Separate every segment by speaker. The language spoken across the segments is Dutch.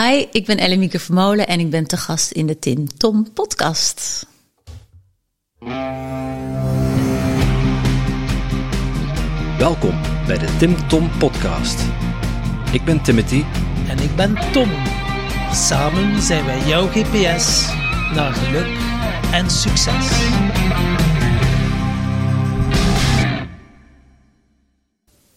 Speaker 1: Hi, ik ben Ellemieke Vermolen en ik ben te gast in de Tim Tom podcast.
Speaker 2: Welkom bij de Tim Tom podcast. Ik ben Timothy
Speaker 3: En ik ben Tom. Samen zijn wij jouw GPS naar geluk en succes.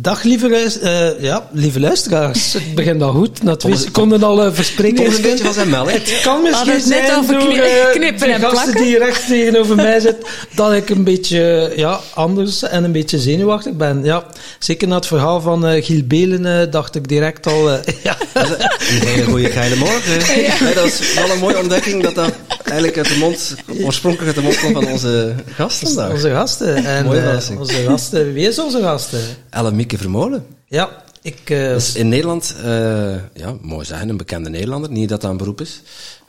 Speaker 3: Dag lieve, luis- eh, ja, lieve luisteraars. Het begint al goed. Na twee seconden al uh, verspreken.
Speaker 2: Eens een beetje van zijn melk.
Speaker 3: Het kan misschien
Speaker 1: het net
Speaker 3: zijn
Speaker 1: over
Speaker 3: door eh,
Speaker 1: knippen
Speaker 3: die
Speaker 1: en
Speaker 3: gasten
Speaker 1: plakken?
Speaker 3: die recht tegenover mij zit, dat ik een beetje ja, anders en een beetje zenuwachtig ben. Ja, zeker na het verhaal van eh, Giel Belen eh, dacht ik direct al... eh, ja.
Speaker 2: Een hele goede geile morgen. Ja, dat is wel een mooie ontdekking dat dat eigenlijk uit de mond, oorspronkelijk uit de mond komt van onze gast vandaag.
Speaker 3: Onze gasten. En,
Speaker 2: Mooie
Speaker 3: eh, onze gasten. Wie is onze gasten?
Speaker 2: Ellen Mieke Vermolen.
Speaker 3: Ja, ik... eh,
Speaker 2: Dus in Nederland, eh, ja, mooi zeggen, een bekende Nederlander. Niet dat dat een beroep is,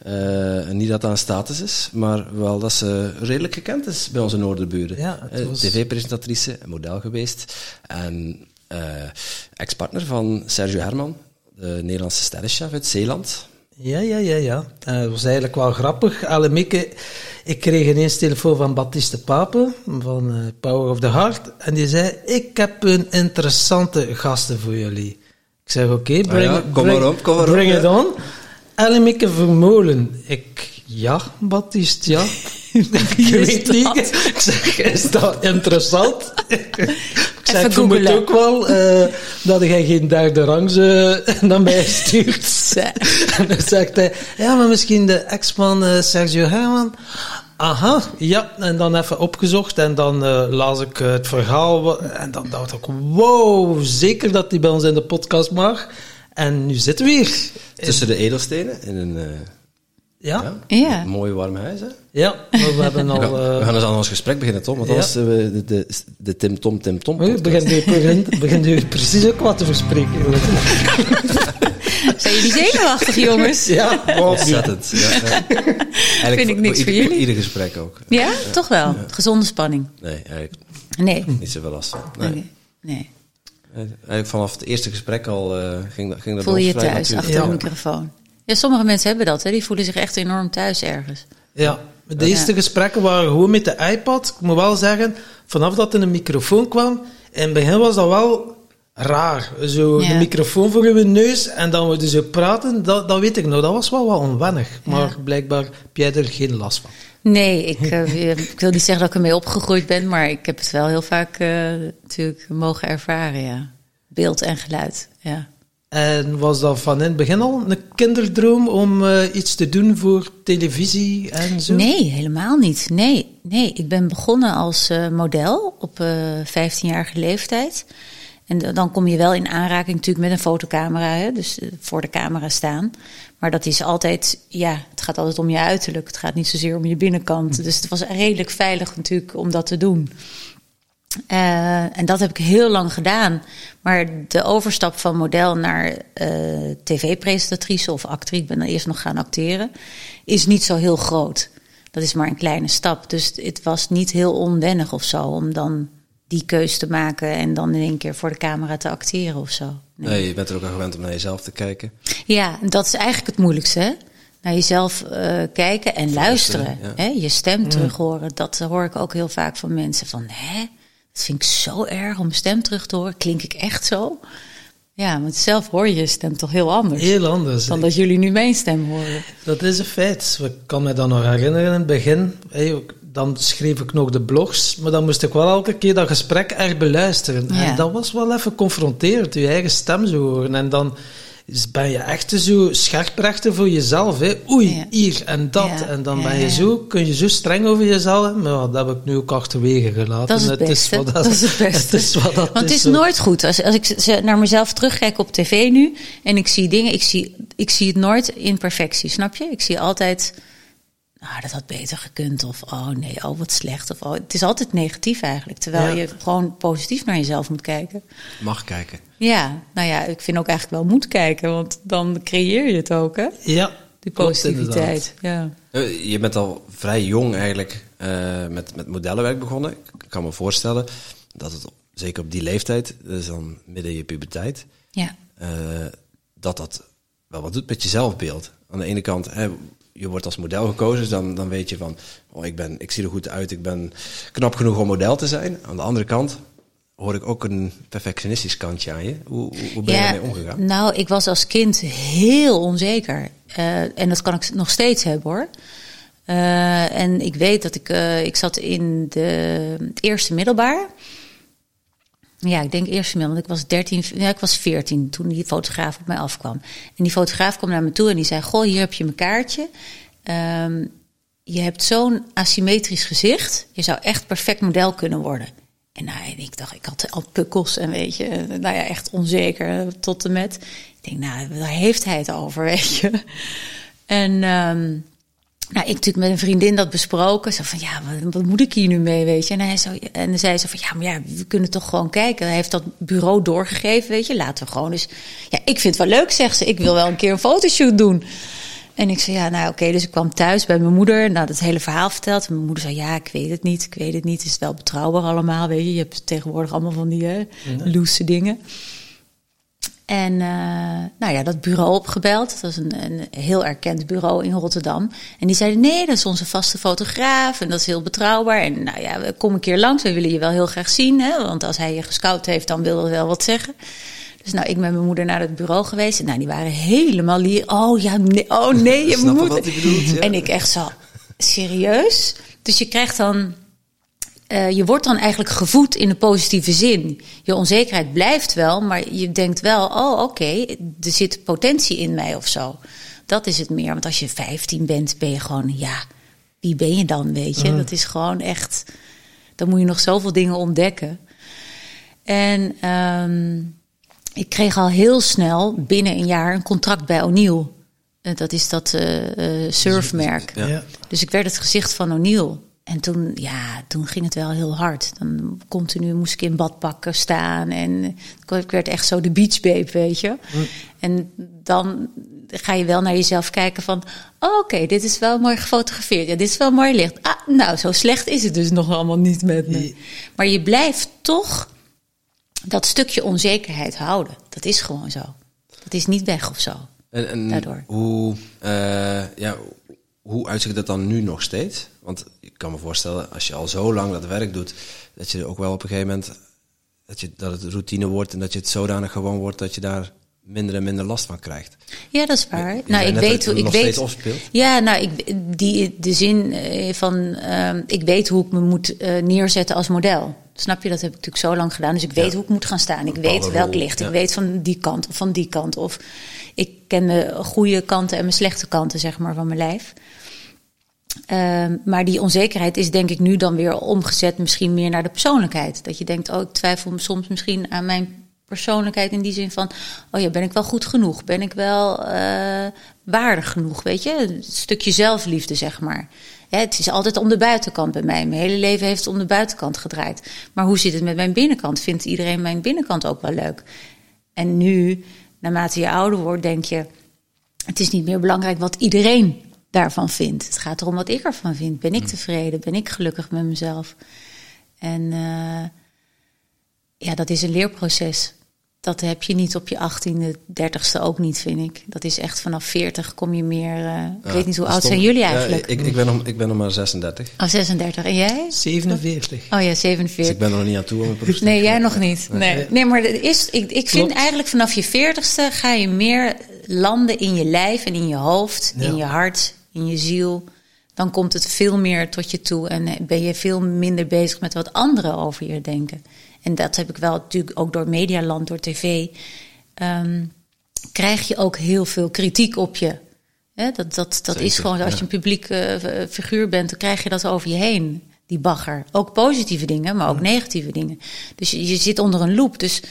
Speaker 2: eh, niet dat dat een status is, maar wel dat ze redelijk gekend is bij onze noorderburen.
Speaker 3: Ja, was-
Speaker 2: TV-presentatrice, model geweest en ex-partner van Sergio Herman, de Nederlandse sterrenchef uit Zeeland.
Speaker 3: Ja, ja, ja, ja. Eh, Het was eigenlijk wel grappig. Alle Mieke, ik kreeg ineens telefoon van Baptiste Pape, van eh, Power of the Heart. En die zei, ik heb een interessante gasten voor jullie. Ik zeg, oké, bring,
Speaker 2: Ah ja, kom
Speaker 3: bring-
Speaker 2: maar op, kom maar
Speaker 3: bring it on. Elle Mieke Vermolen. Ik, ja, Baptiste, ja. ik weet
Speaker 1: dat?
Speaker 3: niet. Ik zeg, is dat interessant? ik zeg,
Speaker 1: Even googelen.
Speaker 3: ook wel eh, dat jij geen derde rangs eh, naar mij stuurt. En dan zegt hij, ja, maar misschien de ex van eh, Sergio Herman. Aha, ja. En dan even opgezocht en dan eh, las ik het verhaal. En dan dacht ik, wow, zeker dat hij bij ons in de podcast mag. En nu zitten we hier.
Speaker 2: Tussen de edelstenen in een, eh,
Speaker 3: Ja,
Speaker 2: ja,
Speaker 1: Ja.
Speaker 2: een mooi warm huis. Hè?
Speaker 3: ja. maar we hebben al...
Speaker 2: Ja, we
Speaker 3: eh,
Speaker 2: gaan dus aan ons gesprek beginnen, Tom, want
Speaker 3: ja.
Speaker 2: anders hebben we de, de, de Tim Tom Tim Tom
Speaker 3: Oei,
Speaker 2: podcast.
Speaker 3: begint u, begint, begint u precies ook wat te verspreken.
Speaker 1: Zijn jullie zenuwachtig, jongens?
Speaker 3: Ja.
Speaker 2: Ontzettend. Ja, ja. Eigenlijk
Speaker 1: Vind ik niks voor
Speaker 2: ieder,
Speaker 1: jullie.
Speaker 2: ieder gesprek ook.
Speaker 1: Ja, toch wel. Gezonde spanning.
Speaker 2: Nee, eigenlijk
Speaker 1: Nee.
Speaker 2: niet zoveel last van. Nee.
Speaker 1: Oké. Nee.
Speaker 2: Eigenlijk vanaf het eerste gesprek al eh, ging, dat- ging dat
Speaker 1: Voel je je thuis
Speaker 2: natuurlijk.
Speaker 1: achter
Speaker 3: Ja.
Speaker 1: de microfoon? Ja, sommige mensen hebben dat. Hè. Die voelen zich echt enorm thuis ergens.
Speaker 3: Ja, de eerste gesprekken waren gewoon met de iPad. Ik moet wel zeggen, vanaf dat er een microfoon kwam, in het begin was dat wel raar. Zo
Speaker 1: Ja.
Speaker 3: de microfoon voor uw neus en dan we dus zo praten, dat, dat weet ik nog. Dat was wel wat onwennig. Maar blijkbaar heb jij er geen last van.
Speaker 1: Nee, ik, eh, ik wil niet zeggen dat ik ermee opgegroeid ben, maar ik heb het wel heel vaak eh, natuurlijk mogen ervaren, ja. Beeld en geluid, ja.
Speaker 3: En was dat van in het begin al een kinderdroom om eh, iets te doen voor televisie en zo?
Speaker 1: Nee, helemaal niet. Nee, nee. ik ben begonnen als eh, model op eh 15-jarige leeftijd. En dan kom je wel in aanraking natuurlijk met een fotocamera, hè? dus voor de camera staan. Maar dat is altijd, ja, het gaat altijd om je uiterlijk. Het gaat niet zozeer om je binnenkant. Dus het was redelijk veilig natuurlijk om dat te doen. Eh, en dat heb ik heel lang gedaan. Maar de overstap van model naar eh, tv-presentatrice of actrice, ik ben dan eerst nog gaan acteren, is niet zo heel groot. Dat is maar een kleine stap. Dus het was niet heel onwennig of zo om dan die keus te maken en dan in één keer voor de camera te acteren of zo. Nee.
Speaker 2: Nee, je bent er ook al gewend om naar jezelf te kijken.
Speaker 1: Ja, dat is eigenlijk het moeilijkste. Hè? Naar jezelf eh, kijken en luisteren.
Speaker 2: ja.
Speaker 1: Hè? Je stem terug horen. Dat hoor ik ook heel vaak van mensen. Van, hè? Dat vind ik zo erg om mijn stem terug te horen. Klink ik echt zo? Ja, want zelf hoor je je stem toch heel anders.
Speaker 3: Heel anders.
Speaker 1: Dan dat jullie nu mijn stem horen.
Speaker 3: Dat is een feit. Ik kan me dan nog herinneren in het begin. Dan schreef ik nog de blogs, maar dan moest ik wel elke keer dat gesprek echt beluisteren.
Speaker 1: Ja.
Speaker 3: En dat was wel even confronterend, je eigen stem zo horen. En dan, is, ben je echt zo scherprechter voor jezelf. Hè? Oei,
Speaker 1: Ja.
Speaker 3: hier en dat.
Speaker 1: Ja,
Speaker 3: En dan ben je zo, kun je zo streng over jezelf. Maar dat heb ik nu ook achterwege gelaten.
Speaker 1: Dat is het beste.
Speaker 3: wat
Speaker 1: dat, is het beste.
Speaker 3: Het is wat dat
Speaker 1: Want het is
Speaker 3: zo.
Speaker 1: nooit goed. Als, als ik naar mezelf terugkijk op tv nu en ik zie dingen, ik zie, ik zie het nooit in perfectie, snap je? Ik zie altijd, nou, dat had beter gekund. Of, oh nee, oh wat slecht. Of, oh, het is altijd negatief eigenlijk. Terwijl
Speaker 3: Ja.
Speaker 1: je gewoon positief naar jezelf moet kijken.
Speaker 2: Mag kijken.
Speaker 1: Ja, nou ja, ik vind ook eigenlijk wel moet kijken. Want dan creëer je het ook, hè?
Speaker 3: Ja,
Speaker 1: Die positiviteit. Ja.
Speaker 2: Eh, Je bent al vrij jong eigenlijk eh, met, met modellenwerk begonnen. Ik kan me voorstellen dat het, zeker op die leeftijd, is dan midden in je puberteit,
Speaker 1: ja.
Speaker 2: eh, dat dat wel wat doet met je zelfbeeld. Aan de ene kant, hè, je wordt als model gekozen, dus dan, dan weet je van, oh, ik, ben, ik zie er goed uit, ik ben knap genoeg om model te zijn. Aan de andere kant hoor ik ook een perfectionistisch kantje aan je. Hoe, hoe, ben je daarmee omgegaan?
Speaker 1: Nou, ik was als kind heel onzeker. Eh, en dat kan ik nog steeds hebben hoor. Eh, en ik weet dat ik, eh, ik zat in de, het eerste middelbaar. Ja, ik denk eerste middelbaar, want ik was 13, ja, ik was 14 toen die fotograaf op mij afkwam. En die fotograaf kwam naar me toe en die zei: Goh, hier heb je mijn kaartje. Ehm, je hebt zo'n asymmetrisch gezicht. Je zou echt perfect model kunnen worden. En, nou, en ik dacht, ik had al pukkels en weet je, nou ja, echt onzeker tot en met. Ik denk, nou, daar heeft hij het over, weet je. En ehm, nou, ik natuurlijk met een vriendin dat besproken. Zo van, ja, wat, wat moet ik hier nu mee, weet je? En hij zo, en dan zei ze van, ja, maar ja, we kunnen toch gewoon kijken. Hij heeft dat bureau doorgegeven, weet je. Laten we gewoon eens... Ja, ik vind het wel leuk, zegt ze. Ik wil wel een keer een fotoshoot doen. En ik zei, ja, nou oké, dus ik kwam thuis bij mijn moeder en had het hele verhaal verteld. En mijn moeder zei, ja, ik weet het niet, ik weet het niet. Het is wel betrouwbaar allemaal, weet je. Je hebt tegenwoordig allemaal van die hè, loose dingen. En uh, nou ja, dat bureau opgebeld. Dat was een, een heel erkend bureau in Rotterdam. En die zeiden, nee, dat is onze vaste fotograaf en dat is heel betrouwbaar. En nou ja, kom een keer langs, we willen je wel heel graag zien. Hè? Want als hij je gescout heeft, dan wil dat wel wat zeggen. Dus nou, ik met mijn moeder naar het bureau geweest. En nou, die waren helemaal lier. Oh ja, nee, oh nee, je moet.
Speaker 2: wat hij bedoelt, ja.
Speaker 1: En ik echt zo, serieus? Dus je krijgt dan, uh, je wordt dan eigenlijk gevoed in de positieve zin. Je onzekerheid blijft wel, maar je denkt wel, oh oké, okay, er zit potentie in mij of zo. Dat is het meer. Want als je 15 bent, ben je gewoon, ja, wie ben je dan, weet je? Mm. Dat is gewoon echt, dan moet je nog zoveel dingen ontdekken. En um, ik kreeg al heel snel, binnen een jaar, een contract bij O'Neill. Uh, dat is dat uh, uh, surfmerk.
Speaker 3: Ja.
Speaker 1: Dus ik werd het gezicht van O'Neill. En toen, ja, toen ging het wel heel hard. Dan continu moest ik in badpakken staan. En ik werd echt zo de beachbabe, weet je. Mm. En dan ga je wel naar jezelf kijken van... Oh, oké, okay, dit is wel mooi gefotografeerd. Ja, dit is wel mooi licht. Ah, nou, zo slecht is het dus nog allemaal niet met me. Maar je blijft toch dat stukje onzekerheid houden. Dat is gewoon zo. Dat is niet weg of zo.
Speaker 2: En, en
Speaker 1: daardoor.
Speaker 2: Hoe, uh, ja, hoe uitzicht dat dan nu nog steeds? Want kan me voorstellen, als je al zo lang dat werk doet, dat je ook wel op een gegeven moment dat, je, dat het routine wordt en dat je het zodanig gewoon wordt dat je daar minder en minder last van krijgt.
Speaker 1: Ja, dat is waar. Je nou, ik weet hoe ik weet. Ja, nou, ik, die, de zin van uh, ik weet hoe ik me moet uh, neerzetten als model. Snap je? Dat heb ik natuurlijk zo lang gedaan. Dus ik weet ja. hoe ik moet gaan staan. Ik weet welk licht. Ja. Ik weet van die kant of van die kant. Of ik ken mijn goede kanten en mijn slechte kanten, zeg maar, van mijn lijf. Uh, maar die onzekerheid is denk ik nu dan weer omgezet misschien meer naar de persoonlijkheid. Dat je denkt, oh, ik twijfel soms misschien aan mijn persoonlijkheid in die zin van, oh ja, ben ik wel goed genoeg? Ben ik wel uh, waardig genoeg? Weet je, een stukje zelfliefde, zeg maar. Het is altijd om de buitenkant bij mij. Mijn hele leven heeft om de buitenkant gedraaid. Maar hoe zit het met mijn binnenkant? Vindt iedereen mijn binnenkant ook wel leuk? En nu, naarmate je ouder wordt, denk je, het is niet meer belangrijk wat iedereen daarvan vindt. Het gaat erom wat ik ervan vind. Ben ik tevreden? Ben ik gelukkig met mezelf? En uh, ja, dat is een leerproces. Dat heb je niet op je 18e, 30ste ook niet, vind ik. Dat is echt vanaf 40 kom je meer. Uh, ja, ik weet niet hoe oud zijn jullie eigenlijk?
Speaker 2: Ja, ik, ik, ben nog, ik ben nog maar 36.
Speaker 1: Oh, 36. En jij?
Speaker 3: 47.
Speaker 1: Oh ja, 47.
Speaker 2: Dus ik ben er nog niet aan toe om een
Speaker 1: Nee, jij nog niet. Nee, nee. nee maar het is, ik, ik vind eigenlijk vanaf je 40ste ga je meer landen in je lijf en in je hoofd, ja. in je hart, in je ziel. Dan komt het veel meer tot je toe en ben je veel minder bezig met wat anderen over je denken. En dat heb ik wel natuurlijk ook door Medialand, door tv. Um, krijg je ook heel veel kritiek op je. Dat dat, dat is gewoon, als je een publiek eh, v- figuur bent, dan krijg je dat over je heen, die bagger. Ook positieve dingen, maar ook negatieve dingen. Dus je, je zit onder een loep. Dus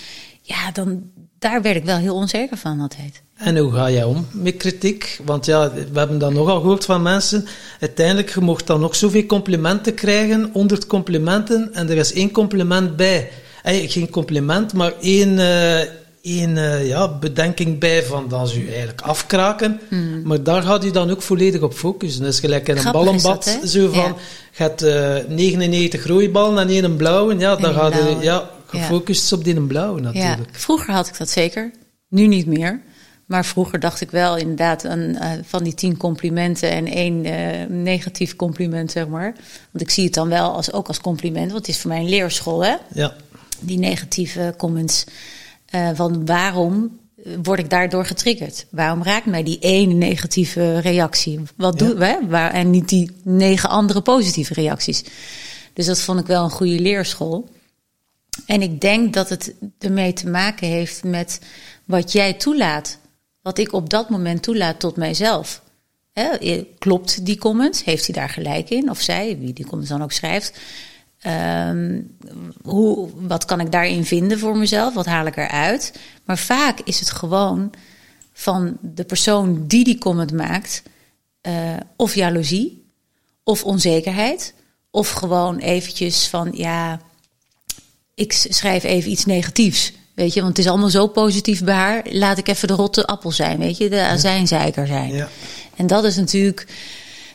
Speaker 1: ja, dan, daar werd ik wel heel onzeker van altijd.
Speaker 3: En hoe ga jij om met kritiek? Want ja, we hebben dat nogal gehoord van mensen. Uiteindelijk, je mocht dan nog zoveel complimenten krijgen, 100 complimenten, en er is één compliment bij. Eigenlijk geen compliment, maar één, eh, één eh, ja, bedenking bij van dat ze je eigenlijk afkraken. Maar daar gaat je dan ook volledig op focussen. Dus gelijk in een
Speaker 1: Hmm. Grappig is
Speaker 3: ballenbad,
Speaker 1: dat,
Speaker 3: zo van,
Speaker 1: Ja.
Speaker 3: je hebt eh, 99 rode ballen en één blauwe. Ja, dan gaat je ja,
Speaker 1: Ja.
Speaker 3: gefocust op die blauwe
Speaker 1: Ja,
Speaker 3: natuurlijk.
Speaker 1: vroeger had ik dat zeker. Nu niet meer. Maar vroeger dacht ik wel inderdaad aan, eh, van die tien complimenten en één eh, negatief compliment, zeg maar. Want ik zie het dan wel als, ook als compliment, want het is voor mij een leerschool, hè?
Speaker 3: Ja.
Speaker 1: Die negatieve comments. eh, van waarom word ik daardoor getriggerd? Waarom raakt mij die ene negatieve reactie? Wat doen we? Waar, en niet die negen andere positieve reacties. Dus dat vond ik wel een goede leerschool. En ik denk dat het ermee te maken heeft met wat jij toelaat. Wat ik op dat moment toelaat tot mijzelf. Klopt die comment? Heeft hij daar gelijk in? Of zij, wie die comments dan ook schrijft. Ehm, hoe, wat kan ik daarin vinden voor mezelf? Wat haal ik eruit? Maar vaak is het gewoon van de persoon die die comment maakt... eh, of jaloezie, of onzekerheid... of gewoon eventjes van, ja, ik schrijf even iets negatiefs. Weet je, want het is allemaal zo positief bij haar. Laat ik even de rotte appel zijn, weet je, de azijnzeiker zijn.
Speaker 3: Ja.
Speaker 1: En dat is natuurlijk.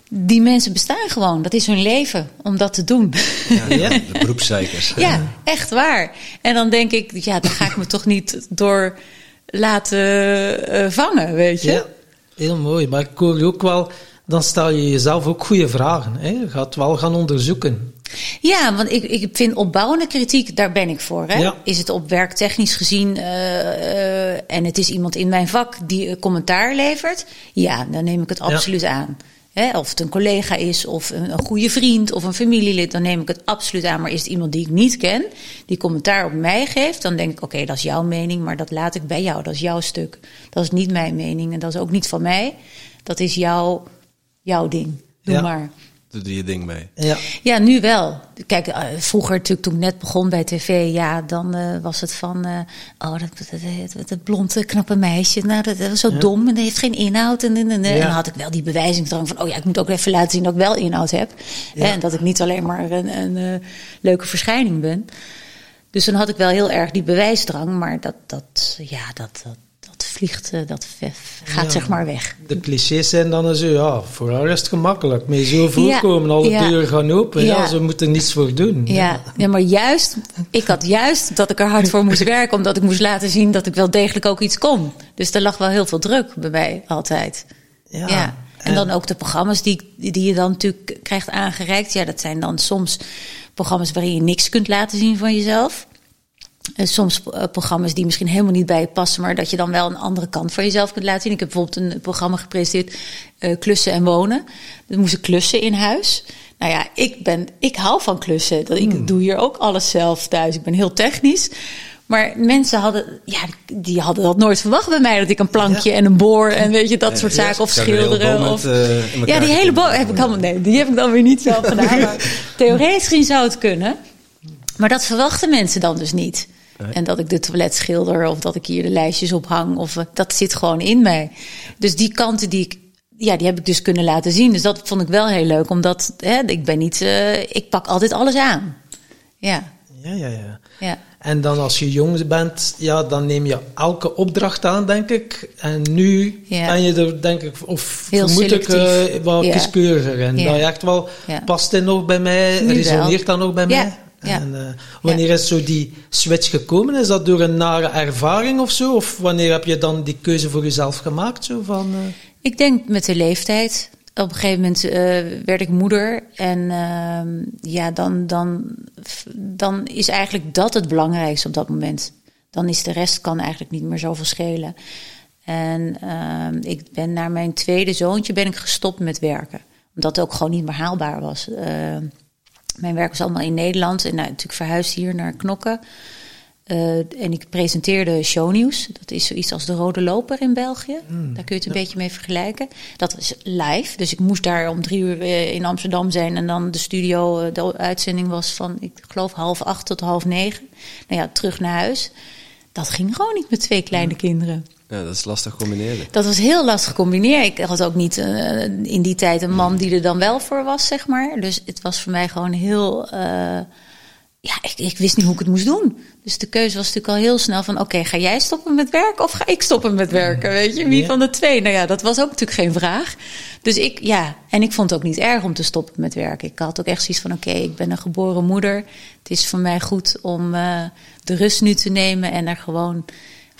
Speaker 1: Die mensen bestaan gewoon. Dat is hun leven om dat te doen.
Speaker 2: Ja,
Speaker 3: Ja.
Speaker 2: De beroepszeikers.
Speaker 1: ja, echt waar. En dan denk ik, ja, daar ga ik me toch niet door laten eh, vangen, weet je?
Speaker 3: Ja, heel mooi. Maar ik hoor je ook wel, dan stel je jezelf ook goede vragen. Hè? Je gaat wel gaan onderzoeken.
Speaker 1: Ja, want ik, ik vind opbouwende kritiek, daar ben ik voor. Hè?
Speaker 3: Ja.
Speaker 1: Is het op werktechnisch gezien eh, eh, en het is iemand in mijn vak die een commentaar levert? Ja, dan neem ik het
Speaker 3: Ja.
Speaker 1: absoluut aan. Hè? Of het een collega is, of een, een goede vriend, of een familielid, dan neem ik het absoluut aan. Maar is het iemand die ik niet ken, die commentaar op mij geeft, dan denk ik: oké, dat is jouw mening, maar dat laat ik bij jou. Dat is jouw stuk. Dat is niet mijn mening en dat is ook niet van mij. Dat is jouw, jouw ding. Doe
Speaker 3: Ja.
Speaker 1: maar.
Speaker 2: Doe je ding mee.
Speaker 3: Ja,
Speaker 1: Ja, nu wel. Kijk, eh, vroeger natuurlijk toen ik net begon bij tv, ja, dan eh, was het van, eh, oh, dat, dat, dat, dat blonde knappe meisje, nou, dat, dat was zo dom en dat heeft geen inhoud. En, en, en, en
Speaker 3: Ja.
Speaker 1: dan had ik wel die bewijzingsdrang van, oh ja, ik moet ook even laten zien dat ik wel inhoud heb. Hè, en dat ik niet alleen maar een, een eh, leuke verschijning ben. Dus dan had ik wel heel erg die bewijsdrang, maar dat, dat ja, dat, dat, dat vliegt, eh, dat gaat
Speaker 3: Ja.
Speaker 1: zeg maar weg.
Speaker 3: de clichés zijn dan zo, ja, voor haar is het gemakkelijk. Mee zo voorkomen, alle
Speaker 1: ja.
Speaker 3: deuren gaan open. Ja. Ze moeten niets voor doen.
Speaker 1: Ja, ja, maar juist, ik had juist dat ik er hard voor moest werken, omdat ik moest laten zien dat ik wel degelijk ook iets kon. Dus er lag wel heel veel druk bij mij altijd.
Speaker 3: Ja.
Speaker 1: Ja. En dan ook de programma's die, die je dan natuurlijk krijgt aangereikt. Ja, dat zijn dan soms programma's waarin je niks kunt laten zien van jezelf. En soms eh, programma's die misschien helemaal niet bij je passen, maar dat je dan wel een andere kant van jezelf kunt laten zien. Ik heb bijvoorbeeld een programma gepresenteerd, eh, Klussen en Wonen. Dan moest ik klussen in huis. Nou ja, ik, ben, ik hou van klussen. Dat, ik doe hier ook alles zelf thuis. Ik ben heel technisch. Maar mensen hadden, ja, die hadden dat nooit verwacht bij mij. Dat ik een plankje
Speaker 3: Ja.
Speaker 1: en een boor en weet je, dat soort
Speaker 2: Ja,
Speaker 1: zaken. Of schilderen. Of,
Speaker 2: met, eh,
Speaker 1: ja, die hele boom
Speaker 2: kunnen
Speaker 1: heb ik allemaal. Nee, die heb ik dan weer niet zelf gedaan. Maar theoretisch gezien zou het kunnen. Maar dat verwachten mensen dan dus niet. En dat ik de toilet schilder of dat ik hier de lijstjes ophang. Of, eh, dat zit gewoon in mij. Dus die kanten die ik. Ja, die heb ik dus kunnen laten zien. Dus dat vond ik wel heel leuk. Omdat hè, ik ben niet. eh, ik pak altijd alles aan. Ja,
Speaker 3: Ja, ja, ja.
Speaker 1: ja.
Speaker 3: En dan als je jong bent, ja, dan neem je elke opdracht aan, denk ik. En nu
Speaker 1: Ja.
Speaker 3: ben je er, denk ik, of
Speaker 1: Heel
Speaker 3: vermoed ik, eh, wat
Speaker 1: Ja.
Speaker 3: kieskeuriger. En
Speaker 1: Ja.
Speaker 3: je echt wel, past dit nog bij mij,
Speaker 1: Nu
Speaker 3: resoneert
Speaker 1: wel.
Speaker 3: dat nog bij
Speaker 1: Ja.
Speaker 3: mij?
Speaker 1: Ja.
Speaker 3: En eh, wanneer is zo die switch gekomen? Is dat door een nare ervaring of zo? Of wanneer heb je dan die keuze voor jezelf gemaakt? Zo van, eh,
Speaker 1: Ik denk met de leeftijd. Op een gegeven moment eh, werd ik moeder. En ehm, ja, dan, dan, dan is eigenlijk dat het belangrijkste op dat moment. Dan is de rest kan eigenlijk niet meer zoveel schelen. En ehm, ik ben naar mijn tweede zoontje ben ik gestopt met werken. Omdat het ook gewoon niet meer haalbaar was. Mijn werk was allemaal in Nederland. En nou, natuurlijk verhuisd hier naar Knokken. Eh, en ik presenteerde shownieuws. Dat is zoiets als de Rode Loper in België. Daar kun je het een beetje mee vergelijken. Dat was live. Dus ik moest daar om drie uur eh, in Amsterdam zijn. En dan de studio, eh, de uitzending was van, ik geloof, half acht tot half negen. Nou ja, terug naar huis. Dat ging gewoon niet met twee kleine kinderen.
Speaker 2: Ja, dat is lastig combineren.
Speaker 1: Dat was heel lastig combineren. Ik had ook niet uh, in die tijd een man die er dan wel voor was, zeg maar. Dus het was voor mij gewoon heel. Uh, ja, ik, ik, wist niet hoe ik het moest doen. Dus de keuze was natuurlijk al heel snel van... oké, ga jij stoppen met werken of ga ik stoppen met werken? Weet je, wie van de twee? Nou ja, dat was ook natuurlijk geen vraag. Dus ik, ja, en ik vond het ook niet erg om te stoppen met werken. Ik had ook echt zoiets van, oké, ik ben een geboren moeder. Het is voor mij goed om uh, de rust nu te nemen... en er gewoon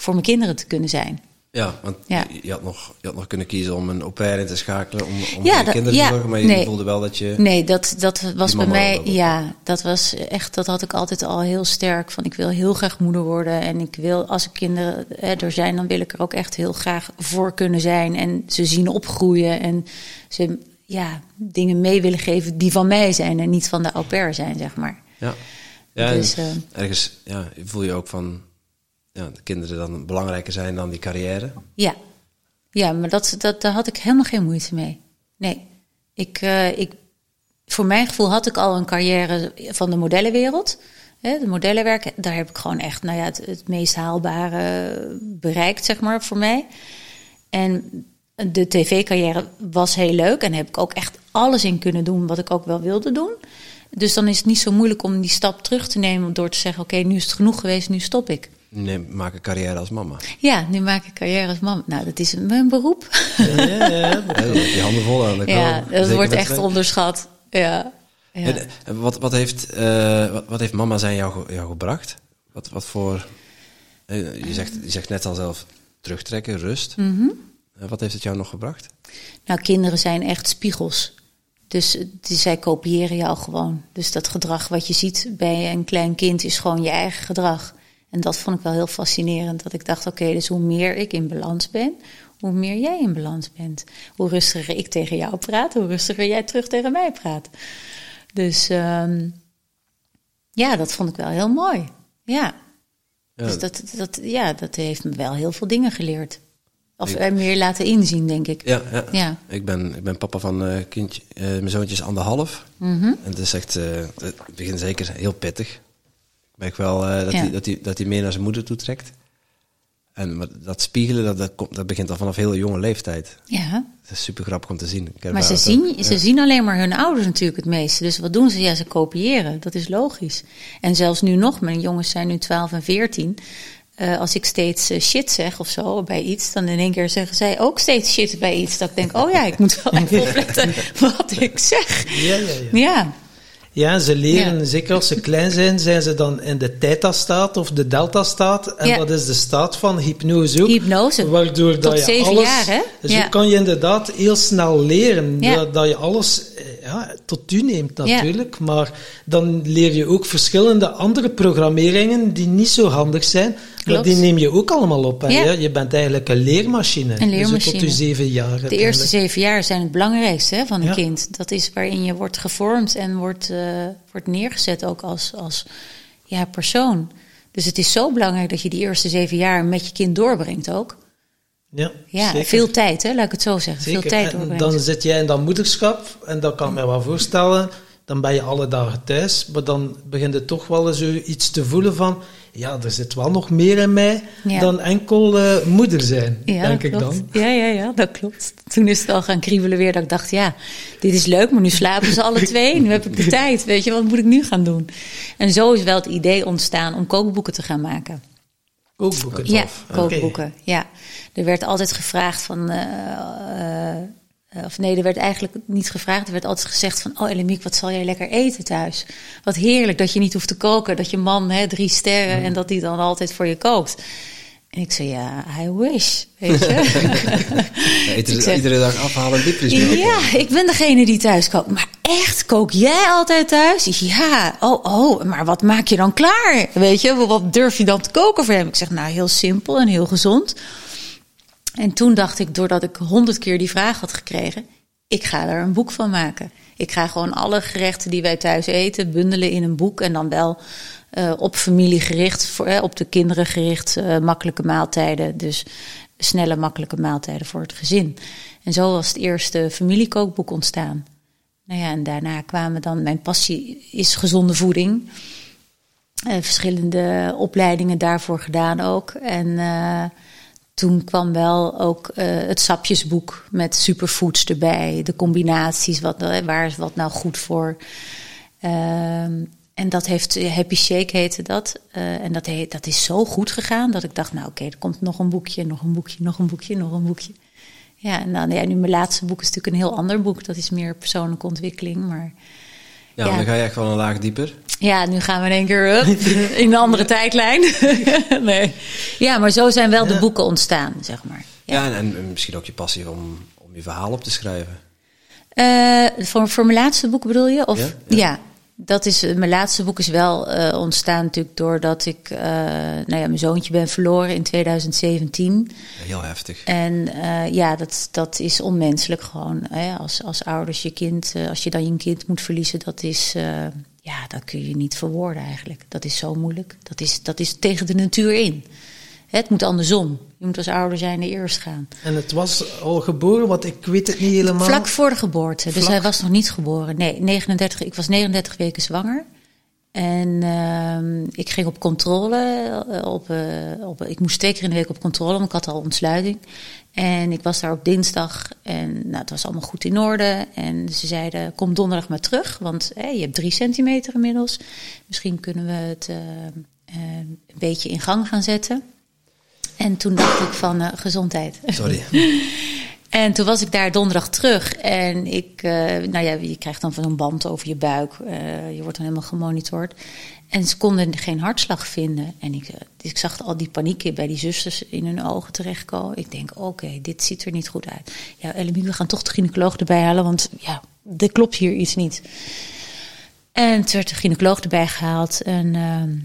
Speaker 1: voor mijn kinderen te kunnen zijn.
Speaker 2: Ja, want ja. Je, had nog, je had nog kunnen kiezen om een au pair in te schakelen om, om ja, kinderen te zorgen, maar je nee, voelde wel dat je...
Speaker 1: Nee, dat, dat was bij mij, ja, dat was echt, dat had ik altijd al heel sterk van ik wil heel graag moeder worden en ik wil, als er kinderen hè, er zijn, dan wil ik er ook echt heel graag voor kunnen zijn en ze zien opgroeien en ze ja, dingen mee willen geven die van mij zijn en niet van de au pair zijn, zeg maar.
Speaker 2: Ja, ja dus, uh, ergens ja, voel je ook van ja, de kinderen dan belangrijker zijn dan die carrière.
Speaker 1: Ja, ja maar dat, dat, daar had ik helemaal geen moeite mee. Nee, ik, uh, ik, voor mijn gevoel had ik al een carrière van de modellenwereld. De modellenwerk, daar heb ik gewoon echt nou ja, het, het meest haalbare bereikt, zeg maar, voor mij. En de tv-carrière was heel leuk en heb ik ook echt alles in kunnen doen wat ik ook wel wilde doen. Dus dan is het niet zo moeilijk om die stap terug te nemen door te zeggen: Oké, nu is het genoeg geweest, nu stop ik.
Speaker 2: Nee, maak een carrière als mama.
Speaker 1: Ja, nu maak ik carrière als mama. Nou, dat is mijn beroep.
Speaker 2: Ja, ja, ja. Die handen vol aan.
Speaker 1: Ja, dat wordt echt onderschat. Ja. ja.
Speaker 2: En, wat, wat, heeft, uh, wat, wat, heeft mama zijn jou, jou gebracht? Wat, wat voor... Uh, je, zegt, je zegt net al zelf terugtrekken, rust.
Speaker 1: Mm -hmm.
Speaker 2: uh, wat heeft het jou nog gebracht?
Speaker 1: Nou, kinderen zijn echt spiegels. Dus die, zij kopiëren jou gewoon. Dus dat gedrag wat je ziet bij een klein kind is gewoon je eigen gedrag. En dat vond ik wel heel fascinerend. Dat ik dacht, oké, dus hoe meer ik in balans ben, hoe meer jij in balans bent. Hoe rustiger ik tegen jou praat, hoe rustiger jij terug tegen mij praat. Dus um, ja, dat vond ik wel heel mooi. Ja. ja. Dus dat, dat, ja, dat heeft me wel heel veel dingen geleerd. Of ik, meer laten inzien, denk ik.
Speaker 2: Ja, ja. ja. Ik, ben, ik ben papa van uh, kindje, uh, mijn zoontje is anderhalf.
Speaker 1: Mm -hmm.
Speaker 2: En het is echt, uh, het begint zeker heel pittig merk wel uh, dat, ja. hij, dat, hij, dat hij meer naar zijn moeder toe trekt. En dat spiegelen, dat, dat, komt, dat begint al vanaf heel jonge leeftijd.
Speaker 1: Ja.
Speaker 2: Dat is super grappig om te zien.
Speaker 1: Maar ze, zien, ze zien alleen maar hun ouders natuurlijk het meeste. Dus wat doen ze? Ja, ze kopiëren. Dat is logisch. En zelfs nu nog, mijn jongens zijn nu 12 en 14. Uh, als ik steeds uh, shit zeg of zo bij iets, dan in één keer zeggen zij ook steeds shit bij iets. Dat ik denk, oh ja, ik moet wel even opletten wat ik zeg.
Speaker 3: Ja, ja, ja.
Speaker 1: ja.
Speaker 3: Ja, ze leren, ja. zeker als ze klein zijn, zijn ze dan in de theta-staat of de delta-staat. En ja. dat is de staat van hypnose ook.
Speaker 1: Hypnose.
Speaker 3: Waardoor
Speaker 1: Tot
Speaker 3: dat je
Speaker 1: zeven
Speaker 3: alles,
Speaker 1: jaar, hè?
Speaker 3: Dus
Speaker 1: ja.
Speaker 3: je kan je inderdaad heel snel leren. Dat, dat, je alles ja, tot u neemt natuurlijk. Maar dan leer je ook verschillende andere programmeringen die niet zo handig zijn. Die neem je ook allemaal op. Hè? Je bent eigenlijk een leermachine.
Speaker 1: Een leermachine.
Speaker 3: Dus tot je zeven jaar.
Speaker 1: De eerste zeven jaar zijn het belangrijkste hè, van een kind. Dat is waarin je wordt gevormd en wordt, uh, wordt neergezet ook als, als ja, persoon. Dus het is zo belangrijk dat je die eerste zeven jaar met je kind doorbrengt ook.
Speaker 3: Ja,
Speaker 1: ja
Speaker 3: zeker.
Speaker 1: veel tijd, hè, laat ik het zo zeggen.
Speaker 3: Zeker.
Speaker 1: Veel tijd
Speaker 3: en dan zit jij in dat moederschap en dat kan ik me wel voorstellen. Dan ben je alle dagen thuis, maar dan begint het toch wel eens iets te voelen van... Ja, er zit wel nog meer in mij ja. dan enkel uh, moeder zijn,
Speaker 1: ja,
Speaker 3: denk ik
Speaker 1: klopt.
Speaker 3: dan.
Speaker 1: Ja, ja, ja, dat klopt. Toen is het al gaan kriebelen weer dat ik dacht, ja, dit is leuk, maar nu slapen ze alle twee. Nu heb ik de tijd, weet je, wat moet ik nu gaan doen? En zo is wel het idee ontstaan om kookboeken te gaan maken.
Speaker 3: Kookboeken?
Speaker 1: Ja, kookboeken, okay. ja. Er werd altijd gevraagd van... Uh, uh, of nee, er werd eigenlijk niet gevraagd. Er werd altijd gezegd van... Oh, Elemiek, wat zal jij lekker eten thuis? Wat heerlijk dat je niet hoeft te koken. Dat je man, hè, drie sterren... Mm. en dat die dan altijd voor je kookt. En ik zei, ja, I wish, weet je.
Speaker 2: ja, iedere, zeg, iedere dag afhalen diepjes
Speaker 1: Ja, ik ben degene die thuis kookt. Maar echt, kook jij altijd thuis? Ja, oh, oh, maar wat maak je dan klaar? Weet je, wat durf je dan te koken voor hem? Ik zeg, nou, heel simpel en heel gezond. En toen dacht ik, doordat ik honderd keer die vraag had gekregen, ik ga er een boek van maken. Ik ga gewoon alle gerechten die wij thuis eten bundelen in een boek en dan wel eh, op familie gericht, eh, op de kinderen gericht, eh, makkelijke maaltijden. Dus snelle, makkelijke maaltijden voor het gezin. En zo was het eerste familiekookboek ontstaan. Nou ja, en daarna kwamen dan, mijn passie is gezonde voeding. Eh, verschillende opleidingen daarvoor gedaan ook. En toen kwam wel ook eh, het sapjesboek met superfoods erbij. De combinaties, wat, eh, waar is wat nou goed voor. Ehm, en dat heeft, Happy Shake heette dat. Eh, en dat, heet, dat is zo goed gegaan dat ik dacht, nou oké, er komt nog een boekje, nog een boekje, nog een boekje, nog een boekje. Ja, en dan, ja, nu mijn laatste boek is natuurlijk een heel ander boek. Dat is meer persoonlijke ontwikkeling, maar...
Speaker 2: Ja,
Speaker 1: Ja.
Speaker 2: dan ga je echt wel een laag dieper.
Speaker 1: Ja, nu gaan we in één keer hup, in een andere tijdlijn. nee. Ja, maar zo zijn wel de boeken ontstaan, zeg maar.
Speaker 2: Ja, en, en misschien ook je passie om, om je verhaal op te schrijven.
Speaker 1: Eh, voor, voor mijn laatste boek bedoel je? Of,
Speaker 2: ja.
Speaker 1: Dat is, eh, mijn laatste boek is wel eh, ontstaan natuurlijk doordat ik eh, nou ja, mijn zoontje ben verloren in 2017.
Speaker 2: Heel heftig.
Speaker 1: En ja, dat, dat is onmenselijk gewoon. Hè? Als, als ouders je kind, als je dan je kind moet verliezen, dat is, ja, dat kun je niet verwoorden eigenlijk. Dat is zo moeilijk. Dat is, dat is tegen de natuur in. Het moet andersom. Je moet als ouder zijn eerst gaan.
Speaker 3: En het was al geboren, want ik weet het niet helemaal.
Speaker 1: Vlak voor de geboorte. Dus hij was nog niet geboren. Nee, 39, ik was 39 weken zwanger. En ehm, ik ging op controle. eh, Op, eh, op, ik moest twee keer in de week op controle, want ik had al ontsluiting. En ik was daar op dinsdag en nou, het was allemaal goed in orde. En ze zeiden, kom donderdag maar terug, want je hebt drie centimeter inmiddels. Misschien kunnen we het eh, een beetje in gang gaan zetten. En toen dacht ik van, eh, gezondheid.
Speaker 2: Sorry.
Speaker 1: En toen was ik daar donderdag terug. En ik, eh, nou ja, je krijgt dan van een band over je buik. Eh, je wordt dan helemaal gemonitord. En ze konden geen hartslag vinden. En ik, ik zag al die paniek bij die zusters in hun ogen terechtkomen. Ik denk, oké, dit ziet er niet goed uit. Ja, Ellemie, we gaan toch de gynaecoloog erbij halen. Want ja, er klopt hier iets niet. En toen werd de gynaecoloog erbij gehaald. En ehm,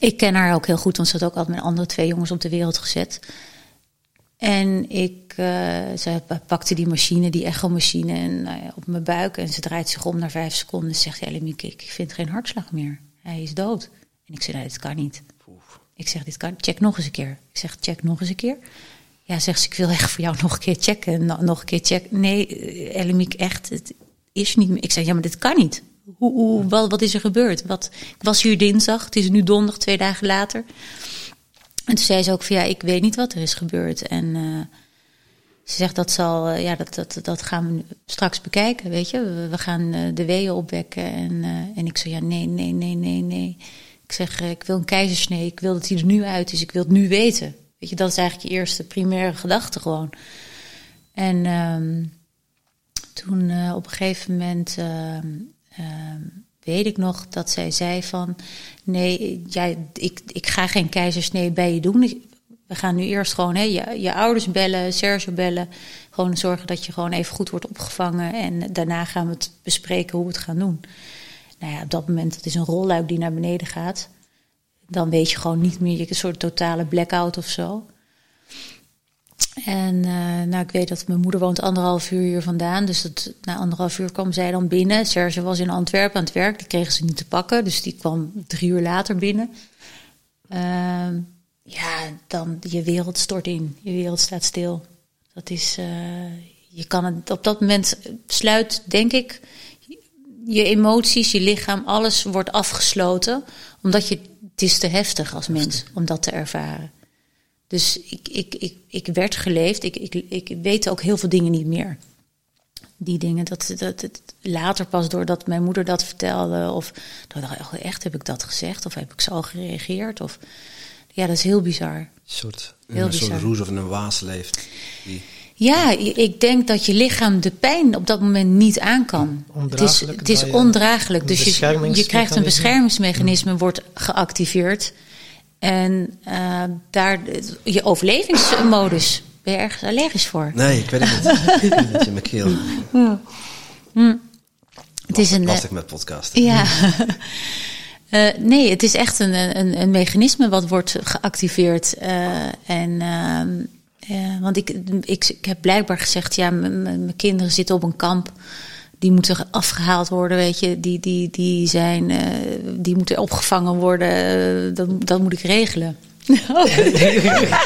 Speaker 1: ik ken haar ook heel goed. Want ze had ook altijd met andere twee jongens op de wereld gezet. En ik, eh, ze pakte die machine, die echomachine, en, nou op mijn buik. En ze draait zich om naar vijf seconden en zegt... Lemieke, ik vind geen hartslag meer. Hij is dood. En ik zei, nee, dit kan niet. Ik zeg, dit kan, check nog eens een keer. Ik zeg, check nog eens een keer. Ja, zegt ze, ik wil echt voor jou nog een keer checken. En no- nog een keer checken. Nee, eh, Elemiek, echt, het is niet meer. Ik zeg, ja, maar dit kan niet. Wat, wat is er gebeurd? Wat, ik was hier dinsdag, het is nu donderdag, twee dagen later. En toen zei ze ook van, ja, ik weet niet wat er is gebeurd. En eh, ze zegt, dat, zal, eh, ja, dat, dat, dat gaan we straks bekijken, weet je. We, gaan eh, de weeën opwekken. En, en ik zei, ja, nee, nee, nee, nee, nee. Ik zeg, ik wil een keizersnee. Ik wil dat hij er nu uit is. Ik wil het nu weten. Weet je, dat is eigenlijk je eerste primaire gedachte gewoon. En ehm, toen op een gegeven moment ehm, weet ik nog dat zij zei van... Nee, jij, ik, ik ga geen keizersnee bij je doen. We gaan nu eerst gewoon hè, je, je ouders bellen, Sergio bellen. Gewoon zorgen dat je gewoon even goed wordt opgevangen. En daarna gaan we het bespreken hoe we het gaan doen. Nou ja, op dat moment, dat is een rolluik die naar beneden gaat. Dan weet je gewoon niet meer, je een soort totale blackout of zo. En eh, nou, ik weet dat mijn moeder woont anderhalf uur hier vandaan. Dus dat, na anderhalf uur kwam zij dan binnen. Serge was in Antwerpen aan het werk. Die kregen ze niet te pakken. Dus die kwam drie uur later binnen. Ehm, ja, dan je wereld stort in. Je wereld staat stil. Dat is, eh, je kan het op dat moment sluit, denk ik, je emoties, je lichaam, alles wordt afgesloten. Omdat je, het is te heftig als mens om dat te ervaren. Dus ik, ik, ik, ik werd geleefd. Ik, ik, ik weet ook heel veel dingen niet meer. Die dingen, dat, dat, het later pas doordat mijn moeder dat vertelde. Of dat dacht, oh, echt heb ik dat gezegd? Of heb ik zo gereageerd? Of, ja, dat is heel bizar.
Speaker 2: Een soort,
Speaker 1: Heel
Speaker 2: een soort
Speaker 1: bizar.
Speaker 2: roes of een waas leeft. Die,
Speaker 1: Ja, ik denk dat je lichaam de pijn op dat moment niet aan kan. Het is,
Speaker 3: Ondraaglijk,
Speaker 1: het is ondraaglijk. Dus je, je krijgt een
Speaker 3: beschermingsmechanisme,
Speaker 1: wordt geactiveerd. En eh, daar, je overlevingsmodus, ben je ergens allergisch voor?
Speaker 2: nee, ik weet het niet. Een beetje in mijn keel.
Speaker 1: Het is een, eh,
Speaker 2: Lastig met podcasten.
Speaker 1: Ja. Eh, nee, het is echt een, een, een mechanisme wat wordt geactiveerd. eh, en, ehm, eh, want ik, ik, ik heb blijkbaar gezegd, ja, mijn kinderen zitten op een kamp. Die moeten afgehaald worden, weet je. Die, die, die, zijn, eh, die moeten opgevangen worden. Eh, dat, dat moet ik regelen.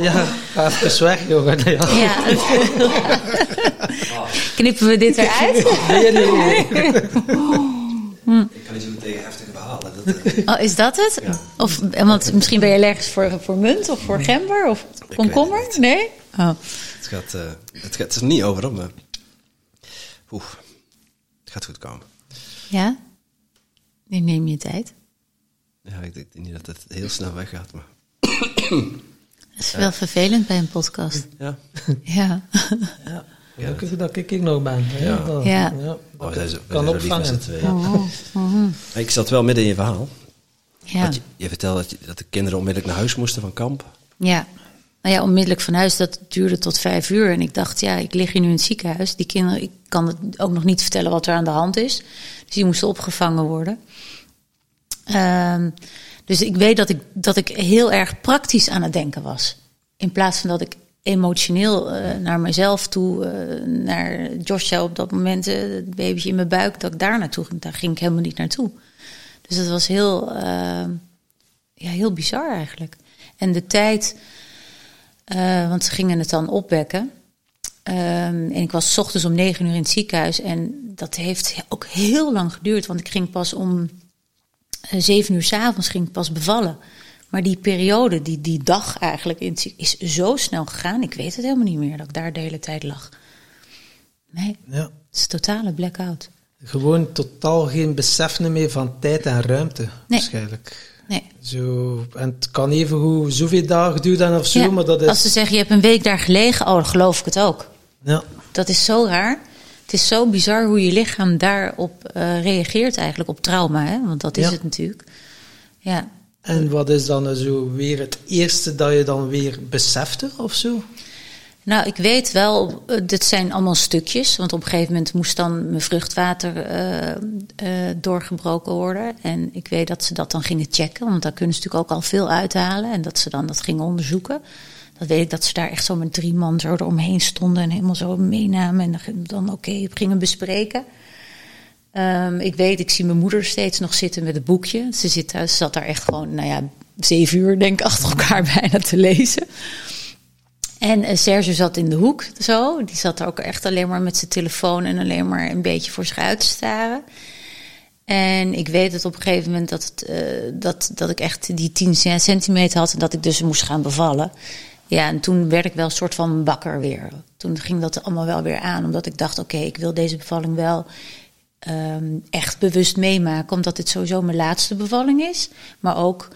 Speaker 3: Ja, ga even weg, jongen. Ja.
Speaker 1: Ja. Knippen we dit eruit?
Speaker 3: Nee, nee, nee.
Speaker 2: Ik kan niet zo tegen heftige verhalen. Dat, eh,
Speaker 1: Oh, is dat het?
Speaker 2: Ja.
Speaker 1: Of, want misschien ben je allergisch voor, voor munt of voor gember of komkommer? Nee? Oh.
Speaker 2: het, gaat, eh, het, gaat, het is er niet over, maar... Oeh, het gaat goed komen.
Speaker 1: Ja? Nu neem je tijd.
Speaker 2: Ja, ik denk niet dat het heel snel weggaat, maar...
Speaker 1: Dat is wel vervelend bij een podcast.
Speaker 2: Ja.
Speaker 1: Ja.
Speaker 3: Ja, gelukkig dat ik hier nog ben. hè.
Speaker 2: Ja.
Speaker 3: Dat-
Speaker 1: Ja.
Speaker 2: Oh,
Speaker 3: kan opvangen.
Speaker 2: tweeën. Ik zat wel midden in je verhaal.
Speaker 1: Ja.
Speaker 2: Je, je vertelde dat, je, dat de kinderen onmiddellijk naar huis moesten van kamp.
Speaker 1: ja. Nou ja, onmiddellijk van huis, dat duurde tot vijf uur. En ik dacht, ja, ik lig hier nu in het ziekenhuis. Die kinderen, ik kan het ook nog niet vertellen wat er aan de hand is. Dus die moesten opgevangen worden. Ehm, dus ik weet dat ik, dat ik heel erg praktisch aan het denken was. In plaats van dat ik emotioneel eh, naar mezelf toe, eh, naar Joshua op dat moment, eh, het babytje in mijn buik, dat ik daar naartoe ging. Daar ging ik helemaal niet naartoe. Dus dat was heel, ehm, ja, heel bizar eigenlijk. En de tijd, eh, want ze gingen het dan opwekken. Ehm, en ik was 's ochtends om negen uur in het ziekenhuis. En dat heeft ook heel lang geduurd. Want ik ging pas om eh, zeven uur s'avonds ging ik pas bevallen. Maar die periode, die, die dag eigenlijk, in het is zo snel gegaan. Ik weet het helemaal niet meer dat ik daar de hele tijd lag. Nee,
Speaker 3: Ja.
Speaker 1: het is een totale blackout.
Speaker 3: Gewoon totaal geen besef meer van tijd en ruimte, waarschijnlijk.
Speaker 1: Nee.
Speaker 3: Zo, en het kan even hoe zoveel dagen duren of zo,
Speaker 1: Ja,
Speaker 3: maar dat is...
Speaker 1: Als ze zeggen, je hebt een week daar gelegen, oh, dan geloof ik het ook.
Speaker 3: Ja,
Speaker 1: Dat is zo raar. Het is zo bizar hoe je lichaam daarop eh, reageert eigenlijk, op trauma. Hè? Want dat is
Speaker 3: Ja.
Speaker 1: het natuurlijk. Ja.
Speaker 3: en wat is dan zo weer het eerste dat je dan weer besefte of zo?
Speaker 1: Nou, ik weet wel, eh, dit zijn allemaal stukjes. Want op een gegeven moment moest dan mijn vruchtwater eh, eh, doorgebroken worden. En ik weet dat ze dat dan gingen checken. Want daar kunnen ze natuurlijk ook al veel uithalen. En dat ze dan dat gingen onderzoeken. Dat weet ik dat ze daar echt zo met drie man zo eromheen stonden. En helemaal zo meenamen. En dan- oké gingen bespreken. Ehm, ik weet, ik zie mijn moeder steeds nog zitten met een boekje. Ze, zit, ze zat daar echt gewoon, nou ja, zeven uur denk ik achter elkaar bijna te lezen. En eh, Serge zat in de hoek zo. Die zat er ook echt alleen maar met zijn telefoon en alleen maar een beetje voor zich uit te staren. En ik weet het op een gegeven moment dat, het, eh, dat, dat ik echt die 10 centimeter had en dat ik dus moest gaan bevallen. Ja, en toen werd ik wel een soort van bakker weer. Toen ging dat allemaal wel weer aan, omdat ik dacht: oké, ik wil deze bevalling wel ehm, echt bewust meemaken, omdat dit sowieso mijn laatste bevalling is. Maar ook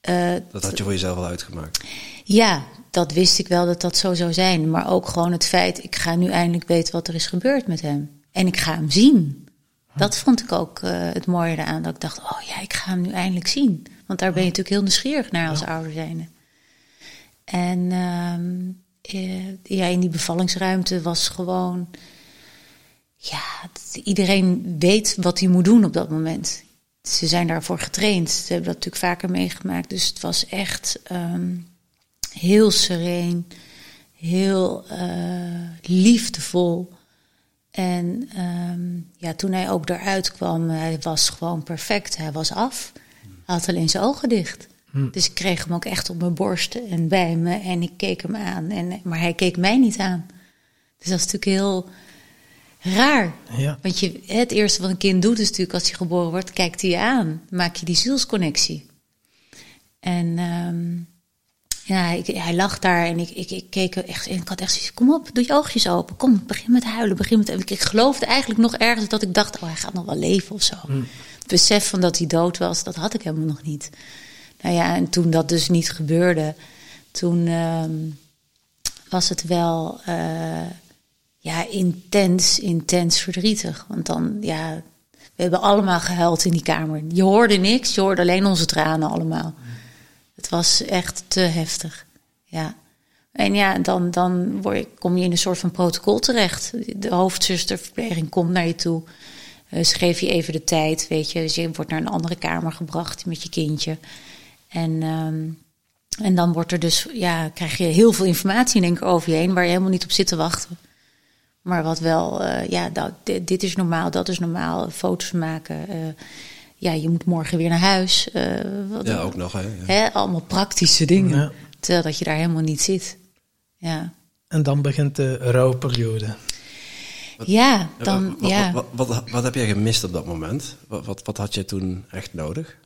Speaker 1: eh,
Speaker 2: Dat had je voor jezelf al uitgemaakt.
Speaker 1: ja, dat wist ik wel dat dat zo zou zijn. Maar ook gewoon het feit, ik ga nu eindelijk weten wat er is gebeurd met hem. En ik ga hem zien. Dat vond ik ook eh, het mooie eraan. Dat ik dacht, oh ja, ik ga hem nu eindelijk zien. Want daar ben je natuurlijk heel nieuwsgierig naar als ouder zijnde. En ehm, eh, ja, in die bevallingsruimte was gewoon... Ja, iedereen weet wat hij moet doen op dat moment. Ze zijn daarvoor getraind. Ze hebben dat natuurlijk vaker meegemaakt. Dus het was echt ehm, heel sereen, heel eh, liefdevol. En ehm, ja, toen hij ook eruit kwam, hij was gewoon perfect. Hij was af. Hij had alleen zijn ogen dicht. Dus ik kreeg hem ook echt op mijn borst en bij me. En ik keek hem aan. En, maar hij keek mij niet aan. Dus dat is natuurlijk heel raar.
Speaker 3: Ja.
Speaker 1: Want je, het eerste wat een kind doet is natuurlijk als hij geboren wordt, kijkt hij je aan. Maak je die zielsconnectie. En ehm, ja, ik, hij lag daar en ik, ik, ik keek echt en ik had echt zoiets, kom op, doe je oogjes open. Kom, begin met huilen, begin met... Ik, ik geloofde eigenlijk nog ergens dat ik dacht, oh, hij gaat nog wel leven of zo. Het besef van dat hij dood was, dat had ik helemaal nog niet. Nou ja, en toen dat dus niet gebeurde, toen ehm, was het wel eh, ja, intens, intens verdrietig. Want dan, ja, we hebben allemaal gehuild in die kamer. Je hoorde niks, je hoorde alleen onze tranen allemaal. Het was echt te heftig. Ja. En ja, dan, dan word je, kom je in een soort van protocol terecht. De hoofdzusterverpleging komt naar je toe. Eh, ze geven je even de tijd, weet je. Dus je wordt naar een andere kamer gebracht met je kindje. En, ehm, en dan wordt er dus, ja, krijg je heel veel informatie in één keer over je heen... waar je helemaal niet op zit te wachten. Maar wat wel, eh, ja, dat, dit, is normaal, dat is normaal. Foto's maken. eh, ja, je moet morgen weer naar huis. eh, wat-
Speaker 2: Ja, ook nog. Hè? Ja.
Speaker 1: Hè, allemaal praktische dingen.
Speaker 3: Ja.
Speaker 1: Terwijl dat je daar helemaal niet zit. Ja,
Speaker 3: En dan begint de rouwperiode.
Speaker 1: ja
Speaker 2: Ja,
Speaker 1: dan,
Speaker 2: wat,
Speaker 1: ja.
Speaker 2: Wat, wat, wat, wat heb jij gemist op dat moment? Wat, wat, wat had jij toen echt nodig?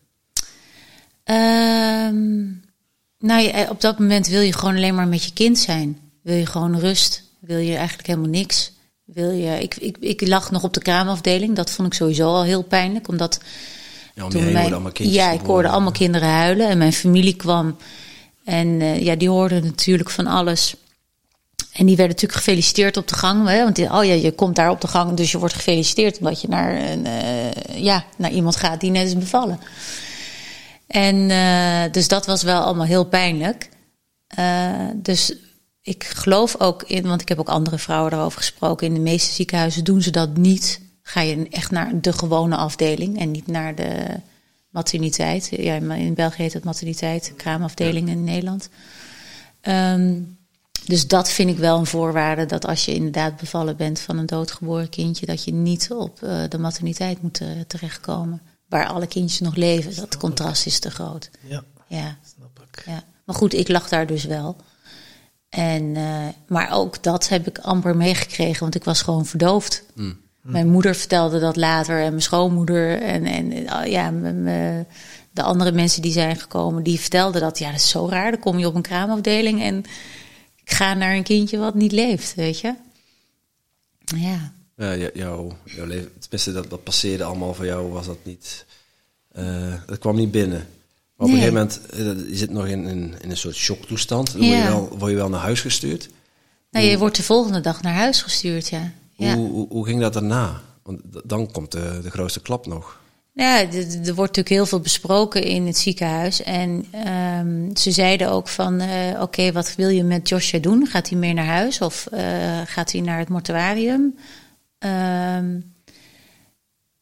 Speaker 1: Ehm, nou, op dat moment wil je gewoon alleen maar met je kind zijn. Wil je gewoon rust? Wil je eigenlijk helemaal niks? Wil je, ik, ik, ik lag nog op de kraamafdeling. Dat vond ik sowieso al heel pijnlijk. Omdat
Speaker 2: Ja,
Speaker 1: toen mijn,
Speaker 2: allemaal kindjes
Speaker 1: ja, ik hoorde allemaal kinderen huilen. En mijn familie kwam. En eh, ja, die hoorden natuurlijk van alles. En die werden natuurlijk gefeliciteerd op de gang. Hè? Want die- oh ja, je komt daar op de gang, dus je wordt gefeliciteerd omdat je naar, een, eh, ja, naar iemand gaat die net is bevallen. En eh, dus dat was wel allemaal heel pijnlijk. Dus ik geloof ook in, want ik heb ook andere vrouwen daarover gesproken. In de meeste ziekenhuizen doen ze dat niet. Ga je echt naar de gewone afdeling en niet naar de materniteit. Ja, in België heet het materniteit, kraamafdeling in Nederland. Ehm, dus dat vind ik wel een voorwaarde. Dat als je inderdaad bevallen bent van een doodgeboren kindje, dat je niet op eh, de materniteit moet eh, terechtkomen. Waar alle kindjes nog leven. Dat contrast is te groot.
Speaker 3: Ja,
Speaker 1: Ja,
Speaker 3: snap ik.
Speaker 1: ja. Maar goed, ik lag daar dus wel. En, eh, maar ook dat heb ik amper meegekregen, want ik was gewoon verdoofd. Mijn moeder vertelde dat later en mijn schoonmoeder en, en eh, ja, de andere mensen die zijn gekomen, die vertelden dat. Ja, dat is zo raar. Dan kom je op een kraamafdeling en ik ga naar een kindje wat niet leeft, weet je. Ja,
Speaker 2: Ja, jou- jouw, jouw leven, tenminste, dat, dat passeerde allemaal voor jou, was dat niet... eh, dat kwam niet binnen. Maar op
Speaker 1: Nee.
Speaker 2: een gegeven moment, eh, je zit nog in, in, in een soort shocktoestand. Dan word, je wel, word je wel naar huis gestuurd.
Speaker 1: nou, je wordt de volgende dag naar huis gestuurd, ja. Ja.
Speaker 2: Hoe, hoe, hoe ging dat daarna? Want dan komt de, de grootste klap nog.
Speaker 1: Ja, d- d- er wordt natuurlijk heel veel besproken in het ziekenhuis. En ehm, ze zeiden ook van, eh, oké, wat wil je met Joshua doen? Gaat hij mee naar huis of eh, gaat hij naar het mortuarium? Ehm,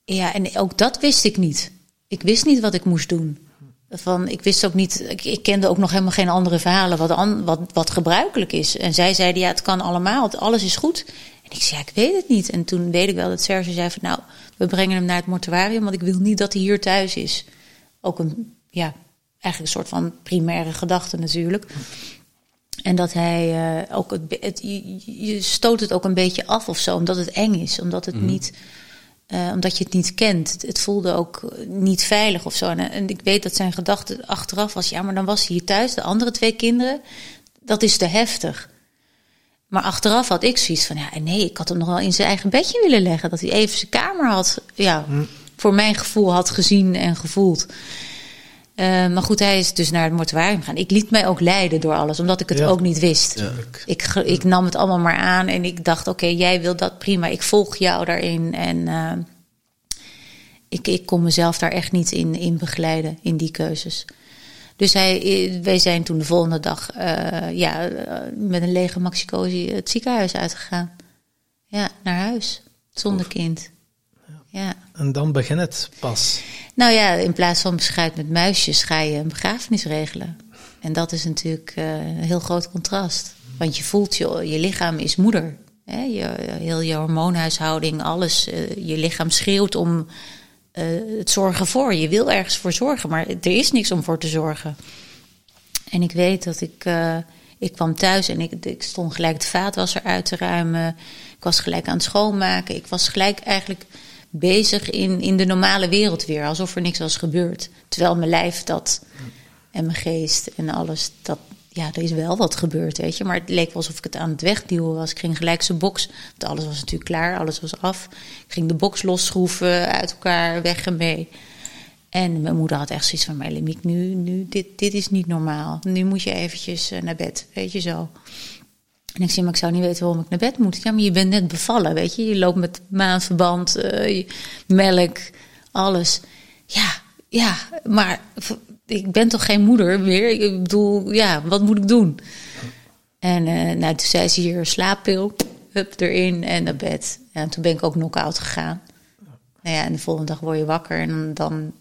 Speaker 1: ja, en ook dat wist ik niet. Ik wist niet wat ik moest doen. Van, ik wist ook niet, ik, ik kende ook nog helemaal geen andere verhalen wat, an- wat, wat gebruikelijk is. En zij zeiden, ja, het kan allemaal, alles is goed. En ik zei, ja, ik weet het niet. En toen weet ik wel dat Serge zei van, nou, we brengen hem naar het mortuarium, want ik wil niet dat hij hier thuis is. Ook een, ja, eigenlijk een soort van primaire gedachte natuurlijk. En dat hij eh, ook het, het je, je stoot het ook een beetje af of zo, omdat het eng is, omdat het niet, eh, omdat je het niet kent. Het, het voelde ook niet veilig of zo. En, en ik weet dat zijn gedachte achteraf was, ja, maar dan was hij hier thuis, de andere twee kinderen, dat is te heftig. Maar achteraf had ik zoiets van, ja, nee, ik had hem nog wel in zijn eigen bedje willen leggen, dat hij even zijn kamer had, ja, voor mijn gevoel had gezien en gevoeld. Eh, maar goed, hij is dus naar het mortuarium gegaan. Ik liet mij ook leiden door alles, omdat ik het
Speaker 3: Ja.
Speaker 1: ook niet wist. Ik, ik nam het allemaal maar aan en ik dacht: oké, jij wil dat prima, ik volg jou daarin. En eh, ik, ik kon mezelf daar echt niet in, in begeleiden, in die keuzes. Dus hij, wij zijn toen de volgende dag eh, ja, eh, met een lege maxicosi het ziekenhuis uitgegaan. Ja, naar huis, zonder kind. Ja.
Speaker 3: En dan begint het pas.
Speaker 1: Nou ja, in plaats van beschuit met muisjes ga je een begrafenis regelen. En dat is natuurlijk eh, een heel groot contrast. Want je voelt, je, je lichaam is moeder. Hè? Je, heel je hormoonhuishouding, alles. je lichaam schreeuwt om eh, het zorgen voor. Je wil ergens voor zorgen, maar er is niks om voor te zorgen. En ik weet dat ik... eh, ik kwam thuis en ik, ik stond gelijk het vaatwasser uit te ruimen. Ik was gelijk aan het schoonmaken. Ik was gelijk eigenlijk bezig in, in de normale wereld weer. Alsof er niks was gebeurd. Terwijl mijn lijf dat en mijn geest en alles, dat, ja, er is wel wat gebeurd, weet je. Maar het leek wel alsof ik het aan het wegduwen was. Ik ging gelijk zijn box, alles was natuurlijk klaar, alles was af. Ik ging de box losschroeven, uit elkaar, weg en mee. En mijn moeder had echt zoiets van, maar Lemiek, nu, nu, dit, dit is niet normaal. Nu moet je eventjes eh, naar bed, weet je zo. En ik zei, maar ik zou niet weten waarom ik naar bed moet. Ja, maar je bent net bevallen, weet je. Je loopt met maandverband, eh, melk, alles. Ja, ja, maar ik ben toch geen moeder meer? Ik bedoel, ja, wat moet ik doen? En eh, nou, toen zei ze hier, slaappil, hup, erin en naar bed. En toen ben ik ook knock-out gegaan. Nou ja, en de volgende dag word je wakker en dan,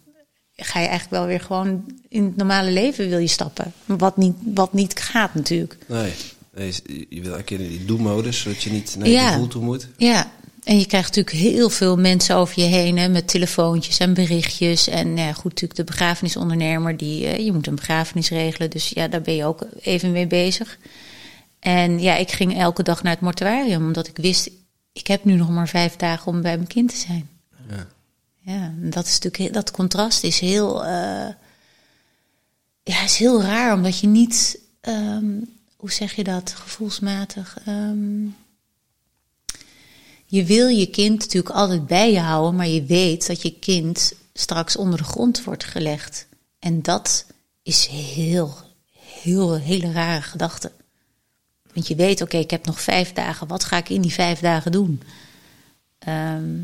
Speaker 1: ga je eigenlijk wel weer gewoon in het normale leven wil je stappen. Wat niet, wat niet gaat natuurlijk.
Speaker 2: Nee. Nee, je- wil eigenlijk in die do-modus, zodat je niet naar je
Speaker 1: Ja.
Speaker 2: gevoel toe moet.
Speaker 1: Ja, en je krijgt natuurlijk heel veel mensen over je heen hè, met telefoontjes en berichtjes. En ja, goed, natuurlijk de begrafenisondernemer, die, eh, je moet een begrafenis regelen. Dus ja, daar ben je ook even mee bezig. En ja, ik ging elke dag naar het mortuarium, omdat ik wist, ik heb nu nog maar vijf dagen om bij mijn kind te zijn.
Speaker 2: Ja.
Speaker 1: Ja, en dat is natuurlijk heel- dat contrast is heel, eh, ja, is heel raar, omdat je niet, ehm, hoe zeg je dat, gevoelsmatig. ehm, je wil je kind natuurlijk altijd bij je houden, maar je weet dat je kind straks onder de grond wordt gelegd. En dat is heel, heel, hele rare gedachte. Want je weet, oké, ik heb nog vijf dagen. Wat ga ik in die vijf dagen doen? Ehm,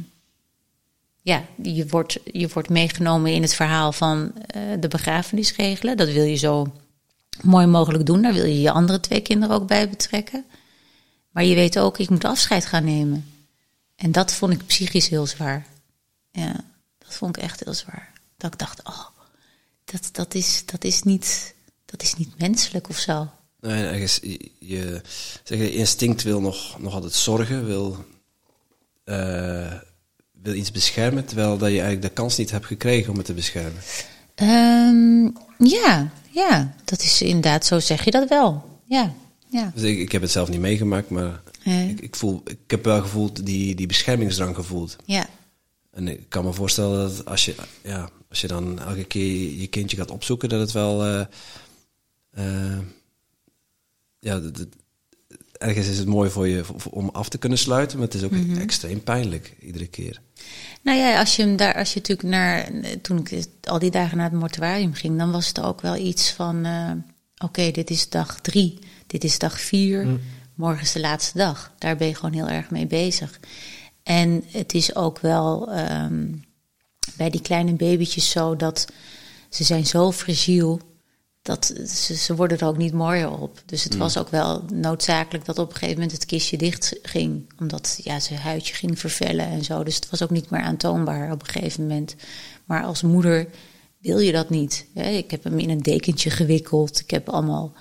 Speaker 1: ja, je wordt, je wordt meegenomen in het verhaal van eh, de begrafenis regelen. Dat wil je zo mooi mogelijk doen. Daar wil je je andere twee kinderen ook bij betrekken. Maar je weet ook, ik moet afscheid gaan nemen. En dat vond ik psychisch heel zwaar. Ja, dat vond ik echt heel zwaar. Dat ik dacht, oh, dat, dat, is, dat, is, niet, dat is niet menselijk of zo.
Speaker 2: Nee, ergens, je, je, zeg, je instinct wil nog, nog altijd zorgen, wil, eh, wil iets beschermen, terwijl dat je eigenlijk de kans niet hebt gekregen om het te beschermen.
Speaker 1: Ehm, ja, ja, dat is inderdaad, zo zeg je dat wel. Ja, ja.
Speaker 2: Dus ik, ik heb het zelf niet meegemaakt, maar Ik, ik, voel, ik heb wel gevoeld die, die beschermingsdrang gevoeld.
Speaker 1: ja.
Speaker 2: En ik kan me voorstellen dat als je, ja, als je dan elke keer je kindje gaat opzoeken, dat het wel. eh, eh, ja, dat- dat- ergens is het mooi voor je voor- om af te kunnen sluiten, maar het is ook extreem pijnlijk iedere keer.
Speaker 1: Nou ja, als je hem daar, als je natuurlijk naar, toen ik al die dagen naar het mortuarium ging, dan was het ook wel iets van, eh, oké, dit is dag drie, dit is dag vier, morgen is de laatste dag. Daar ben je gewoon heel erg mee bezig. En het is ook wel ehm, bij die kleine babytjes zo dat ze zijn zo fragiel dat ze, ze worden er ook niet mooier op. Dus het was ook wel noodzakelijk dat op een gegeven moment het kistje dicht ging. Omdat ja, zijn huidje ging vervellen en zo. Dus het was ook niet meer aantoonbaar op een gegeven moment. Maar als moeder wil je dat niet. Hè? Ik heb hem in een dekentje gewikkeld. Ik heb allemaal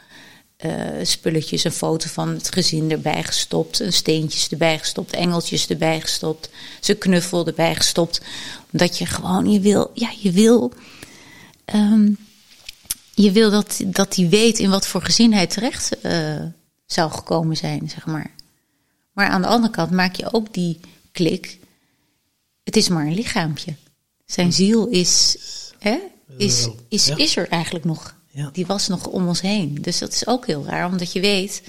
Speaker 1: eh, spulletjes, een foto van het gezin erbij gestopt. Een steentjes erbij gestopt, engeltjes erbij gestopt. Zijn knuffel erbij gestopt. Omdat je gewoon, je wil, ja, je wil... ehm, je wil dat, dat hij weet in wat voor gezin hij terecht eh, zou gekomen zijn, zeg maar. Maar aan de andere kant maak je ook die klik. Het is maar een lichaampje. Zijn ziel is, hè, is, is, is er eigenlijk nog.
Speaker 3: Ja.
Speaker 1: Die was nog om ons heen. Dus dat is ook heel raar, omdat je weet...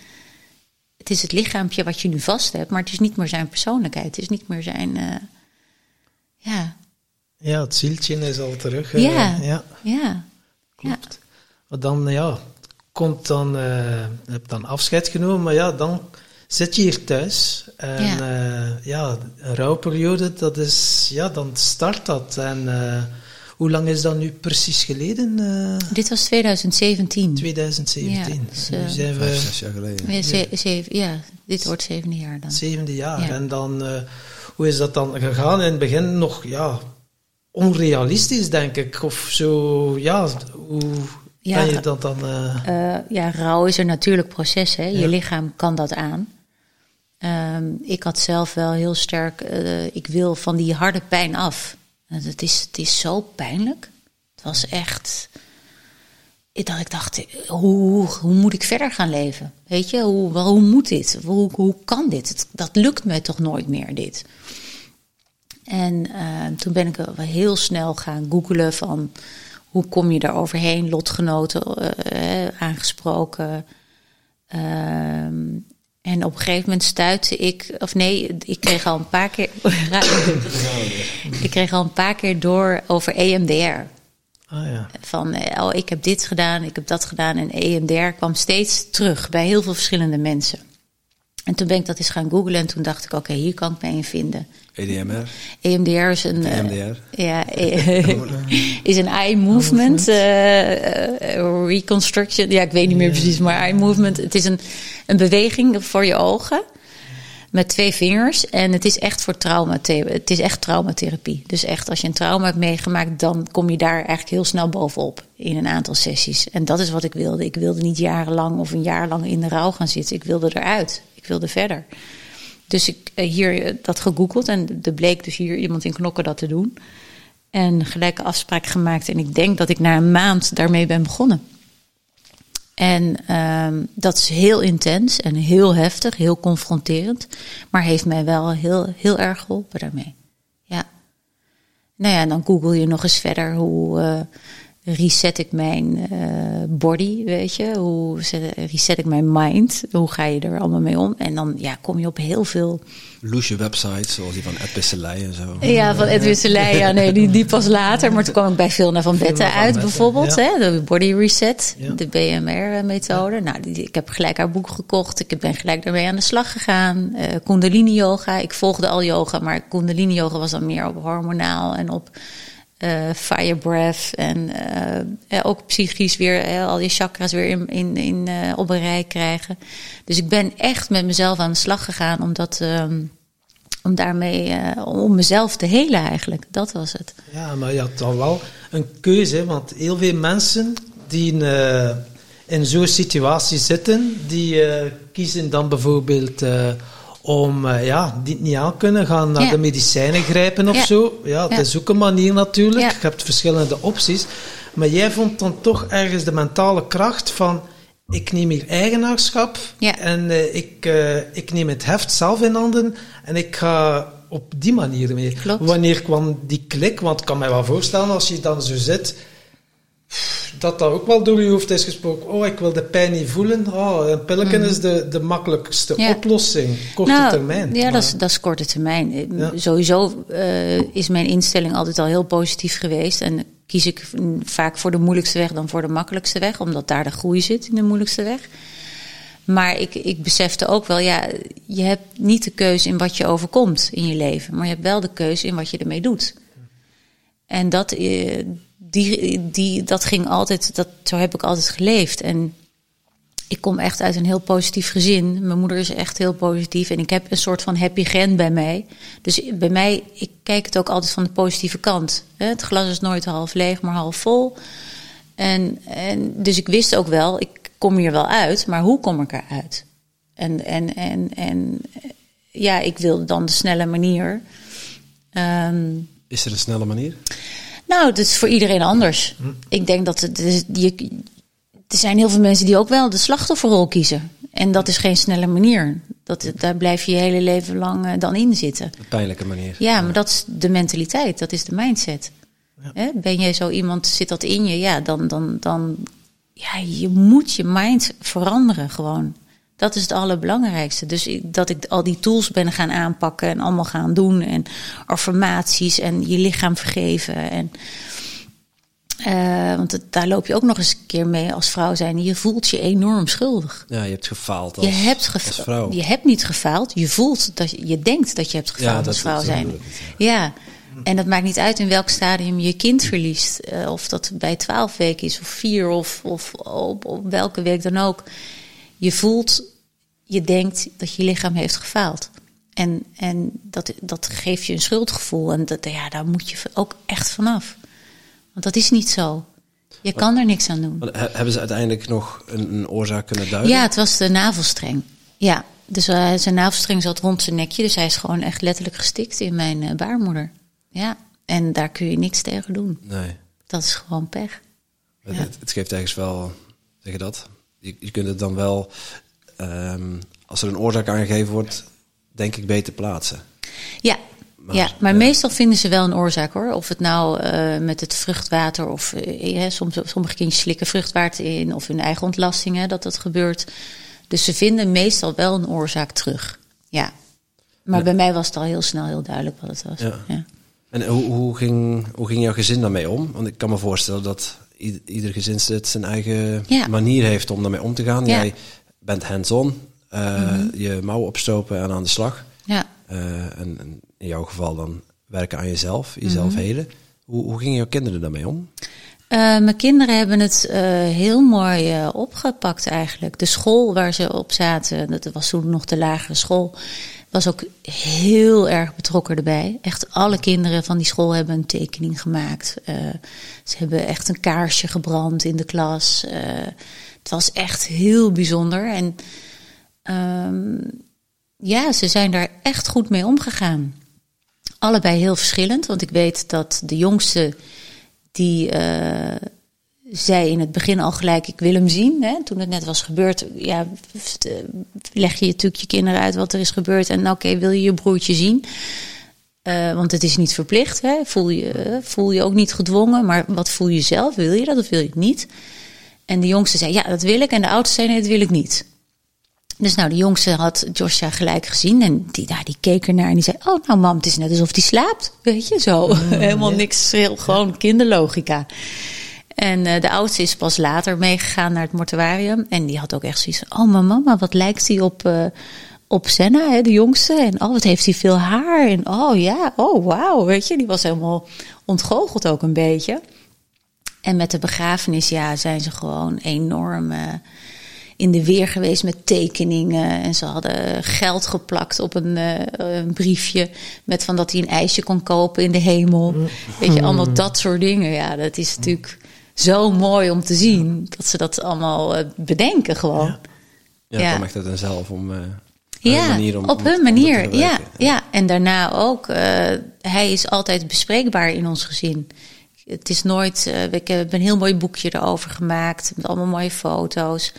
Speaker 1: het is het lichaampje wat je nu vast hebt... maar het is niet meer zijn persoonlijkheid. Het is niet meer zijn... eh, ja,
Speaker 3: Ja, het zieltje is al terug. eh,
Speaker 1: ja,
Speaker 3: ja.
Speaker 1: ja.
Speaker 3: Klopt. Maar dan, ja, komt dan, eh heb dan afscheid genomen, maar ja, dan zit je hier thuis. En
Speaker 1: Ja.
Speaker 3: ja, ja een rouwperiode, dat is, ja, dan start dat. En hoe lang is dat nu precies geleden? Eh,
Speaker 1: Dit was 2017.
Speaker 3: 2017.
Speaker 1: Ja, dus,
Speaker 3: nu
Speaker 1: eh,
Speaker 2: Vijf, zes jaar geleden.
Speaker 1: Ja, ze- zeven, ja, dit wordt zevende jaar dan.
Speaker 3: zevende jaar.
Speaker 1: Ja.
Speaker 3: En dan, eh, hoe is dat dan gegaan? In het begin nog, ja, onrealistisch, denk ik. Of zo, ja, hoe
Speaker 1: Ja,
Speaker 3: kan je dat dan... eh,
Speaker 1: Eh, ja, rouw is een natuurlijk proces. Hè? Je lichaam kan dat aan. Ehm, ik had zelf wel heel sterk, eh, ik wil van die harde pijn af. Het is, het is zo pijnlijk. Het was echt. Dacht, ik dacht hoe, hoe moet ik verder gaan leven? Weet je, hoe, hoe moet dit? Hoe, hoe kan dit? Dat lukt me toch nooit meer, dit. En eh, toen ben ik heel snel gaan googelen van hoe kom je daar overheen, lotgenoten eh, eh, aangesproken. Ehm, en op een gegeven moment stuitte ik, of nee, ik kreeg al een paar keer, ik kreeg al een paar keer door over EMDR.
Speaker 3: ah ja.
Speaker 1: Van, eh, oh, ik heb dit gedaan, ik heb dat gedaan. En EMDR kwam steeds terug bij heel veel verschillende mensen. En toen ben ik dat eens gaan googlen en toen dacht ik, oké, hier kan ik me in vinden.
Speaker 2: EDMR,
Speaker 1: EMDR is een. eh,
Speaker 2: EMDR.
Speaker 1: ja, eh, is een eye movement eh, reconstruction. Ja, ik weet niet meer precies, maar eye movement. Het is een, een beweging voor je ogen. Met twee vingers. En het is echt voor trauma. Het is echt traumatherapie. Dus echt als je een trauma hebt meegemaakt, dan kom je daar eigenlijk heel snel bovenop in een aantal sessies. En dat is wat ik wilde. Ik wilde niet jarenlang of een jaar lang in de rouw gaan zitten. Ik wilde eruit. Ik wilde verder. Dus ik uh, hier dat gegoogeld en er bleek dus hier iemand in Knokken dat te doen. En gelijke afspraak gemaakt. En ik denk dat ik na een maand daarmee ben begonnen. En um, dat is heel intens en heel heftig, heel confronterend. Maar heeft mij wel heel, heel erg geholpen daarmee. Ja. Nou ja, dan google je nog eens verder hoe. Uh, reset ik mijn uh, body, weet je? Hoe reset ik mijn mind? Hoe ga je er allemaal mee om? En dan ja, kom je op heel veel...
Speaker 2: Loesje websites, zoals die van Ed Wisselij en zo.
Speaker 1: Ja, van Ed Wisselij. Ja, nee, die, die pas later. Maar toen kwam ik bij Vilna van Betten uit, bijvoorbeeld. Ja. Hè? De body reset, ja. de BMR-methode. Ja. Nou, die, ik heb gelijk haar boek gekocht. Ik ben gelijk daarmee aan de slag gegaan. Uh, kundalini yoga. Ik volgde al yoga, maar kundalini yoga was dan meer op hormonaal en op uh, fire breath en uh, ook psychisch weer al je chakras weer in, in, in op een rij krijgen. Dus ik ben echt met mezelf aan de slag gegaan om dat. Um, om daarmee, om mezelf te helen eigenlijk. Dat was het.
Speaker 3: Ja, maar je had dan wel een keuze, want heel veel mensen die in, in zo'n situatie zitten, die kiezen dan bijvoorbeeld om uh, ja, die niet aan kunnen gaan naar
Speaker 1: Ja.
Speaker 3: de medicijnen grijpen of
Speaker 1: Ja.
Speaker 3: zo. Ja, het
Speaker 1: Ja.
Speaker 3: is ook een manier natuurlijk. Je hebt verschillende opties. Maar jij vond dan toch ergens de mentale kracht van... Ik neem hier eigenaarschap
Speaker 1: Ja.
Speaker 3: en eh, ik, eh, ik neem het heft zelf in handen en ik ga op die manier mee.
Speaker 1: Klopt.
Speaker 3: Wanneer kwam die klik? Want ik kan mij wel voorstellen als je dan zo zit dat dat ook wel door je hoofd is gesproken. Oh, ik wil de pijn niet voelen. Oh, een pilletje is de, de makkelijkste.
Speaker 1: Ja.
Speaker 3: oplossing. Korte
Speaker 1: nou,
Speaker 3: termijn.
Speaker 1: Ja,
Speaker 3: Maar-
Speaker 1: dat is, dat is korte termijn. Eh,
Speaker 3: Ja.
Speaker 1: Sowieso eh, is mijn instelling altijd al heel positief geweest. En kies ik mm, vaak voor de moeilijkste weg dan voor de makkelijkste weg. Omdat daar de groei zit in de moeilijkste weg. Maar ik, ik besefte ook wel, ja, je hebt niet de keuze in wat je overkomt in je leven. Maar je hebt wel de keuze in wat je ermee doet. En dat, eh, die, die, dat ging altijd, dat, zo heb ik altijd geleefd. En ik kom echt uit een heel positief gezin. Mijn moeder is echt heel positief. En ik heb een soort van happy gen bij mij. Dus bij mij, ik kijk het ook altijd van de positieve kant. Het glas is nooit half leeg, maar half vol. En, en dus ik wist ook wel, ik kom hier wel uit, maar hoe kom ik eruit? En, en, en, en ja, ik wilde dan de snelle manier. Ehm,
Speaker 2: Is er een snelle manier?
Speaker 1: Nou, het is voor iedereen anders. Ik denk dat het, je, er zijn heel veel mensen die ook wel de slachtofferrol kiezen. En dat is geen snelle manier. Dat, daar blijf je je hele leven lang eh, dan in zitten.
Speaker 2: Een pijnlijke manier.
Speaker 1: Ja, maar dat is de mentaliteit, dat is de mindset. Hè? Ben jij zo iemand, zit dat in je? Ja, dan, dan, dan, ja, je moet je mind veranderen gewoon. Dat is het allerbelangrijkste. Dus ik- dat ik al die tools ben gaan aanpakken en allemaal gaan doen. En affirmaties en je lichaam vergeven. En, eh, want het- daar loop je ook nog eens een keer mee als vrouw zijn. Je voelt je enorm schuldig.
Speaker 2: Ja, je hebt gefaald als,
Speaker 1: je, hebt
Speaker 2: als vrouw.
Speaker 1: je hebt niet gefaald. Je voelt dat je, je denkt dat je hebt gefaald
Speaker 2: Ja,
Speaker 1: als vrouw zijn. Ja, en dat maakt niet uit in welk stadium je kind verliest. Eh, of dat bij twaalf weken is, of vier, of, of op, op welke week dan ook. Je voelt, je denkt dat je lichaam heeft gefaald. En, en dat, dat geeft je een schuldgevoel. En dat, ja, daar moet je ook echt vanaf. Want dat is niet zo. Je kan er niks aan doen.
Speaker 2: Hebben ze uiteindelijk nog een, een oorzaak kunnen duiden?
Speaker 1: Ja, het was de navelstreng. Ja, dus eh, zijn navelstreng zat rond zijn nekje. Dus hij is gewoon echt letterlijk gestikt in mijn eh, baarmoeder. Ja, en daar kun je niks tegen doen.
Speaker 2: Nee.
Speaker 1: Dat is gewoon pech. Ja.
Speaker 2: het, het geeft ergens wel, zeg je dat? Je, je kunt het dan wel, ehm, als er een oorzaak aangegeven wordt, denk ik beter plaatsen.
Speaker 1: Ja,
Speaker 2: Maar,
Speaker 1: ja, maar
Speaker 2: ja.
Speaker 1: meestal vinden ze wel een oorzaak hoor. Of het nou eh, met het vruchtwater of ja, soms, sommige kindjes slikken vruchtwater in of hun eigen ontlastingen dat dat gebeurt. Dus ze vinden meestal wel een oorzaak terug. Ja. Maar
Speaker 2: Ja.
Speaker 1: bij mij was het al heel snel heel duidelijk wat het was.
Speaker 2: Ja. En hoe, hoe, ging, hoe ging jouw gezin daarmee om? Want ik kan me voorstellen dat i- ieder gezinslid zijn eigen
Speaker 1: Ja.
Speaker 2: manier heeft om daarmee om te gaan.
Speaker 1: Ja.
Speaker 2: Jij bent hands-on, eh, je mouwen opstopen en aan de slag.
Speaker 1: ja.
Speaker 2: Eh, en, en in jouw geval dan werken aan jezelf, jezelf
Speaker 1: Mhm.
Speaker 2: heden. Hoe, hoe gingen jouw kinderen daarmee om?
Speaker 1: Eh, mijn kinderen hebben het heel mooi opgepakt eigenlijk. De school waar ze op zaten, dat was toen nog de lagere school. Was ook heel erg betrokken erbij. Echt alle kinderen van die school hebben een tekening gemaakt. Uh, ze hebben echt een kaarsje gebrand in de klas. Uh, het was echt heel bijzonder. En um, ja, ze zijn daar echt goed mee omgegaan. Allebei heel verschillend, want ik weet dat de jongste die uh, zei in het begin al gelijk: ik wil hem zien. Hè? Toen het net was gebeurd, ja, leg je natuurlijk je kinderen uit wat er is gebeurd en oké, wil je je broertje zien? Uh, want het is niet verplicht. Hè? Voel, je, voel je ook niet gedwongen, maar wat voel je zelf? Wil je dat of wil je het niet? En de jongste zei: ja, dat wil ik. En de oudste zei: nee, dat wil ik niet. Dus nou, de jongste had Joshua gelijk gezien en die, daar die keek ernaar en die zei: Oh, nou, mam, het is net alsof hij slaapt. Weet je zo. Mm, Helemaal niks gewoon kinderlogica. En uh, de oudste is pas later meegegaan naar het mortuarium. En die had ook echt zoiets van: Oh, mijn mama, wat lijkt hij op, uh, op Senna, hè, de jongste? En oh, wat heeft hij veel haar? En oh ja, oh wauw, weet je, die was helemaal ontgoocheld ook een beetje. En met de begrafenis, ja, zijn ze gewoon enorm. Uh, in de weer geweest met tekeningen. En ze hadden geld geplakt op een, uh, een briefje. Met van dat hij een ijsje kon kopen in de hemel. Weet je, allemaal dat soort dingen. Ja, dat is natuurlijk zo mooi om te zien. Dat ze dat allemaal uh, bedenken gewoon.
Speaker 2: Ja, ja, dan maakt het dan zelf om... Uh,
Speaker 1: ja, manier om, op hun manier. ja, ja, en daarna ook. hij is altijd bespreekbaar in ons gezin. Het is nooit. ik heb een heel mooi boekje erover gemaakt. Met allemaal mooie foto's.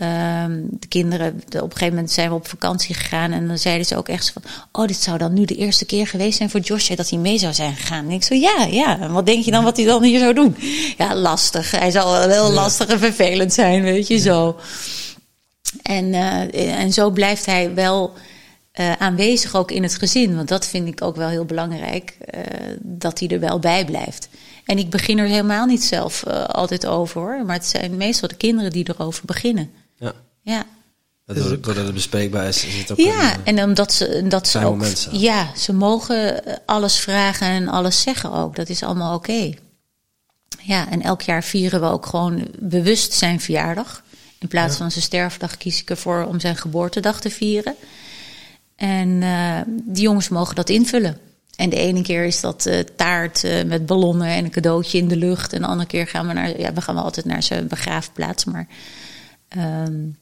Speaker 1: Um, de kinderen, op een gegeven moment zijn we op vakantie gegaan en dan zeiden ze ook echt van, oh, dit zou dan nu de eerste keer geweest zijn voor Joshua dat hij mee zou zijn gegaan. En ik zo, ja, ja. En wat denk je dan wat hij dan hier zou doen? Ja, lastig. Hij zal wel heel lastig en vervelend zijn, weet je zo. En, uh, en zo blijft hij wel uh, aanwezig ook in het gezin, want dat vind ik ook wel heel belangrijk, uh, dat hij er wel bij blijft. En ik begin er helemaal niet zelf altijd over hoor, maar het zijn meestal de kinderen die erover beginnen.
Speaker 2: Ja.
Speaker 1: Ja.
Speaker 2: Doordat het bespreekbaar is, is het ook
Speaker 1: Ja,
Speaker 2: een,
Speaker 1: en omdat ze, dat ze ook.
Speaker 2: Mensen.
Speaker 1: Ja, ze mogen alles vragen en alles zeggen ook. Dat is allemaal oké. Okay. Ja, en elk jaar vieren we ook gewoon bewust zijn verjaardag. In plaats ja. van zijn sterfdag kies ik ervoor om zijn geboortedag te vieren. En uh, die jongens mogen dat invullen. En de ene keer is dat uh, taart uh, met ballonnen en een cadeautje in de lucht. En de andere keer gaan we naar, ja, we gaan wel altijd naar zijn begraafplaats, maar Um,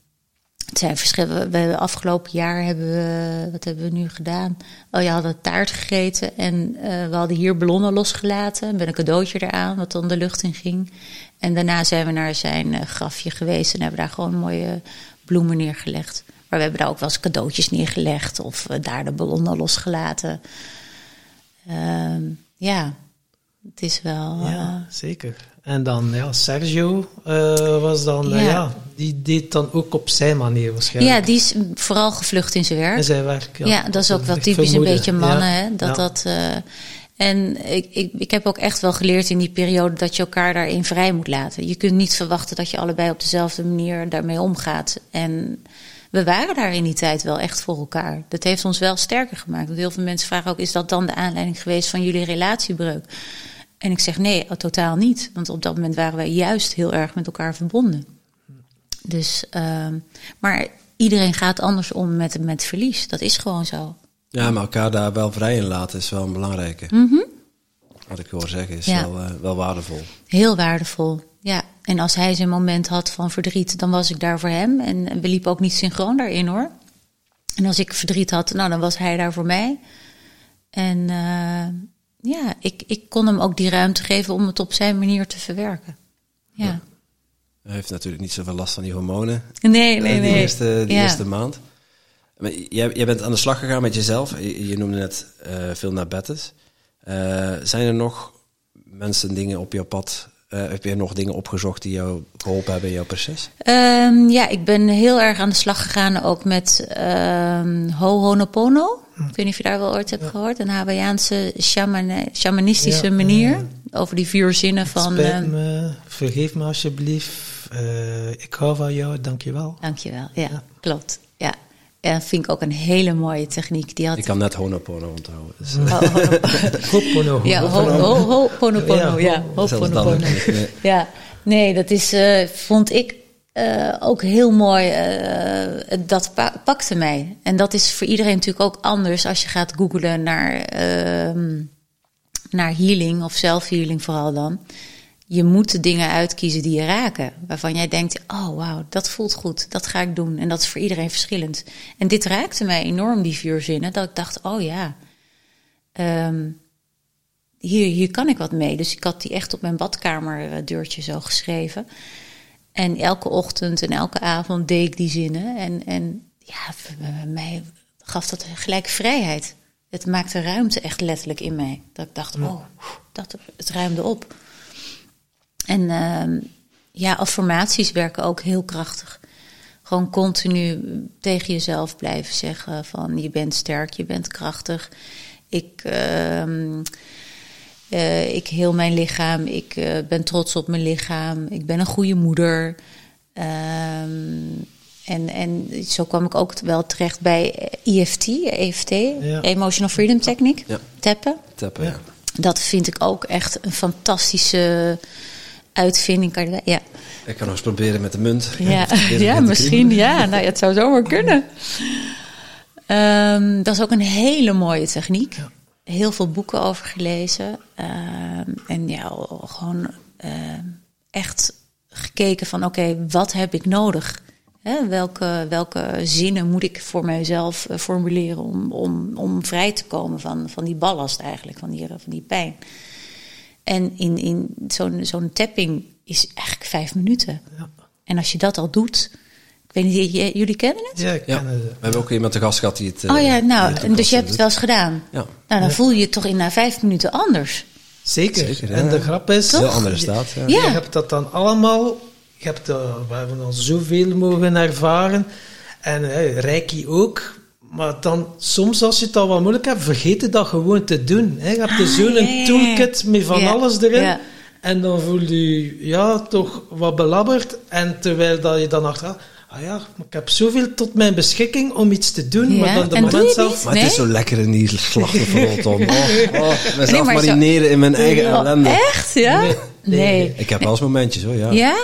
Speaker 1: het zijn verschillende. We afgelopen jaar hebben we, wat hebben we nu gedaan? Oh, je hadden taart gegeten en uh, we hadden hier ballonnen losgelaten met een cadeautje eraan, wat dan de lucht in ging. En daarna zijn we naar zijn uh, grafje geweest en hebben daar gewoon mooie bloemen neergelegd. Maar we hebben daar ook wel eens cadeautjes neergelegd of uh, daar de ballonnen losgelaten. Um, ja, het is wel.
Speaker 3: Ja, zeker. En dan, ja, Sergio uh, was dan, ja. Uh, ja. die deed dan ook op zijn manier waarschijnlijk.
Speaker 1: Ja, die is vooral gevlucht in zijn werk.
Speaker 3: In zijn werk, ja.
Speaker 1: ja dat is ook wel typisch vermoeden. een beetje mannen, ja. hè. Dat dat... Uh, en ik, ik, ik heb ook echt wel geleerd in die periode dat je elkaar daarin vrij moet laten. Je kunt niet verwachten dat je allebei op dezelfde manier daarmee omgaat. En we waren daar in die tijd wel echt voor elkaar. Dat heeft ons wel sterker gemaakt. Want heel veel mensen vragen ook: is dat dan de aanleiding geweest van jullie relatiebreuk? En ik zeg nee, totaal niet. Want op dat moment waren wij juist heel erg met elkaar verbonden. Dus, uh, maar iedereen gaat anders om met, met verlies. Dat is gewoon zo.
Speaker 2: Ja, maar elkaar daar wel vrij in laten is wel een belangrijke.
Speaker 1: Mm -hmm.
Speaker 2: Wat ik hoor zeggen is ja. wel, uh, wel waardevol.
Speaker 1: Heel waardevol, ja. En als hij zijn moment had van verdriet, dan was ik daar voor hem. En we liepen ook niet synchroon daarin hoor. En als ik verdriet had, nou, dan was hij daar voor mij. En uh, ja, ik, ik kon hem ook die ruimte geven om het op zijn manier te verwerken. Ja. ja.
Speaker 2: Hij heeft natuurlijk niet zoveel last van die hormonen.
Speaker 1: Nee, nee, nee.
Speaker 2: De eerste, die ja. eerste maand. Maar jij, jij bent aan de slag gegaan met jezelf. Je, je noemde net uh, veel diabetes. Uh, zijn er nog mensen, dingen op jouw pad? Uh, heb je nog dingen opgezocht die jou geholpen hebben in jouw proces?
Speaker 1: Um, ja, ik ben heel erg aan de slag gegaan ook met um, Ho'oponopono. Ik weet niet of je daar wel ooit hebt ja. gehoord. Een Hawaiiaanse shamane, shamanistische ja, manier. Uh, over die vier zinnen van...
Speaker 3: Spijt me, vergeef me alsjeblieft. Uh, ik hou van jou, dankjewel.
Speaker 1: Dankjewel, ja, ja. klopt. Ja. En dat vind ik ook een hele mooie techniek. Die had...
Speaker 2: Ik kan net Honopono onthouden. Dus.
Speaker 3: Hopono.
Speaker 1: ja, Hoponopono. Ja, Hoponopono. Ja, nee, dat is, uh, vond ik eh, ook heel mooi, eh, dat pa- pakte mij. En dat is voor iedereen natuurlijk ook anders als je gaat googlen naar, ehm, naar healing of self-healing vooral dan. Je moet de dingen uitkiezen die je raken. Waarvan jij denkt, oh wauw, dat voelt goed, dat ga ik doen. En dat is voor iedereen verschillend. En dit raakte mij enorm, die vier zinnen, dat ik dacht, oh ja, ehm, hier, hier kan ik wat mee. Dus ik had die echt op mijn badkamerdeurtje zo geschreven. En elke ochtend en elke avond deed ik die zinnen. En, en ja, bij mij gaf dat gelijk vrijheid. Het maakte ruimte echt letterlijk in mij. Dat ik dacht, oh, dat, het ruimde op. En ehm, ja, affirmaties werken ook heel krachtig. Gewoon continu tegen jezelf blijven zeggen van je bent sterk, je bent krachtig. Ik, ehm, eh, ik heel mijn lichaam, ik eh, ben trots op mijn lichaam, ik ben een goede moeder. Ehm, en, en zo kwam ik ook wel terecht bij EFT, EFT,
Speaker 3: Ja.
Speaker 1: Emotional Freedom Technique,
Speaker 2: Ja.
Speaker 1: tappen.
Speaker 2: Tappen,
Speaker 3: Ja.
Speaker 2: ja.
Speaker 1: Dat vind ik ook echt een fantastische uitvinding. Kan je- Ja,
Speaker 2: Ik kan nog eens proberen met de munt.
Speaker 1: ja, ja misschien. Ja, nou, ja, het zou zomaar kunnen. Ehm, dat is ook een hele mooie techniek. Heel veel boeken over gelezen. Ehm, en ja, gewoon ehm, echt gekeken van oké, wat heb ik nodig? Hè, welke, welke zinnen moet ik voor mijzelf eh, formuleren om, om, om vrij te komen van, van die ballast eigenlijk, van die, van die pijn. En in, in zo'n zo'n tapping is eigenlijk vijf minuten.
Speaker 3: Ja.
Speaker 1: En als je dat al doet, ik weet niet, jullie kennen het?
Speaker 3: Ja, ik
Speaker 2: Ja,
Speaker 3: ken
Speaker 2: we
Speaker 3: het.
Speaker 2: hebben ook iemand te gast gehad die het... eh,
Speaker 1: oh ja,
Speaker 2: die
Speaker 1: nou,
Speaker 2: het
Speaker 1: dus je hebt het wel eens gedaan.
Speaker 2: Ja,
Speaker 1: Nou, dan voel je je toch in na vijf minuten anders.
Speaker 3: Zeker.
Speaker 2: Zeker, ja.
Speaker 3: En de grap is...
Speaker 2: heel andere staat. Ja.
Speaker 1: Ja.
Speaker 3: Je hebt dat dan allemaal... Je hebt, eh, we hebben al zoveel mogen ervaren. En eh, Reiki ook. Maar dan, soms als je het al wat moeilijk hebt, vergeet je dat gewoon te doen. Hè. Je hebt er
Speaker 1: Ah,
Speaker 3: zo'n
Speaker 1: ja, ja, ja.
Speaker 3: toolkit met van
Speaker 1: Ja,
Speaker 3: alles erin.
Speaker 1: ja.
Speaker 3: En dan voel je je ja, toch wat belabberd. En terwijl dat je dan achteraf... Ah ja, ik heb zoveel tot mijn beschikking om iets te doen.
Speaker 1: Ja,
Speaker 3: Maar dan de
Speaker 1: en
Speaker 3: moment zelf...
Speaker 2: Maar het is zo lekker in die slachtofferrol, Tom. Oh, oh, mezelf
Speaker 1: maar zo-
Speaker 2: marineren in mijn eigen
Speaker 1: Oh,
Speaker 2: ellende.
Speaker 1: echt? Ja?
Speaker 3: Nee,
Speaker 1: Nee.
Speaker 3: nee,
Speaker 2: Ik heb wel eens momentjes hoor, ja.
Speaker 1: Ja?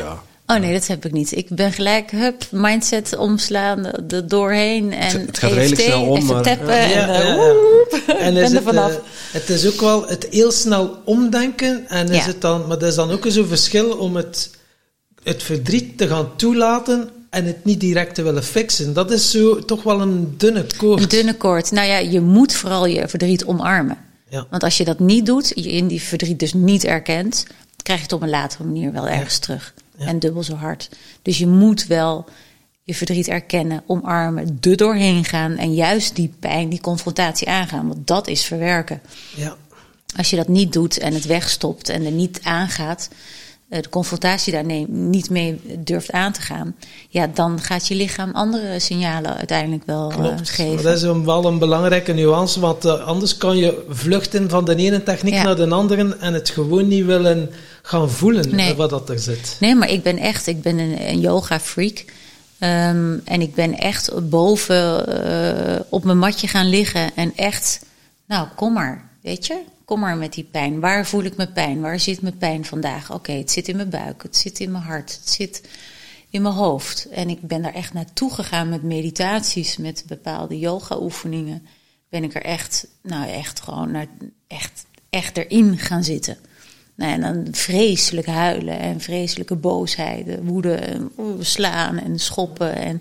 Speaker 1: Oh nee, dat heb ik niet. Ik ben gelijk, hup, mindset omslaan, er doorheen. En
Speaker 2: Het gaat redelijk
Speaker 1: EFT,
Speaker 2: snel om,
Speaker 1: even
Speaker 2: maar-
Speaker 1: tappen
Speaker 2: Ja.
Speaker 1: en
Speaker 3: Ja,
Speaker 1: eh,
Speaker 3: ja, ja.
Speaker 1: woep,
Speaker 3: En
Speaker 1: ben
Speaker 3: is
Speaker 1: er
Speaker 3: het,
Speaker 1: vanaf.
Speaker 3: eh, het is ook wel het heel snel omdenken. En is
Speaker 1: Ja.
Speaker 3: het dan, maar dat is dan ook zo'n verschil om het, het verdriet te gaan toelaten en het niet direct te willen fixen. Dat is zo toch wel een dunne koord.
Speaker 1: Een dunne koord. Nou ja, je moet vooral je verdriet omarmen.
Speaker 3: Ja.
Speaker 1: Want als je dat niet doet, je in die verdriet dus niet erkent, krijg je het op een latere manier wel ergens terug.
Speaker 3: Ja.
Speaker 1: En dubbel zo hard. Dus je moet wel je verdriet erkennen, omarmen, er doorheen gaan en juist die pijn, die confrontatie aangaan. Want dat is verwerken.
Speaker 3: Ja.
Speaker 1: Als je dat niet doet en het wegstopt en er niet aangaat, de confrontatie daar nee- niet mee durft aan te gaan, ja, dan gaat je lichaam andere signalen uiteindelijk wel eh,
Speaker 3: Klopt.
Speaker 1: geven.
Speaker 3: Dat is een, wel een belangrijke nuance, want eh, anders kan je vluchten van de ene techniek
Speaker 1: Ja.
Speaker 3: naar de andere en het gewoon niet willen gaan voelen
Speaker 1: Nee.
Speaker 3: eh, wat dat er zit.
Speaker 1: Nee, maar ik ben echt, ik ben een, een yoga freak. Ehm, en ik ben echt boven eh, op mijn matje gaan liggen. En echt, nou, kom maar, weet je? Kom maar met die pijn. Waar voel ik mijn pijn? Waar zit mijn pijn vandaag? Oké, het zit in mijn buik, het zit in mijn hart, het zit in mijn hoofd. En ik ben daar echt naartoe gegaan met meditaties, met bepaalde yoga-oefeningen. Ben ik er echt, nou echt gewoon, naar, echt, echt erin gaan zitten. Nou, en dan vreselijk huilen en vreselijke boosheid, woede, en slaan en schoppen en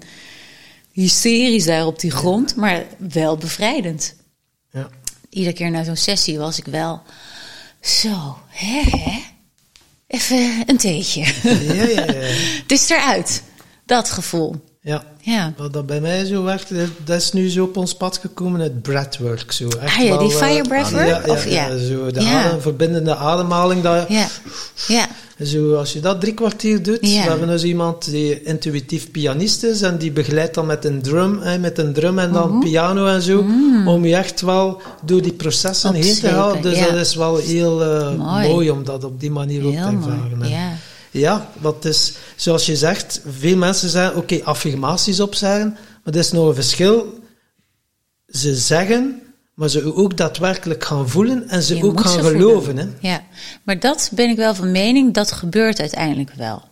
Speaker 1: hysterisch daar op die grond, maar wel bevrijdend. Iedere keer na zo'n sessie was ik wel zo, hè, hè? Even een theetje.
Speaker 3: Ja, ja, ja.
Speaker 1: Het is eruit. Dat gevoel.
Speaker 3: ja.
Speaker 1: Ja.
Speaker 3: Wat dat bij mij zo werkt, dat- is nu zo op ons pad gekomen, het breathwork. Zo. Echt
Speaker 1: Ah ja, die
Speaker 3: wel, eh,
Speaker 1: fire breathwork?
Speaker 3: Ja, ja,
Speaker 1: Of, ja.
Speaker 3: ja, zo de adem, verbindende ademhaling. Dat,
Speaker 1: Ja. Ja.
Speaker 3: Zo, als je dat drie kwartier doet,
Speaker 1: Ja.
Speaker 3: we hebben dus iemand die intuïtief pianist is en die begeleidt dan met een drum, hè, met een drum en
Speaker 1: Mhm.
Speaker 3: dan piano en zo, om je echt wel door die processen heen te gaan. Dus
Speaker 1: ja.
Speaker 3: dat is wel heel eh,
Speaker 1: Mooi.
Speaker 3: mooi. om dat op die manier ook te ervaren.
Speaker 1: Ja.
Speaker 3: Ja, wat is, zoals je zegt, veel mensen zeggen, oké, affirmaties opzeggen, maar er is nog een verschil. Ze zeggen, maar ze ook daadwerkelijk gaan voelen en ze
Speaker 1: Je
Speaker 3: ook gaan
Speaker 1: ze
Speaker 3: geloven. Hè?
Speaker 1: Ja, maar dat ben ik wel van mening, dat gebeurt uiteindelijk wel.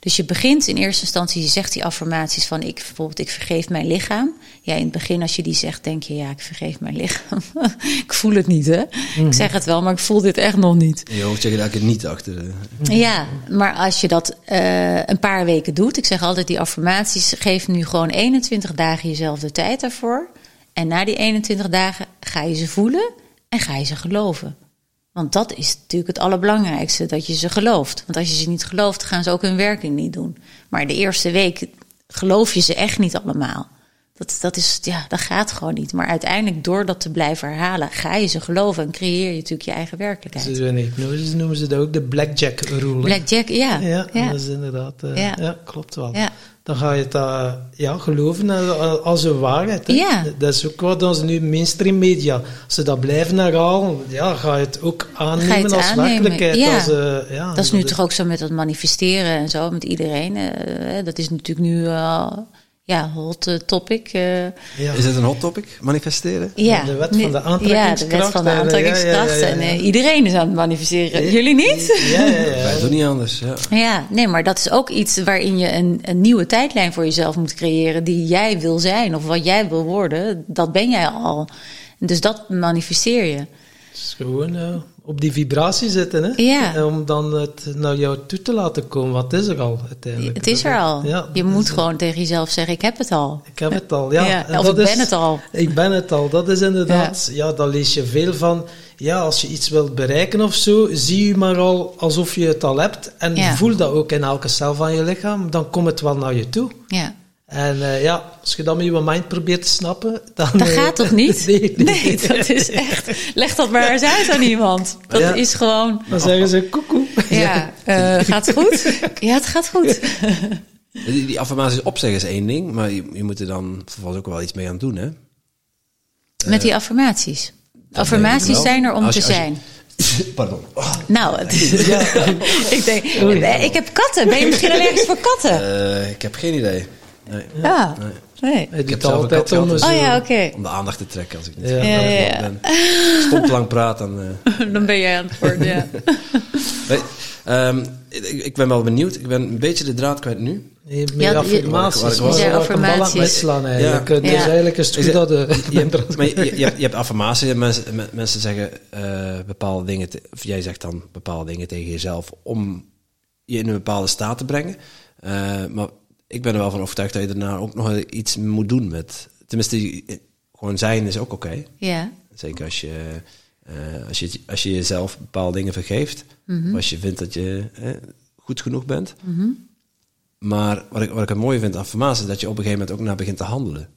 Speaker 1: Dus je begint in eerste instantie, je zegt die affirmaties van ik bijvoorbeeld, ik vergeef mijn lichaam. Ja, in het begin als je die zegt, denk je ja, ik vergeef mijn lichaam. ik voel het niet, hè? Ik zeg het wel, maar ik voel dit echt nog niet.
Speaker 2: Je hoofd zeg je eigenlijk niet achter.
Speaker 1: Ja, maar als je dat eh, een paar weken doet, ik zeg altijd die affirmaties, geef nu gewoon 21 dagen jezelf de tijd daarvoor. En na die 21 dagen ga je ze voelen en ga je ze geloven. Want dat is natuurlijk het allerbelangrijkste, dat je ze gelooft. Want als je ze niet gelooft, gaan ze ook hun werking niet doen. Maar de eerste week geloof je ze echt niet allemaal. Dat, dat, is, ja, dat gaat gewoon niet. Maar uiteindelijk, door dat te blijven herhalen, ga je ze geloven en creëer je natuurlijk je eigen werkelijkheid.
Speaker 3: Dus in hypnose noemen ze dat ook de blackjack rule.
Speaker 1: Blackjack, ja.
Speaker 3: Ja,
Speaker 1: ja.
Speaker 3: dat is inderdaad. eh,
Speaker 1: Ja.
Speaker 3: ja. klopt wel.
Speaker 1: Ja.
Speaker 3: Dan ga je het eh, ja, geloven als, een waarheid. Hè? Dat is ook wat onze nu mainstream media. Als ze dat blijven herhalen, ja, ga je het ook aannemen
Speaker 1: het
Speaker 3: als
Speaker 1: aannemen,
Speaker 3: werkelijkheid. Als, eh, ja,
Speaker 1: Dat is nu toch ook zo met dat manifesteren en zo, met iedereen. dat is natuurlijk nu uh, ja, hot uh, topic. Uh,
Speaker 3: Ja.
Speaker 2: Is het een hot topic, manifesteren?
Speaker 1: ja,
Speaker 3: de wet van de
Speaker 1: Ja, de
Speaker 3: aantrekkingskracht.
Speaker 1: wet van de
Speaker 3: en, eh,
Speaker 1: aantrekkingskracht.
Speaker 3: ja, ja, ja, ja.
Speaker 1: En uh, iedereen is aan het manifesteren. Jullie niet?
Speaker 3: Ja, ja, ja.
Speaker 2: Wij doen niet anders. Ja.
Speaker 1: Ja, nee, maar dat is ook iets waarin je een, een nieuwe tijdlijn voor jezelf moet creëren. Die jij wil zijn of wat jij wil worden. Dat ben jij al. Dus dat manifesteer je.
Speaker 3: Is gewoon op die vibratie zitten, hè?
Speaker 1: Ja.
Speaker 3: Om dan het naar jou toe te laten komen. Wat is er al uiteindelijk?
Speaker 1: Het is er al.
Speaker 3: Ja,
Speaker 1: je moet gewoon tegen jezelf zeggen: Ik heb het al.
Speaker 3: Ik heb het al, ja.
Speaker 1: Ja, of ik
Speaker 3: is-
Speaker 1: ben het al.
Speaker 3: Ik ben het al. Dat is inderdaad, ja. daar lees je veel van. Ja, als je iets wilt bereiken of zo, zie je maar al alsof je het al hebt. En voel dat ook in elke cel van je lichaam. Dan komt het wel naar je toe.
Speaker 1: Ja.
Speaker 3: En eh, ja, als je dat met je mind probeert te snappen, dan...
Speaker 1: Dat
Speaker 3: eh,
Speaker 1: gaat toch niet?
Speaker 3: nee, nee.
Speaker 1: Nee, dat is echt. Leg dat maar eens uit aan iemand. Dat
Speaker 3: Ja.
Speaker 1: is gewoon.
Speaker 3: Dan zeggen ze koekoe.
Speaker 1: Ja, eh, gaat het goed? Ja, het gaat goed.
Speaker 2: Die, die affirmaties opzeggen is één ding, maar je, je moet er dan vervolgens ook wel iets mee aan doen, hè?
Speaker 1: Met die affirmaties. Affirmaties zijn er om
Speaker 2: Als
Speaker 1: te
Speaker 2: je-
Speaker 1: zijn.
Speaker 2: Pardon. Oh,
Speaker 1: Nou, het, ik denk, ik heb katten. Ben je misschien allergisch voor katten?
Speaker 2: eh, ik heb geen idee. Nee.
Speaker 1: Ja.
Speaker 2: Nee.
Speaker 1: Nee.
Speaker 3: Hij doet
Speaker 2: zelf een
Speaker 3: altijd om
Speaker 2: dus-
Speaker 1: Oh ja.
Speaker 2: Om de aandacht te trekken als ik niet
Speaker 3: Ja.
Speaker 2: aan
Speaker 1: Ja,
Speaker 2: het
Speaker 1: ja,
Speaker 2: woord
Speaker 1: ja.
Speaker 2: ben. Stond te lang praat, dan... eh,
Speaker 1: Dan ben jij aan het worden, ja.
Speaker 2: Nee, ehm, ik, ik ben wel benieuwd. Ik ben een beetje de draad kwijt nu.
Speaker 3: Nee, Met
Speaker 1: Ja, je-
Speaker 3: affirmaties.
Speaker 2: Ik-
Speaker 1: Ja, affirmaties.
Speaker 3: eigenlijk.
Speaker 2: Ja.
Speaker 3: Dus
Speaker 1: Ja.
Speaker 3: eigenlijk is het goed dat de...
Speaker 2: Je je, je, hebt, je hebt affirmaties en mensen, me- mensen zeggen eh, bepaalde dingen, te- of jij zegt dan bepaalde dingen tegen jezelf om je in een bepaalde staat te brengen. Eh, maar ik ben er wel van overtuigd dat je daarna ook nog iets moet doen met, tenminste, gewoon zijn is ook oké.
Speaker 1: Ja,
Speaker 2: Zeker als je, eh, als, je, als je jezelf bepaalde dingen vergeeft,
Speaker 1: Mhm.
Speaker 2: als je vindt dat je eh, goed genoeg bent. Maar wat ik, wat ik het mooie vind aan affirmaties, is dat je op een gegeven moment ook naar begint te handelen.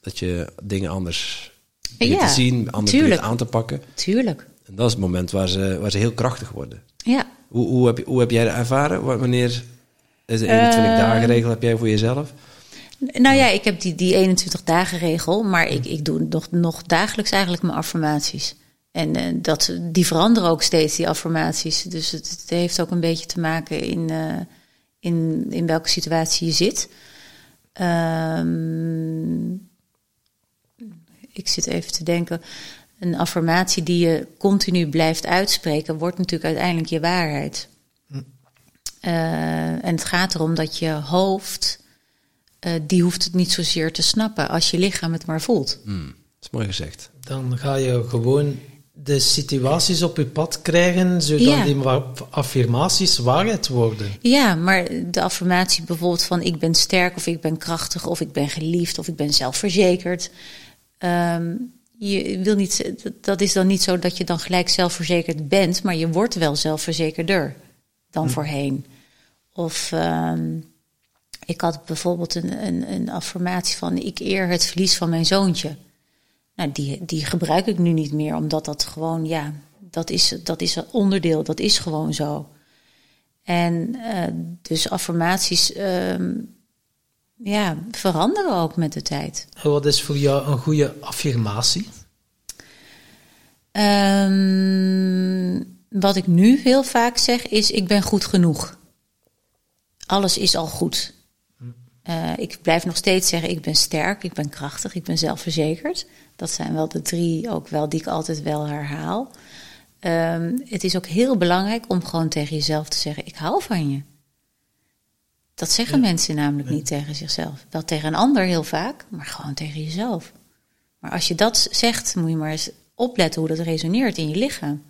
Speaker 2: Dat je dingen anders begint
Speaker 1: Ja,
Speaker 2: te zien, anders begint aan te pakken.
Speaker 1: tuurlijk.
Speaker 2: En dat is het moment waar ze, waar ze heel krachtig worden.
Speaker 1: Ja.
Speaker 2: Hoe, hoe, heb, je, hoe heb jij dat ervaren? Wa- Wanneer is de 21
Speaker 1: Eh,
Speaker 2: dagen regel heb jij voor jezelf?
Speaker 1: Nou ja, ik heb die, die 21 dagen regel, maar ik, ik doe nog, nog dagelijks eigenlijk mijn affirmaties. En eh, dat, die veranderen ook steeds, die affirmaties. Dus het, het heeft ook een beetje te maken in, eh, in, in welke situatie je zit. Ehm, ik zit even te denken. Een affirmatie die je continu blijft uitspreken, wordt natuurlijk uiteindelijk je waarheid. Eh, en het gaat erom dat je hoofd, eh, die hoeft het niet zozeer te snappen als je lichaam het maar voelt.
Speaker 2: Hmm, dat is mooi gezegd.
Speaker 3: Dan ga je gewoon de situaties op je pad krijgen, zodat
Speaker 1: Ja.
Speaker 3: die affirmaties waarheid worden.
Speaker 1: Ja, maar de affirmatie bijvoorbeeld van ik ben sterk of ik ben krachtig of ik ben geliefd of ik ben zelfverzekerd. Ehm, je wil niet, dat is dan niet zo dat je dan gelijk zelfverzekerd bent, maar je wordt wel zelfverzekerder dan voorheen. Of ehm, ik had bijvoorbeeld een, een, een affirmatie van ik eer het verlies van mijn zoontje. Nou, die, die gebruik ik nu niet meer, omdat dat gewoon, ja, dat is, dat is een onderdeel, dat is gewoon zo. En eh, dus affirmaties ehm, ja, veranderen ook met de tijd.
Speaker 3: En wat is voor jou een goede affirmatie?
Speaker 1: Ehm, wat ik nu heel vaak zeg is: ik ben goed genoeg. Alles is al goed. Eh, ik blijf nog steeds zeggen: ik ben sterk, ik ben krachtig, ik ben zelfverzekerd. Dat zijn wel de drie ook wel die ik altijd wel herhaal. Ehm, het is ook heel belangrijk om gewoon tegen jezelf te zeggen: ik hou van je. Dat zeggen mensen namelijk niet tegen zichzelf. Wel tegen een ander heel vaak, maar gewoon tegen jezelf. Maar als je dat zegt, moet je maar eens opletten hoe dat resoneert in je lichaam.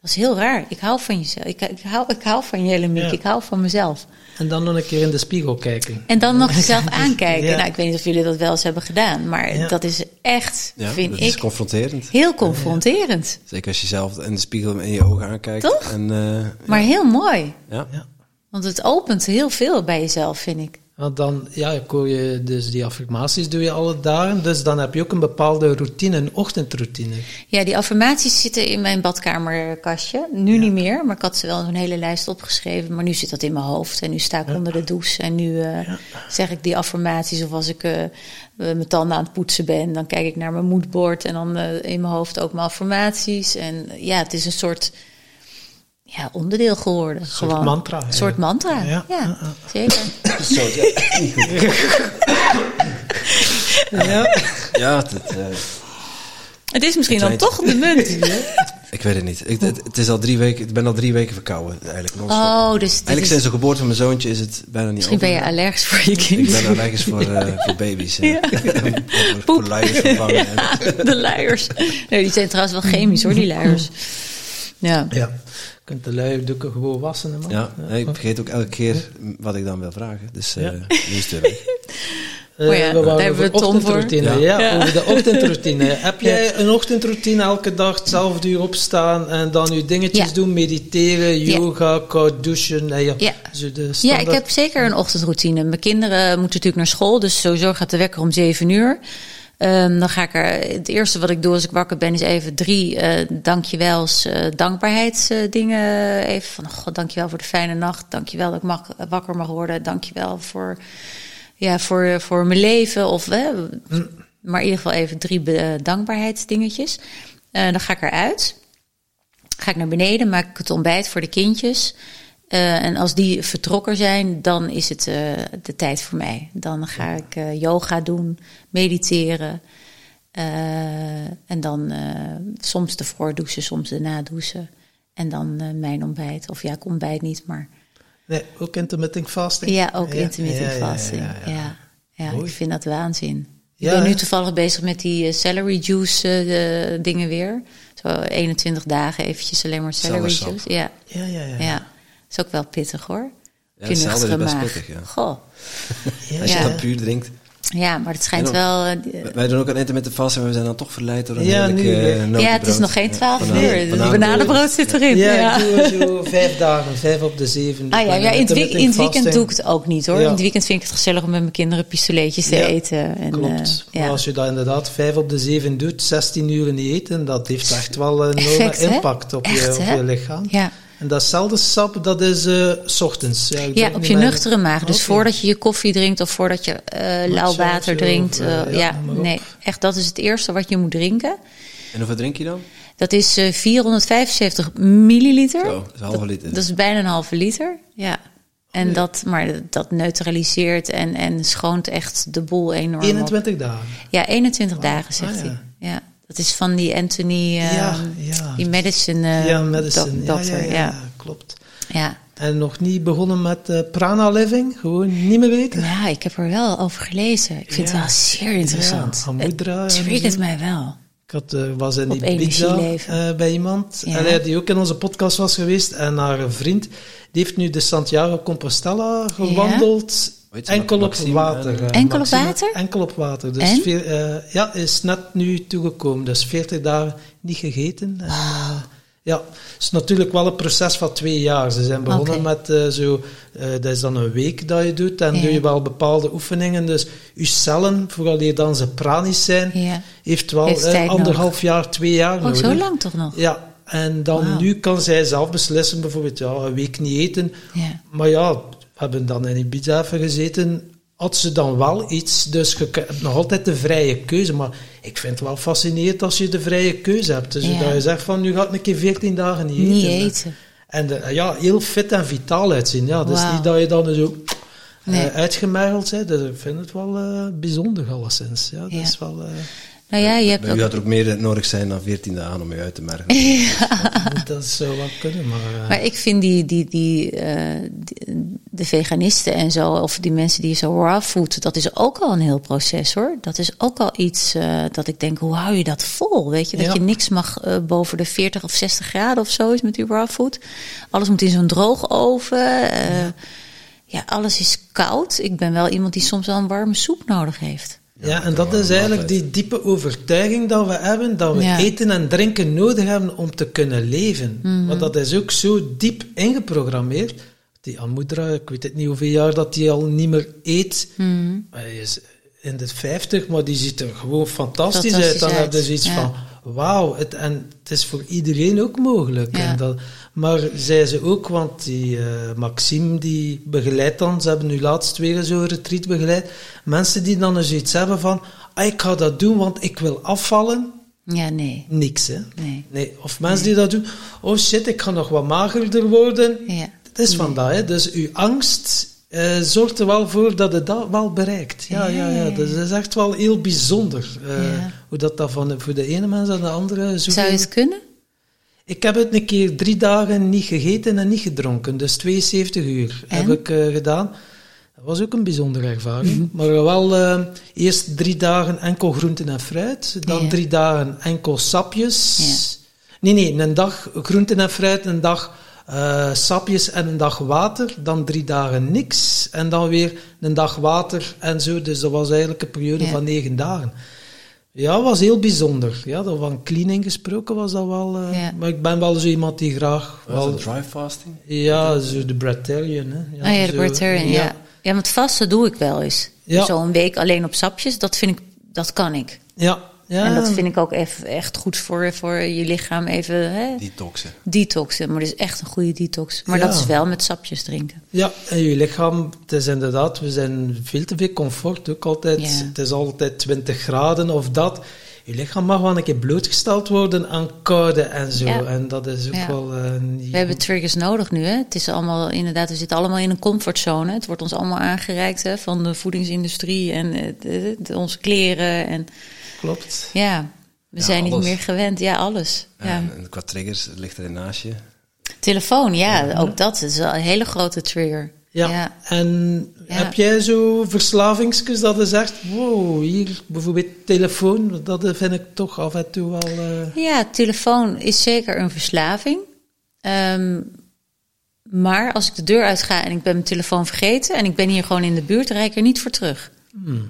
Speaker 1: Dat is heel raar. Ik hou van jezelf. Ik, ik, hou, ik hou van je, Miek.
Speaker 3: Ja.
Speaker 1: Ik hou van mezelf.
Speaker 3: En dan nog een keer in de spiegel kijken.
Speaker 1: En dan nog jezelf aankijken.
Speaker 3: Ja.
Speaker 1: Nou, ik weet niet of jullie dat wel eens hebben gedaan. Maar
Speaker 3: Ja.
Speaker 1: dat is echt,
Speaker 2: Ja,
Speaker 1: vind
Speaker 2: dat
Speaker 1: ik,
Speaker 2: is confronterend.
Speaker 1: heel confronterend.
Speaker 2: Zeker als je zelf in de spiegel in je ogen aankijkt.
Speaker 1: Toch?
Speaker 2: En, eh,
Speaker 1: Maar heel mooi.
Speaker 2: ja.
Speaker 3: Ja.
Speaker 1: Want het opent heel veel bij jezelf, vind ik.
Speaker 3: Want dan, ja, je, dus die affirmaties doe je alle dagen. Dus dan heb je ook een bepaalde routine, een ochtendroutine.
Speaker 1: Ja, die affirmaties zitten in mijn badkamerkastje. Nu niet meer, maar ik had ze wel een hele lijst opgeschreven. Maar nu zit dat in mijn hoofd en nu sta ik onder de douche. En nu eh, zeg ik die affirmaties. Of als ik eh, eh, mijn tanden aan het poetsen ben, dan kijk ik naar mijn moodboard. En dan in mijn hoofd ook mijn affirmaties. En ja, het is een soort ja, onderdeel geworden.
Speaker 3: soort
Speaker 1: gewoon.
Speaker 3: mantra,
Speaker 1: Een soort mantra,
Speaker 3: Ja,
Speaker 1: ja, zeker.
Speaker 2: Zo, ja. Niet goed.
Speaker 3: Ja.
Speaker 2: ja, het, eh,
Speaker 1: Het is misschien dan toch de munt.
Speaker 2: ik weet het niet. Ik, het, het is al drie weken, ik ben al drie weken verkouden. Eigenlijk.
Speaker 1: Oh, dus dit
Speaker 2: eigenlijk
Speaker 1: is,
Speaker 2: sinds de geboorte van mijn zoontje is het bijna niet
Speaker 1: misschien ben je allergisch voor je
Speaker 2: Ik
Speaker 1: kind.
Speaker 2: ben allergisch voor, eh, voor baby's. Ja. voor, voor luiers vervangen.
Speaker 1: De luiers. Nee, die zijn trouwens wel chemisch hoor, die luiers. Ja.
Speaker 3: ja. Kunt de luierdoeken gewoon wassen. hè, man.
Speaker 2: Ja, ik vergeet ook elke keer wat ik dan wil vragen. Dus eh
Speaker 3: Ja.
Speaker 2: nu is het weer weg.
Speaker 3: Eh,
Speaker 1: Oh ja,
Speaker 3: we
Speaker 1: daar
Speaker 3: waren
Speaker 1: hebben we
Speaker 3: over
Speaker 1: Tom voor.
Speaker 3: ochtendroutine.
Speaker 2: Ja.
Speaker 3: Ja,
Speaker 1: Ja.
Speaker 3: over de ochtendroutine. Heb jij een ochtendroutine elke dag hetzelfde uur opstaan en dan je dingetjes
Speaker 1: Ja.
Speaker 3: doen, mediteren, yoga, koud douchen? En ja,
Speaker 1: Ja.
Speaker 3: Zo de
Speaker 1: ja,
Speaker 3: standaard-
Speaker 1: ik heb zeker een ochtendroutine. Mijn kinderen moeten natuurlijk naar school, dus sowieso gaat de wekker om zeven uur. Ehm, dan ga ik er. Het eerste wat ik doe als ik wakker ben, is even drie eh dankjewels, eh dankbaarheidsdingen. even van: God, dankjewel voor de fijne nacht. Dankjewel dat ik mag, wakker mag worden. Dankjewel voor, ja, voor, voor mijn leven. Of, Maar in ieder geval even drie eh, dankbaarheidsdingetjes. Dan ga ik eruit. Ga ik naar beneden, maak ik het ontbijt voor de kindjes. Eh, en als die vertrokken zijn, dan is het eh, de tijd voor mij. Dan ga ik eh, yoga doen, mediteren. En dan soms de voordouchen, soms de nadouchen. En dan mijn ontbijt. Of ja, ik ontbijt niet, maar
Speaker 3: Nee, ook intermittent fasting?
Speaker 1: ja, ook
Speaker 3: Ja,
Speaker 1: intermittent
Speaker 3: ja,
Speaker 1: fasting.
Speaker 3: ja,
Speaker 1: Ja, ik vind dat waanzin. Ik ben nu toevallig bezig met die celery juice dingen weer. Zo 21 dagen eventjes alleen maar celery juice. Ja,
Speaker 3: Ja, ja, ja.
Speaker 1: ja. Is ook wel pittig hoor.
Speaker 2: Ja, hetzelfde is
Speaker 1: nuchtere
Speaker 2: best pittig, ja.
Speaker 1: Goh.
Speaker 2: Als je
Speaker 1: Ja.
Speaker 2: dat puur drinkt.
Speaker 1: Ja, maar het schijnt
Speaker 2: En
Speaker 1: wel... eh,
Speaker 2: Wij- doen ook aan intermittent fasten, maar we zijn dan toch verleid door een
Speaker 3: Ja,
Speaker 2: heerlijk
Speaker 3: nu,
Speaker 2: eh,
Speaker 3: ja.
Speaker 1: ja, het is nog geen 12
Speaker 2: Bananen-
Speaker 1: uur. Het
Speaker 2: bananen-
Speaker 1: bananenbrood zit erin.
Speaker 3: Ja,
Speaker 1: Ja,
Speaker 3: ik doe zo vijf dagen, vijf op de zeven.
Speaker 1: Ah ja, ja in, het week- in het weekend doe ik het ook niet hoor.
Speaker 3: Ja.
Speaker 1: In het weekend vind ik het gezellig om met mijn kinderen pistoletjes te
Speaker 3: Ja,
Speaker 1: eten. En,
Speaker 3: Klopt.
Speaker 1: eh,
Speaker 3: Maar
Speaker 1: ja.
Speaker 3: als je dat inderdaad vijf op de zeven doet, 16 uur niet eten, dat heeft echt wel een enorme impact op, je, op je lichaam.
Speaker 1: ja.
Speaker 3: En datzelfde sap, dat is eh, s ochtends. Ja,
Speaker 1: op je
Speaker 3: mijn-
Speaker 1: nuchtere maag. Dus voordat je je koffie drinkt of voordat je eh lauw water drinkt.
Speaker 3: of,
Speaker 1: eh, ja, nee, echt dat is het eerste wat je moet drinken.
Speaker 2: En hoeveel drink je dan?
Speaker 1: Dat is eh 475 milliliter.
Speaker 2: Zo, dat is een halve liter.
Speaker 1: Dat is bijna een halve liter. Ja. En dat, maar dat neutraliseert en, en schoont echt de boel enorm. op.
Speaker 3: 21 dagen.
Speaker 1: Ja, 21 dagen zegt
Speaker 3: Ah, ja.
Speaker 1: hij. Ja. Dat is van die Anthony, eh,
Speaker 3: ja, ja.
Speaker 1: die medicine, eh,
Speaker 3: ja, medicine.
Speaker 1: doc-
Speaker 3: Ja, klopt.
Speaker 1: ja.
Speaker 3: En nog niet begonnen met eh, prana living? Gewoon niet meer weten?
Speaker 1: Ja, ik heb er wel over gelezen. Ik vind het wel zeer interessant.
Speaker 3: Ja,
Speaker 1: het triggert mij wel.
Speaker 3: Ik had, eh, was in die pizza eh, bij iemand. Allee, die ook in onze podcast was geweest. En haar vriend, die heeft nu de Santiago Compostela gewandeld.
Speaker 2: Je,
Speaker 3: enkel op
Speaker 2: Maxime
Speaker 3: water.
Speaker 2: en-
Speaker 3: eh,
Speaker 1: Enkel op water?
Speaker 3: Enkel op water. Dus
Speaker 1: En?
Speaker 3: veer- eh, ja, is net nu toegekomen. Dus 40 dagen niet gegeten. En, eh, ja, het is natuurlijk wel een proces van twee jaar. Ze zijn begonnen met eh, zo, eh, dat is dan een week dat je doet. En
Speaker 1: Ja.
Speaker 3: doe je wel bepaalde oefeningen. Dus je cellen, vooral die dan ze pranisch zijn,
Speaker 1: Ja.
Speaker 3: heeft wel
Speaker 1: Heeft
Speaker 3: eh, anderhalf jaar, twee jaar
Speaker 1: Oh,
Speaker 3: nodig.
Speaker 1: zo lang toch nog?
Speaker 3: Ja, en dan nu kan zij zelf beslissen, bijvoorbeeld, ja, een week niet eten.
Speaker 1: Ja.
Speaker 3: Maar ja, hebben dan in Ibiza even gezeten. Had ze dan wel iets, dus je hebt nog altijd de vrije keuze. Maar ik vind het wel fascinerend als je de vrije keuze hebt. Dus
Speaker 1: Ja.
Speaker 3: dat je zegt van, nu ga ik een keer 14 dagen niet,
Speaker 1: Niet
Speaker 3: eten.
Speaker 1: eten.
Speaker 3: En de- ja, heel fit en vitaal uitzien. Ja, dus
Speaker 1: Wauw.
Speaker 3: niet dat je dan zo
Speaker 1: Nee.
Speaker 3: eh, uitgemergeld bent. Dus ik vind het wel eh, bijzonder alleszins. Ja, dat
Speaker 1: Ja.
Speaker 3: is wel... eh,
Speaker 1: Nou ja, je hebt
Speaker 2: Bij u had er ook meer nodig zijn dan 14 aan om je uit te merken.
Speaker 3: Dat zou wel kunnen, maar... eh,
Speaker 1: Maar ik vind die, die, die, eh, die- de veganisten en zo, of die mensen die zo raw food, dat is ook al een heel proces hoor. Dat is ook al iets eh, dat ik denk, hoe hou je dat vol? Weet je, dat
Speaker 3: Ja.
Speaker 1: je niks mag eh, boven de 40 of 60 graden of zo is met die raw food. Alles moet in zo'n droogoven. eh ja, alles is koud. Ik ben wel iemand die soms wel een warme soep nodig heeft.
Speaker 3: Ja, en dat is eigenlijk die diepe overtuiging dat we hebben, dat we
Speaker 1: Ja.
Speaker 3: eten en drinken nodig hebben om te kunnen leven.
Speaker 1: Mhm.
Speaker 3: Maar dat is ook zo diep ingeprogrammeerd. Die Amudra, ik weet het niet hoeveel jaar dat die al niet meer eet.
Speaker 1: Mhm.
Speaker 3: Hij is in de 50, maar die ziet er gewoon fantastisch,
Speaker 1: Fantastisch
Speaker 3: uit. Dan
Speaker 1: uit,
Speaker 3: heb je zoiets
Speaker 1: ja.
Speaker 3: van, wauw, het, en het is voor iedereen ook mogelijk.
Speaker 1: Ja.
Speaker 3: En dat, maar zei ze ook, want die eh, Maxime die begeleidt dan, ze hebben nu laatst weer zo'n retreat begeleid, mensen die dan eens iets hebben van, ah, ik ga dat doen, want ik wil afvallen.
Speaker 1: Ja, nee.
Speaker 3: Niks, hè.
Speaker 1: Nee.
Speaker 3: Nee. Of mensen die dat doen, oh shit, ik ga nog wat magerder worden.
Speaker 1: Ja.
Speaker 3: Het is van dat, hè. Dus uw angst eh, zorgt er wel voor dat het dat wel bereikt. Ja, ja, ja. Dus dat is echt wel heel bijzonder. eh,
Speaker 1: Ja.
Speaker 3: Hoe dat, dat van, voor de ene mens en de andere... zo
Speaker 1: Zou je het kunnen?
Speaker 3: Ik heb het een keer drie dagen niet gegeten en niet gedronken. Dus 72 uur
Speaker 1: En?
Speaker 3: heb ik eh, gedaan. Dat was ook een bijzondere ervaring.
Speaker 1: Mhm.
Speaker 3: Maar wel eerst drie dagen enkel groenten en fruit. Dan
Speaker 1: Ja.
Speaker 3: drie dagen enkel sapjes. Nee, nee, een dag groenten en fruit, een dag eh, sapjes en een dag water. Dan drie dagen niks. En dan weer een dag water en zo. Dus dat was eigenlijk een periode
Speaker 1: Ja.
Speaker 3: van negen dagen. Ja, was heel bijzonder. Ja, dat van cleaning gesproken was dat wel. eh,
Speaker 1: Ja.
Speaker 3: Maar ik ben wel zo iemand die graag.
Speaker 2: Was
Speaker 3: Wel,
Speaker 2: het dry fasting?
Speaker 3: ja, zo de Breatharian. Hè.
Speaker 1: oh ja, de
Speaker 3: zo,
Speaker 1: Breatharian, ja. ja. met vasten doe ik wel eens.
Speaker 3: Ja.
Speaker 1: Zo een week alleen op sapjes, dat vind ik, dat kan ik.
Speaker 3: Ja, ja.
Speaker 1: En dat vind ik ook eff- echt goed voor, voor je lichaam even hè,
Speaker 2: Detoxen.
Speaker 1: detoxen. Maar dat is echt een goede detox. Maar
Speaker 3: Ja.
Speaker 1: dat is wel met sapjes drinken.
Speaker 3: Ja, en je lichaam, het is inderdaad, we zijn veel te veel comfort ook altijd.
Speaker 1: Ja.
Speaker 3: Het is altijd 20 graden of dat. Je lichaam mag wel een keer blootgesteld worden aan koude en zo.
Speaker 1: Ja.
Speaker 3: En dat is ook
Speaker 1: Ja.
Speaker 3: wel eh, niet
Speaker 1: We hebben triggers nodig nu. Hè? Het is allemaal inderdaad, we zitten allemaal in een comfortzone. Het wordt ons allemaal aangereikt hè, van de voedingsindustrie en eh, de- de- onze kleren. En
Speaker 3: Klopt.
Speaker 1: ja, we
Speaker 2: Ja,
Speaker 1: zijn niet meer gewend. Ja, alles. Ja.
Speaker 2: En, en qua triggers ligt er naast je.
Speaker 1: Telefoon, ja, ook dat is wel een hele grote trigger.
Speaker 3: Ja.
Speaker 1: Ja.
Speaker 3: En
Speaker 1: Ja.
Speaker 3: heb jij zo verslavingsjes dat je zegt, wow, hier bijvoorbeeld telefoon, dat vind ik toch af en toe wel... eh,
Speaker 1: Ja, telefoon is zeker een verslaving. Ehm, maar als ik de deur uit ga en ik ben mijn telefoon vergeten en ik ben hier gewoon in de buurt, rijd ik er niet voor terug.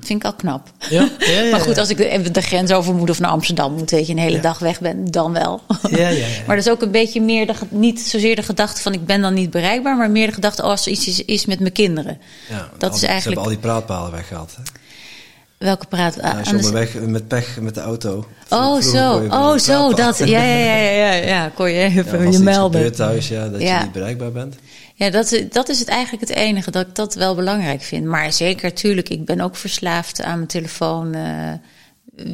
Speaker 1: Vind ik al knap.
Speaker 3: Ja, ja, ja,
Speaker 1: maar goed, als ik de, de grens over moet of naar Amsterdam moet, weet je, een hele dag weg ben, dan wel.
Speaker 3: Ja, ja, ja.
Speaker 1: Maar dat is ook een beetje meer, de, niet zozeer de gedachte van ik ben dan niet bereikbaar, maar meer de gedachte oh, als er iets is, is met mijn kinderen.
Speaker 2: Ja,
Speaker 1: Dat
Speaker 2: al
Speaker 1: is eigenlijk-
Speaker 2: Ze hebben al die praatpalen weggehaald. Hè?
Speaker 1: Welke praat? ah,
Speaker 2: Ja,
Speaker 1: de-
Speaker 2: onderweg met pech met de auto.
Speaker 1: Oh,
Speaker 2: Vroeger
Speaker 1: zo. Oh, zo, dat. Ja, ja, ja, ja, ja. Kon je even je melden.
Speaker 2: thuis, ja, dat
Speaker 1: Ja.
Speaker 2: je niet bereikbaar bent.
Speaker 1: Ja, dat, dat is het eigenlijk het enige, dat ik dat wel belangrijk vind. Maar zeker, tuurlijk, ik ben ook verslaafd aan mijn telefoon. eh,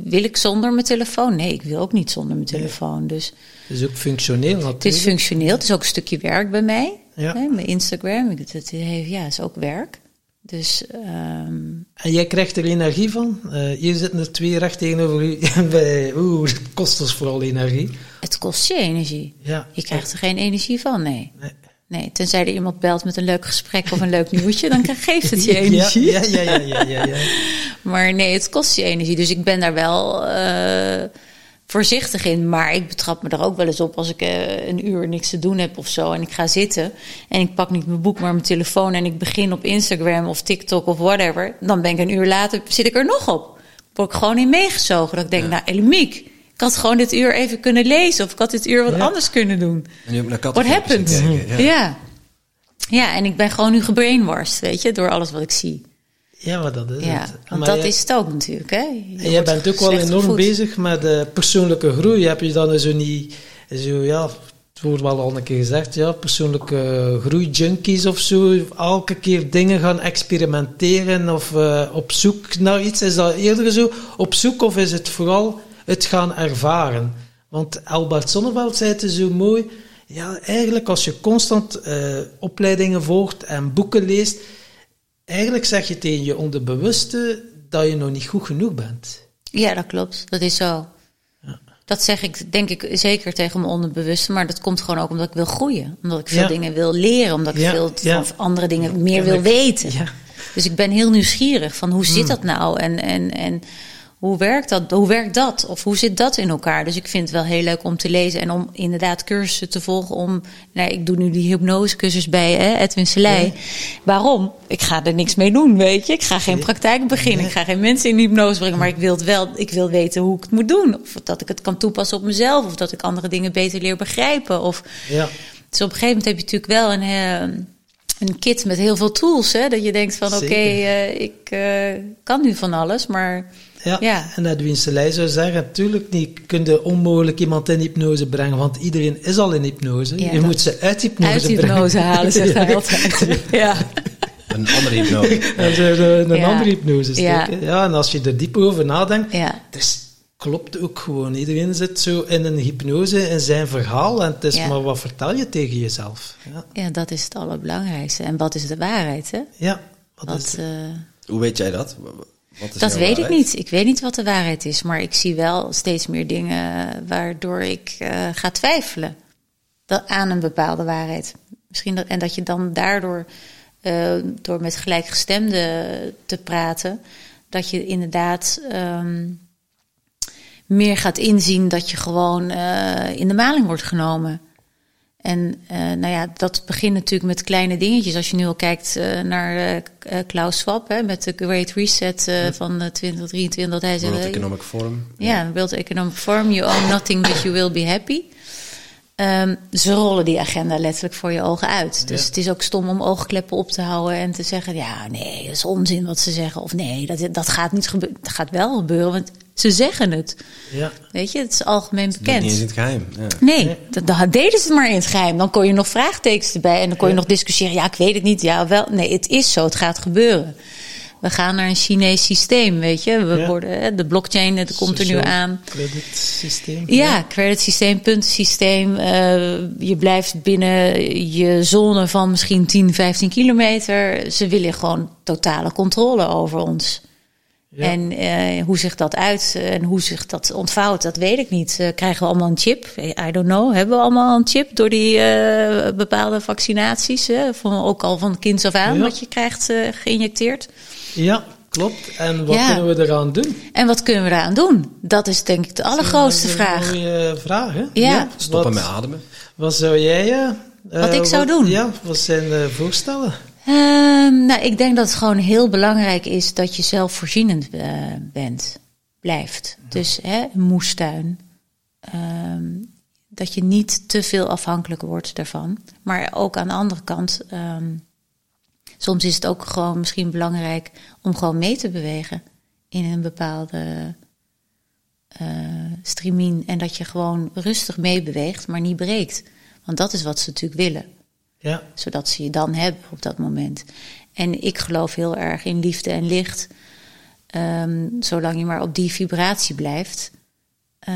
Speaker 1: wil ik zonder mijn telefoon? Nee, ik wil ook niet zonder mijn telefoon. Dus
Speaker 3: Het is ook functioneel natuurlijk.
Speaker 1: het is functioneel, het is ook een stukje werk bij mij.
Speaker 3: Ja.
Speaker 1: Hè, mijn Instagram, heeft, ja, is ook werk. Dus ehm,
Speaker 3: En jij krijgt er energie van. Eh, hier zitten er twee recht tegenover u. Oeh, het kost ons vooral energie.
Speaker 1: het kost je energie.
Speaker 3: Ja.
Speaker 1: Je krijgt er geen energie van, nee.
Speaker 3: Nee.
Speaker 1: Nee, tenzij er iemand belt met een leuk gesprek of een leuk nieuwtje, dan krijg- geeft het je energie.
Speaker 3: Ja, ja, ja, ja, ja, ja.
Speaker 1: Maar nee, het kost je energie. Dus ik ben daar wel eh, voorzichtig in. Maar ik betrap me er ook wel eens op als ik eh, een uur niks te doen heb of zo. En ik ga zitten en ik pak niet mijn boek, maar mijn telefoon. En ik begin op Instagram of TikTok of whatever. Dan ben ik een uur later, zit ik er nog op. Word ik gewoon in meegezogen. Dat ik denk, nou Elimiek, ik had gewoon dit uur even kunnen lezen. Of ik had dit uur wat
Speaker 3: Ja.
Speaker 1: anders kunnen doen. What
Speaker 2: kattenfilmpjes
Speaker 1: happened? Ja.
Speaker 2: Ja.
Speaker 1: ja. en ik ben gewoon nu gebrainwashed, weet je, door alles wat ik zie.
Speaker 3: Ja, maar dat is
Speaker 1: Ja,
Speaker 3: het.
Speaker 1: want
Speaker 3: Maar
Speaker 1: dat
Speaker 3: jij-
Speaker 1: is het ook natuurlijk, hè. Je
Speaker 3: En jij bent ook wel enorm
Speaker 1: gevoed.
Speaker 3: bezig met eh, persoonlijke groei. Heb je dan zo niet, zo ja, het wordt wel al een keer gezegd, ja, persoonlijke groei-junkies of zo, elke keer dingen gaan experimenteren of eh, op zoek naar iets. Is dat eerder zo op zoek of is het vooral het gaan ervaren? Want Albert Sonneveld zei het zo mooi, ja, eigenlijk als je constant eh, opleidingen volgt en boeken leest, eigenlijk zeg je tegen je onderbewuste dat je nog niet goed genoeg bent.
Speaker 1: Ja, dat klopt. Dat is zo. Dat zeg ik, denk ik, zeker tegen mijn onderbewuste. Maar dat komt gewoon ook omdat ik wil groeien. Omdat ik veel
Speaker 3: Ja.
Speaker 1: dingen wil leren. Omdat ik
Speaker 3: Ja,
Speaker 1: veel
Speaker 3: ja.
Speaker 1: van andere dingen meer wil weten.
Speaker 3: Ja.
Speaker 1: Dus ik ben heel nieuwsgierig van hoe
Speaker 3: Hmm.
Speaker 1: zit dat nou? En, en, en hoe, werkt dat, hoe werkt dat? Of hoe zit dat in elkaar? Dus ik vind het wel heel leuk om te lezen. En om inderdaad cursussen te volgen. Om, nou, ik doe nu die hypnosecursus bij hè, Edwin Selei. Waarom? Ik ga er niks mee doen, weet je. Ik ga geen praktijk beginnen. Ik ga geen mensen in hypnose brengen. Maar ik wil het wel. Ik wil weten hoe ik het moet doen. Of dat ik het kan toepassen op mezelf. Of dat ik andere dingen beter leer begrijpen. Of
Speaker 3: Ja.
Speaker 1: dus op een gegeven moment heb je natuurlijk wel een, eh, een kit met heel veel tools. Hè? Dat je denkt van oké, eh, ik eh, kan nu van alles. Maar
Speaker 3: Ja.
Speaker 1: Ja.
Speaker 3: en Edwin Selei zou zeggen, natuurlijk niet, kun je onmogelijk iemand in hypnose brengen, want iedereen is al in hypnose.
Speaker 1: Ja,
Speaker 3: je moet ze uit hypnose
Speaker 1: uit
Speaker 3: brengen.
Speaker 1: hypnose halen, zegt hij altijd. Ja.
Speaker 2: Een andere hypnose.
Speaker 3: En ze in een
Speaker 1: Ja.
Speaker 3: andere hypnose
Speaker 1: Ja.
Speaker 3: steken. Ja. en als je er diep over nadenkt,
Speaker 1: ja.
Speaker 3: het is, klopt ook gewoon. Iedereen zit zo in een hypnose in zijn verhaal en het is
Speaker 1: Ja.
Speaker 3: maar wat vertel je tegen jezelf. Ja,
Speaker 1: ja, dat is het allerbelangrijkste. En wat is de waarheid? Hè?
Speaker 3: ja wat
Speaker 1: Wat,
Speaker 3: is,
Speaker 1: eh,
Speaker 2: Hoe weet jij dat?
Speaker 1: Dat weet ik niet. Ik weet niet wat de waarheid is. Maar ik zie wel steeds meer dingen waardoor ik eh, ga twijfelen dat, aan een bepaalde waarheid. Misschien dat, en dat je dan daardoor, eh, door met gelijkgestemden te praten, dat je inderdaad ehm, meer gaat inzien dat je gewoon eh, in de maling wordt genomen. En eh, nou ja, dat begint natuurlijk met kleine dingetjes. Als je nu al kijkt eh, naar eh, Klaus Schwab hè, met de Great Reset eh, van eh, 2023. Dat hij
Speaker 2: World
Speaker 1: zegt,
Speaker 2: Economic Forum.
Speaker 1: ja, World Economic Forum, you own nothing but you will be happy. Ehm, ze rollen die agenda letterlijk voor je ogen uit. Dus
Speaker 3: Ja.
Speaker 1: het is ook stom om oogkleppen op te houden en te zeggen: ja, nee, dat is onzin wat ze zeggen. Of nee, dat, dat gaat niet gebeuren. Dat gaat wel gebeuren, want ze zeggen het.
Speaker 3: ja.
Speaker 1: Weet je, het is algemeen
Speaker 2: Het ligt niet eens in
Speaker 1: bekend.
Speaker 2: het geheim. Ja.
Speaker 1: Nee, dat, dat deden ze het maar in het geheim. Dan kon je nog vraagtekens erbij en dan kon je nog discussiëren. Ja, ik weet het niet. Ja, wel. Nee, het is zo. Het gaat gebeuren. We gaan naar een Chinees systeem, weet je. We
Speaker 3: Ja.
Speaker 1: worden, hè, de blockchain, het komt er nu aan.
Speaker 3: Creditsysteem.
Speaker 1: Ja, creditsysteem, puntensysteem. eh, je blijft binnen je zone van misschien 10, 15 kilometer. Ze willen gewoon totale controle over ons.
Speaker 3: Ja.
Speaker 1: En eh, hoe zich dat uit en hoe zich dat ontvouwt, dat weet ik niet. Eh, krijgen we allemaal een chip? I don't know. Hebben we allemaal een chip door die eh, bepaalde vaccinaties? Hè? Van, ook al van kinds af aan,
Speaker 3: Ja.
Speaker 1: wat je krijgt eh, geïnjecteerd.
Speaker 3: Ja, klopt. En wat
Speaker 1: Ja.
Speaker 3: kunnen we eraan doen?
Speaker 1: En wat kunnen we eraan doen? Dat is denk ik de allergrootste
Speaker 3: Dat is een
Speaker 1: vraag.
Speaker 3: mooie vraag, hè?
Speaker 1: Ja.
Speaker 2: Stoppen
Speaker 3: wat,
Speaker 2: met ademen.
Speaker 3: Wat zou jij... eh,
Speaker 1: Wat
Speaker 3: eh,
Speaker 1: ik zou doen?
Speaker 3: Ja, wat zijn de voorstellen?
Speaker 1: Ehm, nou, ik denk dat het gewoon heel belangrijk is dat je zelfvoorzienend eh, bent, blijft. Dus hè, een moestuin. Ehm, dat je niet te veel afhankelijk wordt daarvan. Maar ook aan de andere kant, ehm, soms is het ook gewoon misschien belangrijk om gewoon mee te bewegen in een bepaalde eh streaming. En dat je gewoon rustig meebeweegt, maar niet breekt. Want dat is wat ze natuurlijk willen
Speaker 3: Ja,
Speaker 1: zodat ze je dan hebben op dat moment. En ik geloof heel erg in liefde en licht. Ehm, zolang je maar op die vibratie blijft, eh,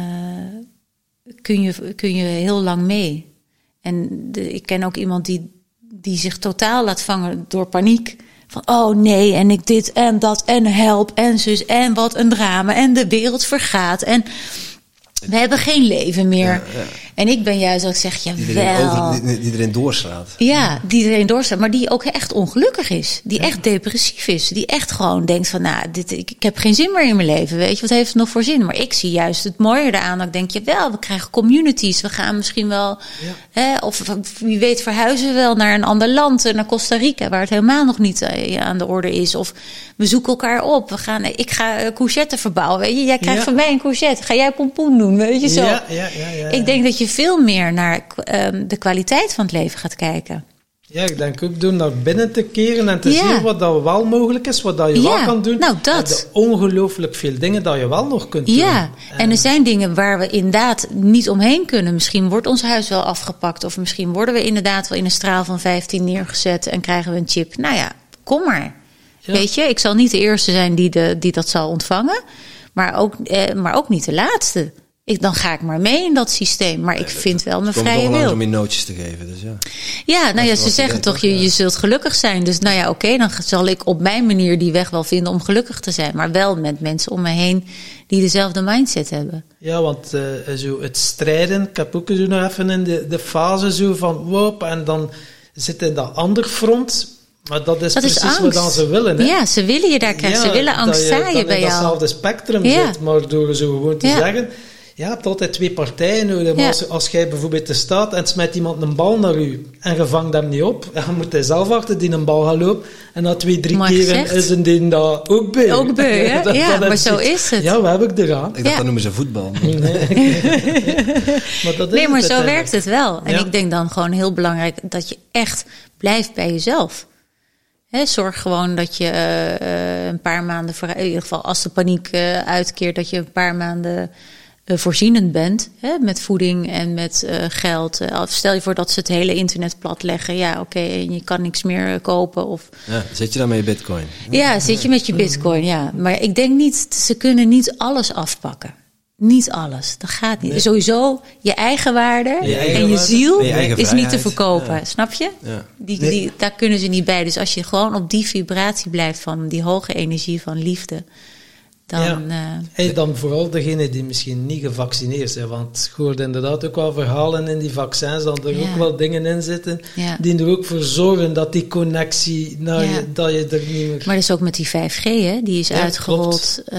Speaker 1: kun, je, kun je heel lang mee. En de, ik ken ook iemand die, die zich totaal laat vangen door paniek. Van oh nee, en ik dit en dat en help en zus en wat een drama en de wereld vergaat en we hebben geen leven meer. En ik ben juist dat ik zeg,
Speaker 2: Die erin,
Speaker 1: jawel.
Speaker 2: over, die, die erin doorslaat.
Speaker 1: Ja, die erin doorstaat, maar die ook echt ongelukkig is. Die echt depressief is. Die echt gewoon denkt van, nou, dit, ik, ik heb geen zin meer in mijn leven. Weet je, wat heeft het nog voor zin? Maar ik zie juist het mooie eraan. Dat ik denk, jawel, we krijgen communities. We gaan misschien wel, hè, of wie weet verhuizen we wel naar een ander land. eh, Naar Costa Rica, waar het helemaal nog niet eh, aan de orde is. Of we zoeken elkaar op. We gaan, ik ga uh, courgette verbouwen, weet je. Jij krijgt
Speaker 3: Ja.
Speaker 1: van mij een courgette. Ga jij pompoen doen, weet je zo.
Speaker 3: Ja, ja, ja, ja,
Speaker 1: Ik denk dat je veel meer naar ehm, de kwaliteit van het leven gaat kijken.
Speaker 3: Ja, ik denk ook door naar binnen te keren en te
Speaker 1: Ja.
Speaker 3: zien wat dat wel mogelijk is, wat dat je
Speaker 1: Ja,
Speaker 3: wel kan doen.
Speaker 1: nou, dat.
Speaker 3: En de ongelooflijk veel dingen dat je wel nog kunt doen.
Speaker 1: Ja, en er zijn dingen waar we inderdaad niet omheen kunnen. Misschien wordt ons huis wel afgepakt. Of misschien worden we inderdaad wel in een straal van 15 neergezet en krijgen we een chip. Nou ja, kom maar.
Speaker 3: Ja.
Speaker 1: Weet je, ik zal niet de eerste zijn die, de, die dat zal ontvangen. Maar ook, eh, maar ook niet de laatste. Ik, dan ga ik maar mee in dat systeem. Maar ik vind wel mijn vrije wil.
Speaker 2: om je nootjes te geven. Dus ja.
Speaker 1: Ja, nou ja, ze zeggen toch, je,
Speaker 2: Ja.
Speaker 1: je zult gelukkig zijn. Dus nou ja, oké, dan zal ik op mijn manier die weg wel vinden om gelukkig te zijn. Maar wel met mensen om me heen die dezelfde mindset hebben.
Speaker 3: Ja, want eh, zo het strijden, ik heb ook zo nog even in de, de fase zo van wop, en dan zit in dat ander front. Maar dat is
Speaker 1: Dat is
Speaker 3: precies
Speaker 1: angst.
Speaker 3: wat dan ze willen. Hè?
Speaker 1: Ja, ze willen je daar krijgen. ze willen angst
Speaker 3: dat je dan
Speaker 1: bij
Speaker 3: in
Speaker 1: jou.
Speaker 3: datzelfde spectrum
Speaker 1: Ja.
Speaker 3: zit, maar door zo gewoon te
Speaker 1: Ja.
Speaker 3: zeggen... Ja, je hebt altijd twee partijen nodig. Maar als, als jij bijvoorbeeld te staat en smijt iemand een bal naar u en je vangt hem niet op, dan moet hij zelf achter die een bal gaan lopen. En na twee, drie
Speaker 1: Mooi gezegd.
Speaker 3: is een die dat ook bij.
Speaker 1: Ook bij, hè?
Speaker 3: Dat-
Speaker 1: Ja,
Speaker 3: dat
Speaker 1: maar
Speaker 3: is
Speaker 1: zo
Speaker 3: iets-
Speaker 1: is het.
Speaker 3: Ja, wat heb ik eraan?
Speaker 2: Ik dacht, dat noemen ze voetbal.
Speaker 3: Maar dat is
Speaker 1: Nee, maar
Speaker 3: het
Speaker 1: zo werkt het wel. En
Speaker 3: Ja.
Speaker 1: ik denk dan gewoon heel belangrijk dat je echt blijft bij jezelf. Zorg gewoon dat je eh, eh, een paar maanden, voor, in ieder geval als de paniek eh, uitkeert, dat je een paar maanden voorzienend bent hè, met voeding en met geld. Stel je voor dat ze het hele internet platleggen. Ja, oké, en je kan niks meer kopen. Of
Speaker 2: Ja, zit je dan met je bitcoin?
Speaker 1: ja, zit je met je bitcoin, ja. Maar ik denk niet, ze kunnen niet alles afpakken. Niet alles, dat gaat niet. Sowieso je eigen waarde
Speaker 3: Je eigen
Speaker 1: en je
Speaker 3: waarde.
Speaker 1: ziel
Speaker 2: je
Speaker 1: is niet te verkopen,
Speaker 2: Ja.
Speaker 1: snap je?
Speaker 2: Ja.
Speaker 1: Die,
Speaker 3: Nee.
Speaker 1: die, daar kunnen ze niet bij. Dus als je gewoon op die vibratie blijft van die hoge energie van liefde, dan...
Speaker 3: Ja.
Speaker 1: eh,
Speaker 3: Hey, dan vooral degenen die misschien niet gevaccineerd zijn. Want ik hoorde inderdaad ook wel verhalen in die vaccins dat er
Speaker 1: Ja.
Speaker 3: ook wel dingen in zitten
Speaker 1: Ja.
Speaker 3: die er ook voor zorgen dat die connectie, nou,
Speaker 1: Ja.
Speaker 3: je, dat je er niet meer...
Speaker 1: Maar dat is ook met die 5G, hè? die is
Speaker 3: Ja,
Speaker 1: uitgerold. Eh,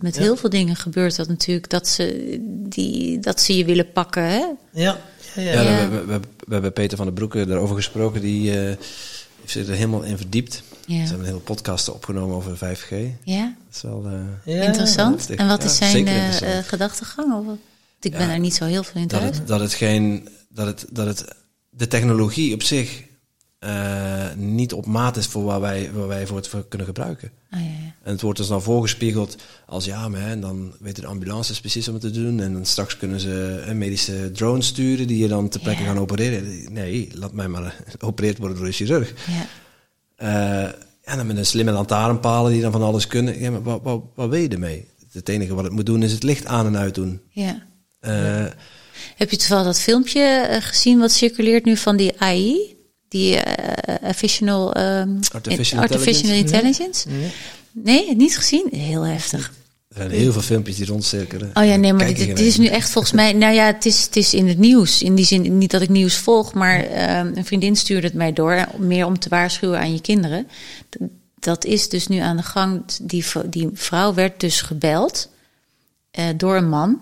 Speaker 1: met
Speaker 3: Ja.
Speaker 1: heel veel dingen gebeurt dat natuurlijk, dat ze, die, dat ze je willen pakken. Hè?
Speaker 3: Ja, ja, ja.
Speaker 2: Ja,
Speaker 1: Ja.
Speaker 2: We, hebben- we, hebben- we hebben Peter van der Broeke daarover gesproken. Die eh, heeft zich er helemaal in verdiept.
Speaker 1: Ja.
Speaker 2: Ze hebben een hele podcast opgenomen over 5G.
Speaker 1: Ja,
Speaker 2: Dat is wel... eh,
Speaker 3: Ja.
Speaker 1: interessant. En wat is zijn eh, eh, gedachtegang? Wat? Ik ben
Speaker 2: Ja,
Speaker 1: daar niet zo heel veel in
Speaker 2: dat,
Speaker 1: thuis.
Speaker 2: het, dat het geen... Dat het, dat het, de technologie op zich eh, niet op maat is voor waar wij, waar wij voor het voor kunnen gebruiken.
Speaker 1: Ah, ja, ja.
Speaker 2: En het wordt dus dan voorgespiegeld als ja, maar hè, en dan weten de ambulances precies wat te doen. En dan straks kunnen ze een medische drone sturen die je dan ter plekke
Speaker 1: Ja.
Speaker 2: gaan opereren. Nee, laat mij maar geopereerd worden door een chirurg.
Speaker 1: Ja.
Speaker 2: Eh, en dan met een slimme lantaarnpalen die dan van alles kunnen. Ja, maar wat, wat, wat wil je ermee? Het enige wat het moet doen is het licht aan en uit doen.
Speaker 1: ja.
Speaker 2: Eh,
Speaker 1: Heb je toevallig dat filmpje eh, gezien wat circuleert nu van die AI? Die eh ehm,
Speaker 2: Artificial
Speaker 1: artificial
Speaker 2: intelligence?
Speaker 1: intelligence? Nee, niet gezien? Heel heftig.
Speaker 2: Er zijn heel veel filmpjes die rondcirkelen.
Speaker 1: Oh ja, nee, maar dit, is nu echt volgens mij. Nou ja, het is, het is in het nieuws. In die zin, niet dat ik nieuws volg, maar ehm, een vriendin stuurde het mij door. Meer om te waarschuwen aan je kinderen. Dat is dus nu aan de gang. Die, die vrouw werd dus gebeld eh, door een man.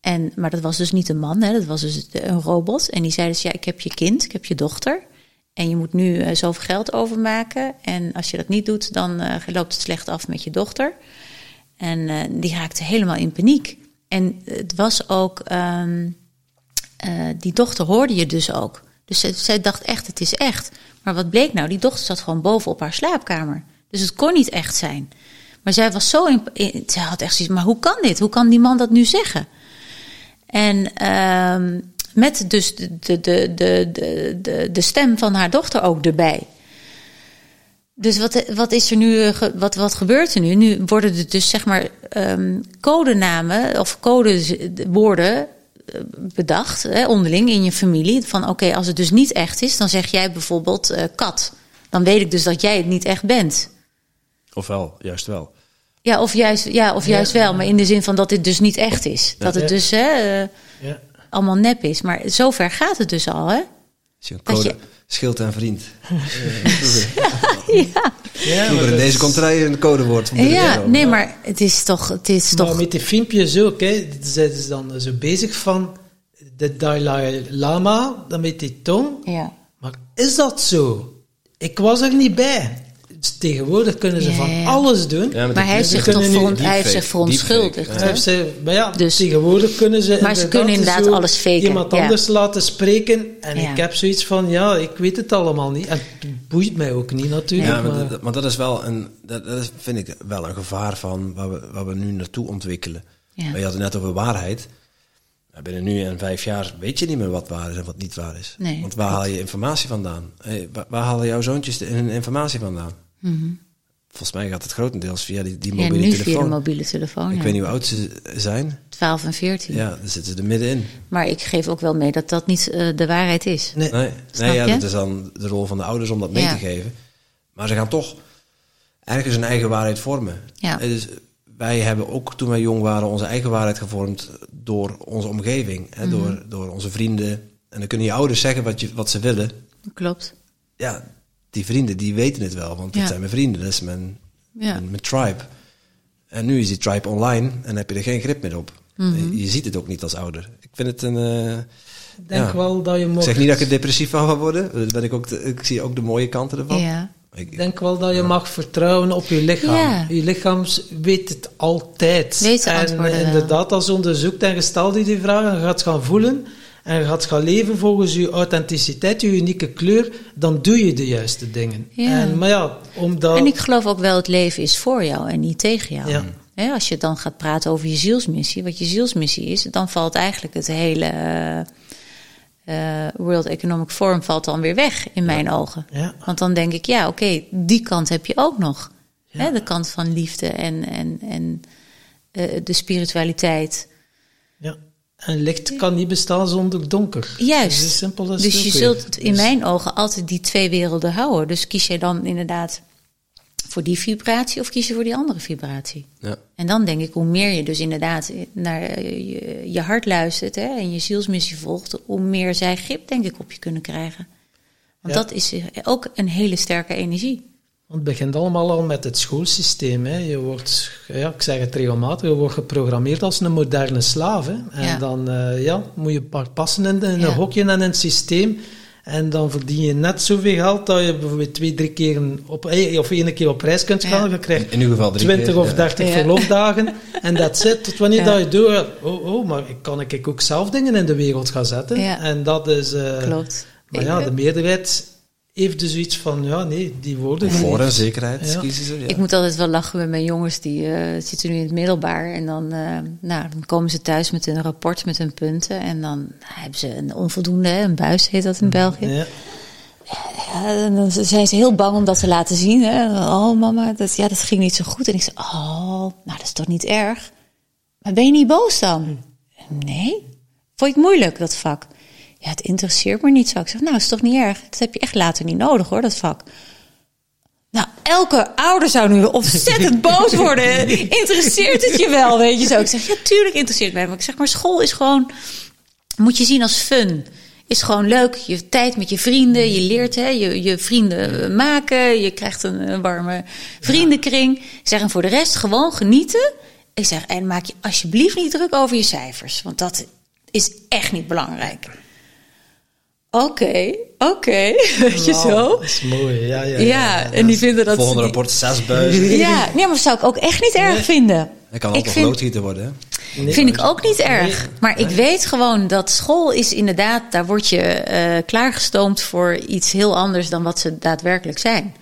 Speaker 1: En, maar dat was dus niet een man, hè, dat was dus een robot. En die zei dus: Ja, ik heb je kind, ik heb je dochter. En je moet nu eh, zoveel geld overmaken. En als je dat niet doet, dan eh, loopt het slecht af met je dochter. En eh, die raakte helemaal in paniek. En het was ook, ehm, eh, die dochter hoorde je dus ook. Dus zij, dacht echt, het is echt. Maar wat bleek nou? Die dochter zat gewoon boven op haar slaapkamer. Dus het kon niet echt zijn. Maar zij was zo in, zij had echt zoiets, maar hoe kan dit? Hoe kan die man dat nu zeggen? En ehm, met dus de, de, de, de, de, de stem van haar dochter ook erbij. Dus wat, wat is er nu, eh, wat, wat gebeurt er nu? Nu worden er dus zeg maar ehm, codenamen of codewoorden eh, bedacht, hè, onderling in je familie. Van oké, als het dus niet echt is, dan zeg jij bijvoorbeeld eh, kat. Dan weet ik dus dat jij het niet echt bent.
Speaker 2: Ofwel, juist wel.
Speaker 1: Ja, of juist, ja, of juist wel, maar in de zin van dat dit dus niet echt is. Dat het dus hè,
Speaker 3: Ja.
Speaker 1: allemaal nep is. Maar zover gaat het dus al, hè?
Speaker 2: Als je een code,
Speaker 1: je-
Speaker 2: schild en vriend.
Speaker 1: Ja,
Speaker 3: Ja,
Speaker 2: Vroeger
Speaker 3: maar
Speaker 2: in deze
Speaker 3: is-
Speaker 2: komt er een codewoord
Speaker 1: ja nee, maar het is toch, het is
Speaker 3: Maar
Speaker 1: toch.
Speaker 3: met die filmpjes ook, hè, zijn ze dan zo bezig van de Dalai Lama, dan met die tong.
Speaker 1: Ja.
Speaker 3: Maar is dat zo? Ik was er niet bij. Tegenwoordig kunnen ze
Speaker 1: Ja,
Speaker 3: van
Speaker 1: ja.
Speaker 3: alles doen.
Speaker 2: Ja,
Speaker 1: Maar hij zich toch
Speaker 3: nu
Speaker 1: voor, hij heeft zich verontschuldigd.
Speaker 2: deepfake,
Speaker 3: Hij
Speaker 1: hè?
Speaker 3: heeft ze- maar ja,
Speaker 1: Dus-
Speaker 3: tegenwoordig kunnen ze
Speaker 1: Maar ze kunnen inderdaad
Speaker 3: zo
Speaker 1: alles faken,
Speaker 3: iemand
Speaker 1: ja.
Speaker 3: anders laten spreken. En
Speaker 1: Ja.
Speaker 3: ik heb zoiets van, ja, ik weet het allemaal niet. En het boeit mij ook niet natuurlijk.
Speaker 2: Ja, maar,
Speaker 3: maar,
Speaker 2: dat, maar dat is wel een, dat, dat is, vind ik wel een gevaar van waar we, waar we nu naartoe ontwikkelen.
Speaker 1: Ja.
Speaker 2: Maar je had het net over waarheid. Nou, binnen nu en vijf jaar weet je niet meer wat waar is en wat niet waar is.
Speaker 1: Nee,
Speaker 2: Want waar haal je informatie vandaan? Hey, waar, waar halen jouw zoontjes de, hun informatie vandaan?
Speaker 1: Mhm.
Speaker 2: volgens mij gaat het grotendeels via die, die
Speaker 1: Ja,
Speaker 2: mobiele
Speaker 1: nu via
Speaker 2: telefoon.
Speaker 1: de mobiele telefoon.
Speaker 2: Ik
Speaker 1: ja.
Speaker 2: weet niet hoe oud ze zijn.
Speaker 1: 12 en 14.
Speaker 2: Ja, daar zitten ze er middenin.
Speaker 1: Maar ik geef ook wel mee dat dat niet eh, de waarheid is.
Speaker 3: Nee.
Speaker 2: Nee, nee ja, dat is dan de rol van de ouders om dat mee
Speaker 1: Ja.
Speaker 2: te geven. Maar ze gaan toch ergens hun eigen waarheid vormen.
Speaker 1: Ja.
Speaker 2: Eh, Dus wij hebben ook toen wij jong waren onze eigen waarheid gevormd door onze omgeving. Hè,
Speaker 1: Mhm.
Speaker 2: door, door onze vrienden. En dan kunnen je ouders zeggen wat, je, wat ze willen.
Speaker 1: Klopt.
Speaker 2: Ja, die vrienden die weten het wel, want dat
Speaker 1: Ja.
Speaker 2: zijn mijn vrienden. Dat is mijn,
Speaker 1: Ja.
Speaker 2: mijn, mijn tribe. En nu is die tribe online en heb je er geen grip meer op.
Speaker 1: Mhm.
Speaker 2: Je, je ziet het ook niet als ouder. Ik vind het een... eh,
Speaker 3: Ik denk
Speaker 2: Ja.
Speaker 3: wel dat je
Speaker 2: ik zeg niet dat ik er depressief van ga worden. Dat ben ik, ook de- ik zie ook de mooie kanten ervan.
Speaker 1: Ja.
Speaker 2: Ik,
Speaker 3: denk wel dat je mag vertrouwen op je lichaam.
Speaker 1: Ja.
Speaker 3: Je lichaam weet het altijd.
Speaker 1: Weet
Speaker 3: en inderdaad, als je onderzoekt en je stelt je die vragen, en je gaat gaan voelen en je gaat gaan leven volgens je authenticiteit, je unieke kleur, dan doe je de juiste dingen.
Speaker 1: Ja.
Speaker 3: En, maar ja, omdat...
Speaker 1: En ik geloof ook wel, het leven is voor jou en niet tegen jou.
Speaker 3: Ja.
Speaker 1: Als je dan gaat praten over je zielsmissie, wat je zielsmissie is, dan valt eigenlijk het hele eh, eh, World Economic Forum valt dan weer weg in mijn ogen.
Speaker 3: Ja.
Speaker 1: Want dan denk ik, ja, oké, die kant heb je ook nog.
Speaker 3: Ja.
Speaker 1: De kant van liefde en, en, en eh, de spiritualiteit.
Speaker 3: En licht kan niet bestaan zonder donker.
Speaker 1: Juist.
Speaker 3: Zo simpel is
Speaker 1: Dus je zult in
Speaker 3: Dus-
Speaker 1: mijn ogen altijd die twee werelden houden. Dus kies jij dan inderdaad voor die vibratie of kies je voor die andere vibratie?
Speaker 2: ja.
Speaker 1: En dan denk ik, hoe meer je dus inderdaad naar je, je hart luistert hè, en je zielsmissie volgt, hoe meer zij grip denk ik op je kunnen krijgen. Want
Speaker 3: Ja.
Speaker 1: dat is ook een hele sterke energie.
Speaker 3: Want het begint allemaal al met het schoolsysteem. Hè. Je wordt, ja, ik zeg het regelmatig, je wordt geprogrammeerd als een moderne slaaf. Hè. En
Speaker 1: Ja.
Speaker 3: dan ja, ja, moet je pa- passen in, in
Speaker 1: Ja.
Speaker 3: een hokje en in het systeem. En dan verdien je net zoveel geld dat je bijvoorbeeld twee, drie keer op, eh, of één keer op reis kunt gaan.
Speaker 1: Ja.
Speaker 3: Je krijgt
Speaker 2: In uw geval drie
Speaker 3: 20
Speaker 2: keer,
Speaker 3: of
Speaker 2: ja.
Speaker 3: 30
Speaker 1: Ja.
Speaker 3: verlofdagen. En dat zit. Tot wanneer
Speaker 1: Ja.
Speaker 3: dat je doet, oh, oh, maar ik kan ik ook zelf dingen in de wereld gaan zetten.
Speaker 1: Ja.
Speaker 3: En dat is... eh,
Speaker 1: Klopt.
Speaker 3: Maar ja, de meerderheid heeft dus iets van, ja, nee, die woorden...
Speaker 2: Voor
Speaker 3: niet.
Speaker 2: en zekerheid
Speaker 3: Ja.
Speaker 2: kiezen ze. Ja.
Speaker 1: Ik moet altijd wel lachen met mijn jongens, die eh, zitten nu in het middelbaar. En dan, eh, nou, dan komen ze thuis met een rapport met hun punten. En dan hebben ze een onvoldoende, een buis heet dat in België.
Speaker 3: Ja.
Speaker 1: Ja, en dan zijn ze heel bang om dat te laten zien. Hè. Oh mama, dat, ja, dat ging niet zo goed. En ik zeg, oh, nou dat is toch niet erg? Maar ben je niet boos dan? Nee. Vond je het moeilijk, dat vak? Ja, het interesseert me niet zo. Ik zeg, nou, is toch niet erg? Dat heb je echt later niet nodig hoor, dat vak. Nou, elke ouder zou nu ontzettend boos worden. Interesseert het je wel, weet je zo? Ik zeg, ja, tuurlijk interesseert het mij. Maar ik zeg, maar school is gewoon, moet je zien als fun. Is gewoon leuk. Je tijd met je vrienden. Je leert hè, je, je vrienden maken. Je krijgt een, een warme vriendenkring. Ik zeg, en voor de rest gewoon genieten. Ik zeg, en maak je alsjeblieft niet druk over je cijfers. Want dat is echt niet belangrijk. Oké, oké. Weet je zo?
Speaker 3: Dat is mooi, ja, ja.
Speaker 1: Ja, en die vinden dat...
Speaker 2: Volgende rapport zes buizen.
Speaker 1: Ja, nee, maar dat zou ik ook echt niet erg vinden.
Speaker 2: Hij kan ook
Speaker 1: vind-
Speaker 2: loodgieter worden. Hè?
Speaker 3: Nee,
Speaker 1: vind ik ook niet erg.
Speaker 3: Nee.
Speaker 1: Maar ik weet gewoon dat school is inderdaad, daar word je eh, klaargestoomd voor iets heel anders dan wat ze daadwerkelijk zijn.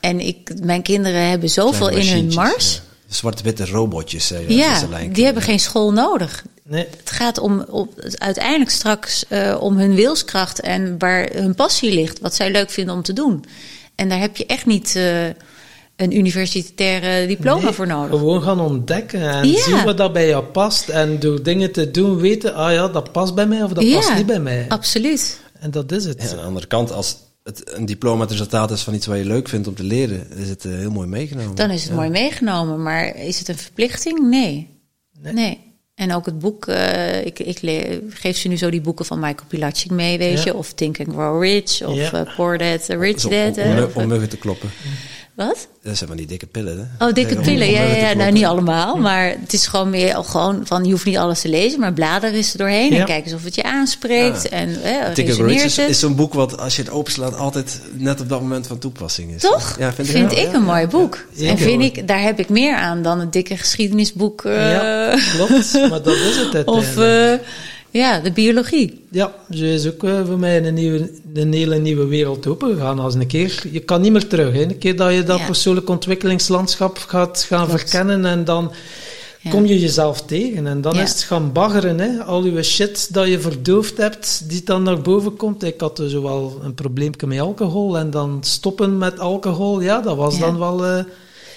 Speaker 1: En ik, mijn kinderen hebben zoveel in hun mars.
Speaker 2: ja. Zwart-witte robotjes. eh,
Speaker 1: Ja,
Speaker 2: als ze lijken.
Speaker 1: die hebben geen school nodig.
Speaker 3: Nee,
Speaker 1: Het gaat om, om uiteindelijk straks eh, om hun wilskracht en waar hun passie ligt, wat zij leuk vinden om te doen. En daar heb je echt niet eh, een universitaire diploma
Speaker 3: nee,
Speaker 1: voor nodig.
Speaker 3: Gewoon gaan ontdekken en
Speaker 1: Ja.
Speaker 3: zien wat dat bij jou past. En door dingen te doen weten, ah ja, dat past bij mij of dat past niet bij mij.
Speaker 1: absoluut.
Speaker 3: En dat is het.
Speaker 2: Ja, aan de andere kant, als het een diploma het resultaat is van iets wat je leuk vindt om te leren, is het eh, heel mooi meegenomen.
Speaker 1: Dan is het
Speaker 2: Ja.
Speaker 1: mooi meegenomen, maar is het een verplichting? Nee. Nee. En ook het boek, eh, ik, ik geef ze nu zo die boeken van Michael Pilatschik mee, weet
Speaker 3: Ja.
Speaker 1: je. Of Think and Grow Rich, of
Speaker 3: Ja.
Speaker 1: eh, Poor Dad, Rich Dad.
Speaker 2: om, om, te kloppen.
Speaker 1: Wat?
Speaker 2: Dat zijn van die dikke pillen, hè?
Speaker 1: Oh, dikke pillen. Ja, ja, ja. Nou, niet allemaal. Maar het is gewoon meer al gewoon van, je hoeft niet alles te lezen, maar blader is er doorheen.
Speaker 3: Ja.
Speaker 1: En kijk eens of het je aanspreekt.
Speaker 2: Ja.
Speaker 1: En eh,
Speaker 2: Ticket is,
Speaker 1: het.
Speaker 2: is zo'n boek wat, als je het openslaat, altijd net op dat moment van toepassing is.
Speaker 1: Toch?
Speaker 2: Ja, vind,
Speaker 1: vind ik
Speaker 2: ja.
Speaker 1: een mooi boek.
Speaker 3: Ja.
Speaker 1: En vind ik, daar heb ik meer aan dan het dikke geschiedenisboek. eh,
Speaker 3: Ja, klopt. Maar dat is het
Speaker 1: Of
Speaker 3: uiteindelijk.
Speaker 1: Ja, de biologie.
Speaker 3: Ja, zo is ook eh, voor mij een, nieuwe, een hele nieuwe wereld opengegaan. Als een keer, je kan niet meer terug. Hè. Een keer dat je dat
Speaker 1: Ja.
Speaker 3: persoonlijk ontwikkelingslandschap gaat gaan
Speaker 1: Klopt.
Speaker 3: verkennen en dan
Speaker 1: Ja.
Speaker 3: kom je jezelf tegen. En dan
Speaker 1: Ja.
Speaker 3: is het gaan baggeren. Hè? Al je shit dat je verdoofd hebt, die dan naar boven komt. Ik had dus wel een probleempje met alcohol. En dan stoppen met alcohol, ja, dat was dan wel... eh,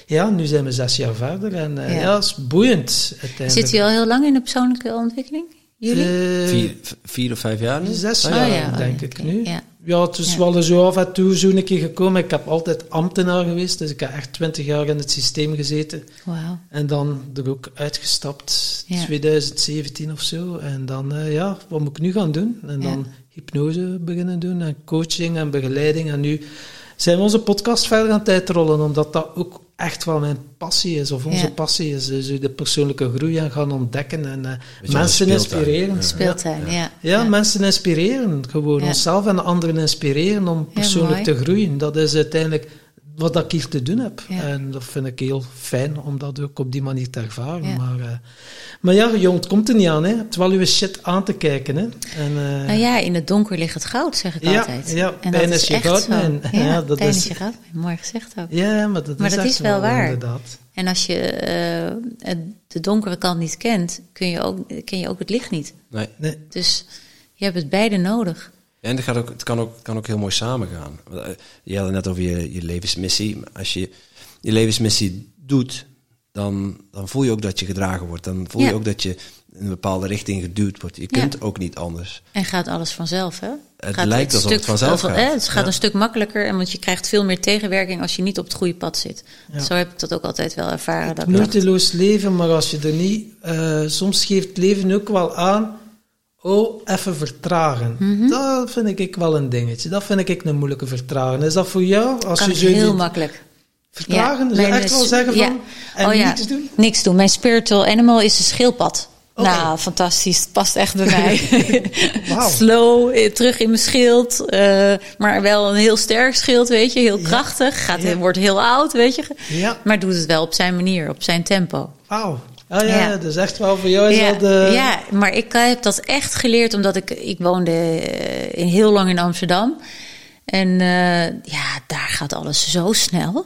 Speaker 3: ja, nu zijn we zes jaar verder. En eh,
Speaker 1: Ja.
Speaker 3: ja, het is boeiend.
Speaker 1: Zit u al heel lang in de persoonlijke ontwikkeling? Jullie?
Speaker 2: Vier, vier of vijf jaar nu?
Speaker 3: Zes
Speaker 2: Ah,
Speaker 3: jaar,
Speaker 1: Oh ja, oh
Speaker 3: denk
Speaker 1: ja,
Speaker 3: ik nu.
Speaker 1: ja.
Speaker 3: Ja, het is
Speaker 1: Ja.
Speaker 3: wel zo af en toe zo een keer gekomen. Ik heb altijd ambtenaar geweest, dus ik heb echt twintig jaar in het systeem gezeten.
Speaker 1: Wauw.
Speaker 3: En dan er ook uitgestapt,
Speaker 1: Ja.
Speaker 3: 2017 of zo. En dan, eh, ja, wat moet ik nu gaan doen? En dan hypnose beginnen doen en coaching en begeleiding. En nu zijn we onze podcast verder aan het uitrollen, omdat dat ook echt wel mijn passie is, of onze
Speaker 1: Ja.
Speaker 3: passie is. Dus de persoonlijke groei en gaan ontdekken en eh,
Speaker 2: Beetje
Speaker 3: mensen inspireren.
Speaker 2: Ja.
Speaker 1: Speeltuin, ja.
Speaker 3: Ja, mensen inspireren. Gewoon
Speaker 1: Ja.
Speaker 3: onszelf en anderen inspireren om persoonlijk te groeien. Dat is uiteindelijk wat ik hier te doen heb.
Speaker 1: Ja.
Speaker 3: En dat vind ik heel fijn om dat ook op die manier te ervaren.
Speaker 1: Ja.
Speaker 3: Maar, eh, maar ja, jong, het komt er niet aan. Hè. Het is wel uw shit aan te kijken. Hè. En, eh,
Speaker 1: Nou ja, in het donker ligt het goud, zeg ik
Speaker 3: Ja,
Speaker 1: altijd.
Speaker 3: ja,
Speaker 1: en
Speaker 3: pijn is je
Speaker 1: zo. Ja,
Speaker 3: Ja, dat
Speaker 1: pijn
Speaker 3: is-
Speaker 1: je goudmijn. Mooi gezegd ook.
Speaker 3: ja, maar dat
Speaker 1: Maar
Speaker 3: is
Speaker 1: dat is wel waar.
Speaker 3: Inderdaad.
Speaker 1: En als je eh, de donkere kant niet kent, kun je ook, ken je ook het licht niet.
Speaker 2: Nee.
Speaker 3: Nee.
Speaker 1: Dus je hebt het beide nodig.
Speaker 2: En het, gaat ook, het kan, ook, kan ook heel mooi samengaan. Eh, Je had het net over je, je levensmissie. Maar Als je je levensmissie doet, dan, dan voel je ook dat je gedragen wordt. Dan voel je ook dat je in een bepaalde richting geduwd wordt. Je kunt ook niet anders.
Speaker 1: En gaat alles vanzelf, hè?
Speaker 2: Het
Speaker 1: gaat
Speaker 2: lijkt
Speaker 1: een
Speaker 2: alsof het vanzelf
Speaker 1: hè,
Speaker 2: gaat.
Speaker 1: Het gaat
Speaker 2: Ja.
Speaker 1: een stuk makkelijker, en want je krijgt veel meer tegenwerking als je niet op het goede pad zit.
Speaker 3: Ja.
Speaker 1: Zo heb ik dat ook altijd wel ervaren. Dat ik dacht,
Speaker 3: Moeiteloos leven, maar als je er niet... eh, soms geeft het leven ook wel aan... Oh, even vertragen.
Speaker 1: Mhm.
Speaker 3: Dat vind ik wel een dingetje. Dat vind ik een moeilijke vertragen. Is dat voor jou? Als
Speaker 1: kan
Speaker 3: je
Speaker 1: heel
Speaker 3: niet-
Speaker 1: makkelijk.
Speaker 3: Vertragen? dus
Speaker 1: mijn-
Speaker 3: echt wel zeggen van...
Speaker 1: ja.
Speaker 3: En
Speaker 1: Oh ja,
Speaker 3: niets doen?
Speaker 1: Niks doen. Mijn spiritual animal is een schildpad. Nou, fantastisch. Het past echt bij mij.
Speaker 3: Wauw.
Speaker 1: Slow, eh, terug in mijn schild. eh, maar wel een heel sterk schild, weet je. Heel krachtig. Gaat,
Speaker 3: Ja.
Speaker 1: Wordt heel oud, weet je.
Speaker 3: Ja.
Speaker 1: Maar doet het wel op zijn manier, op zijn tempo.
Speaker 3: Wauw. Ah ja,
Speaker 1: Ja.
Speaker 3: dus echt wel voor jou is
Speaker 1: ja, ja, maar ik eh, heb dat echt geleerd omdat ik, ik woonde eh, in, heel lang in Amsterdam. En eh, ja, daar gaat alles zo snel.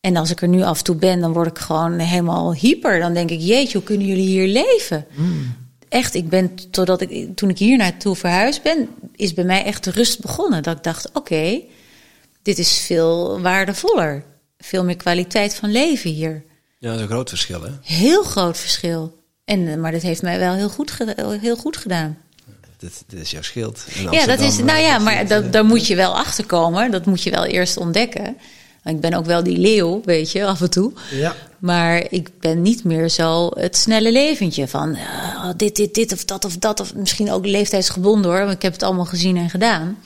Speaker 1: En als ik er nu af en toe ben, dan word ik gewoon helemaal hyper. Dan denk ik, jeetje, hoe kunnen jullie hier leven? Echt, ik ben, totdat ik, toen ik hier naartoe verhuisd ben, is bij mij echt de rust begonnen. Dat ik dacht, oké, dit is veel waardevoller. Veel meer kwaliteit van leven hier.
Speaker 2: Ja, dat is een groot verschil, hè?
Speaker 1: Heel groot verschil. En, eh, maar dat heeft mij wel heel goed, geda- heel goed gedaan.
Speaker 2: Dit, dit is jouw schild.
Speaker 1: Ja, dat is, nou
Speaker 2: eh,
Speaker 1: ja,
Speaker 2: dat
Speaker 1: maar dat, daar moet je wel achter komen. Dat moet je wel eerst ontdekken. Ik ben ook wel die leeuw, weet je, af en toe.
Speaker 3: Ja.
Speaker 1: Maar ik ben niet meer zo het snelle leventje van eh, dit, dit, dit of dat of dat. Of misschien ook leeftijdsgebonden hoor, want ik heb het allemaal gezien en gedaan.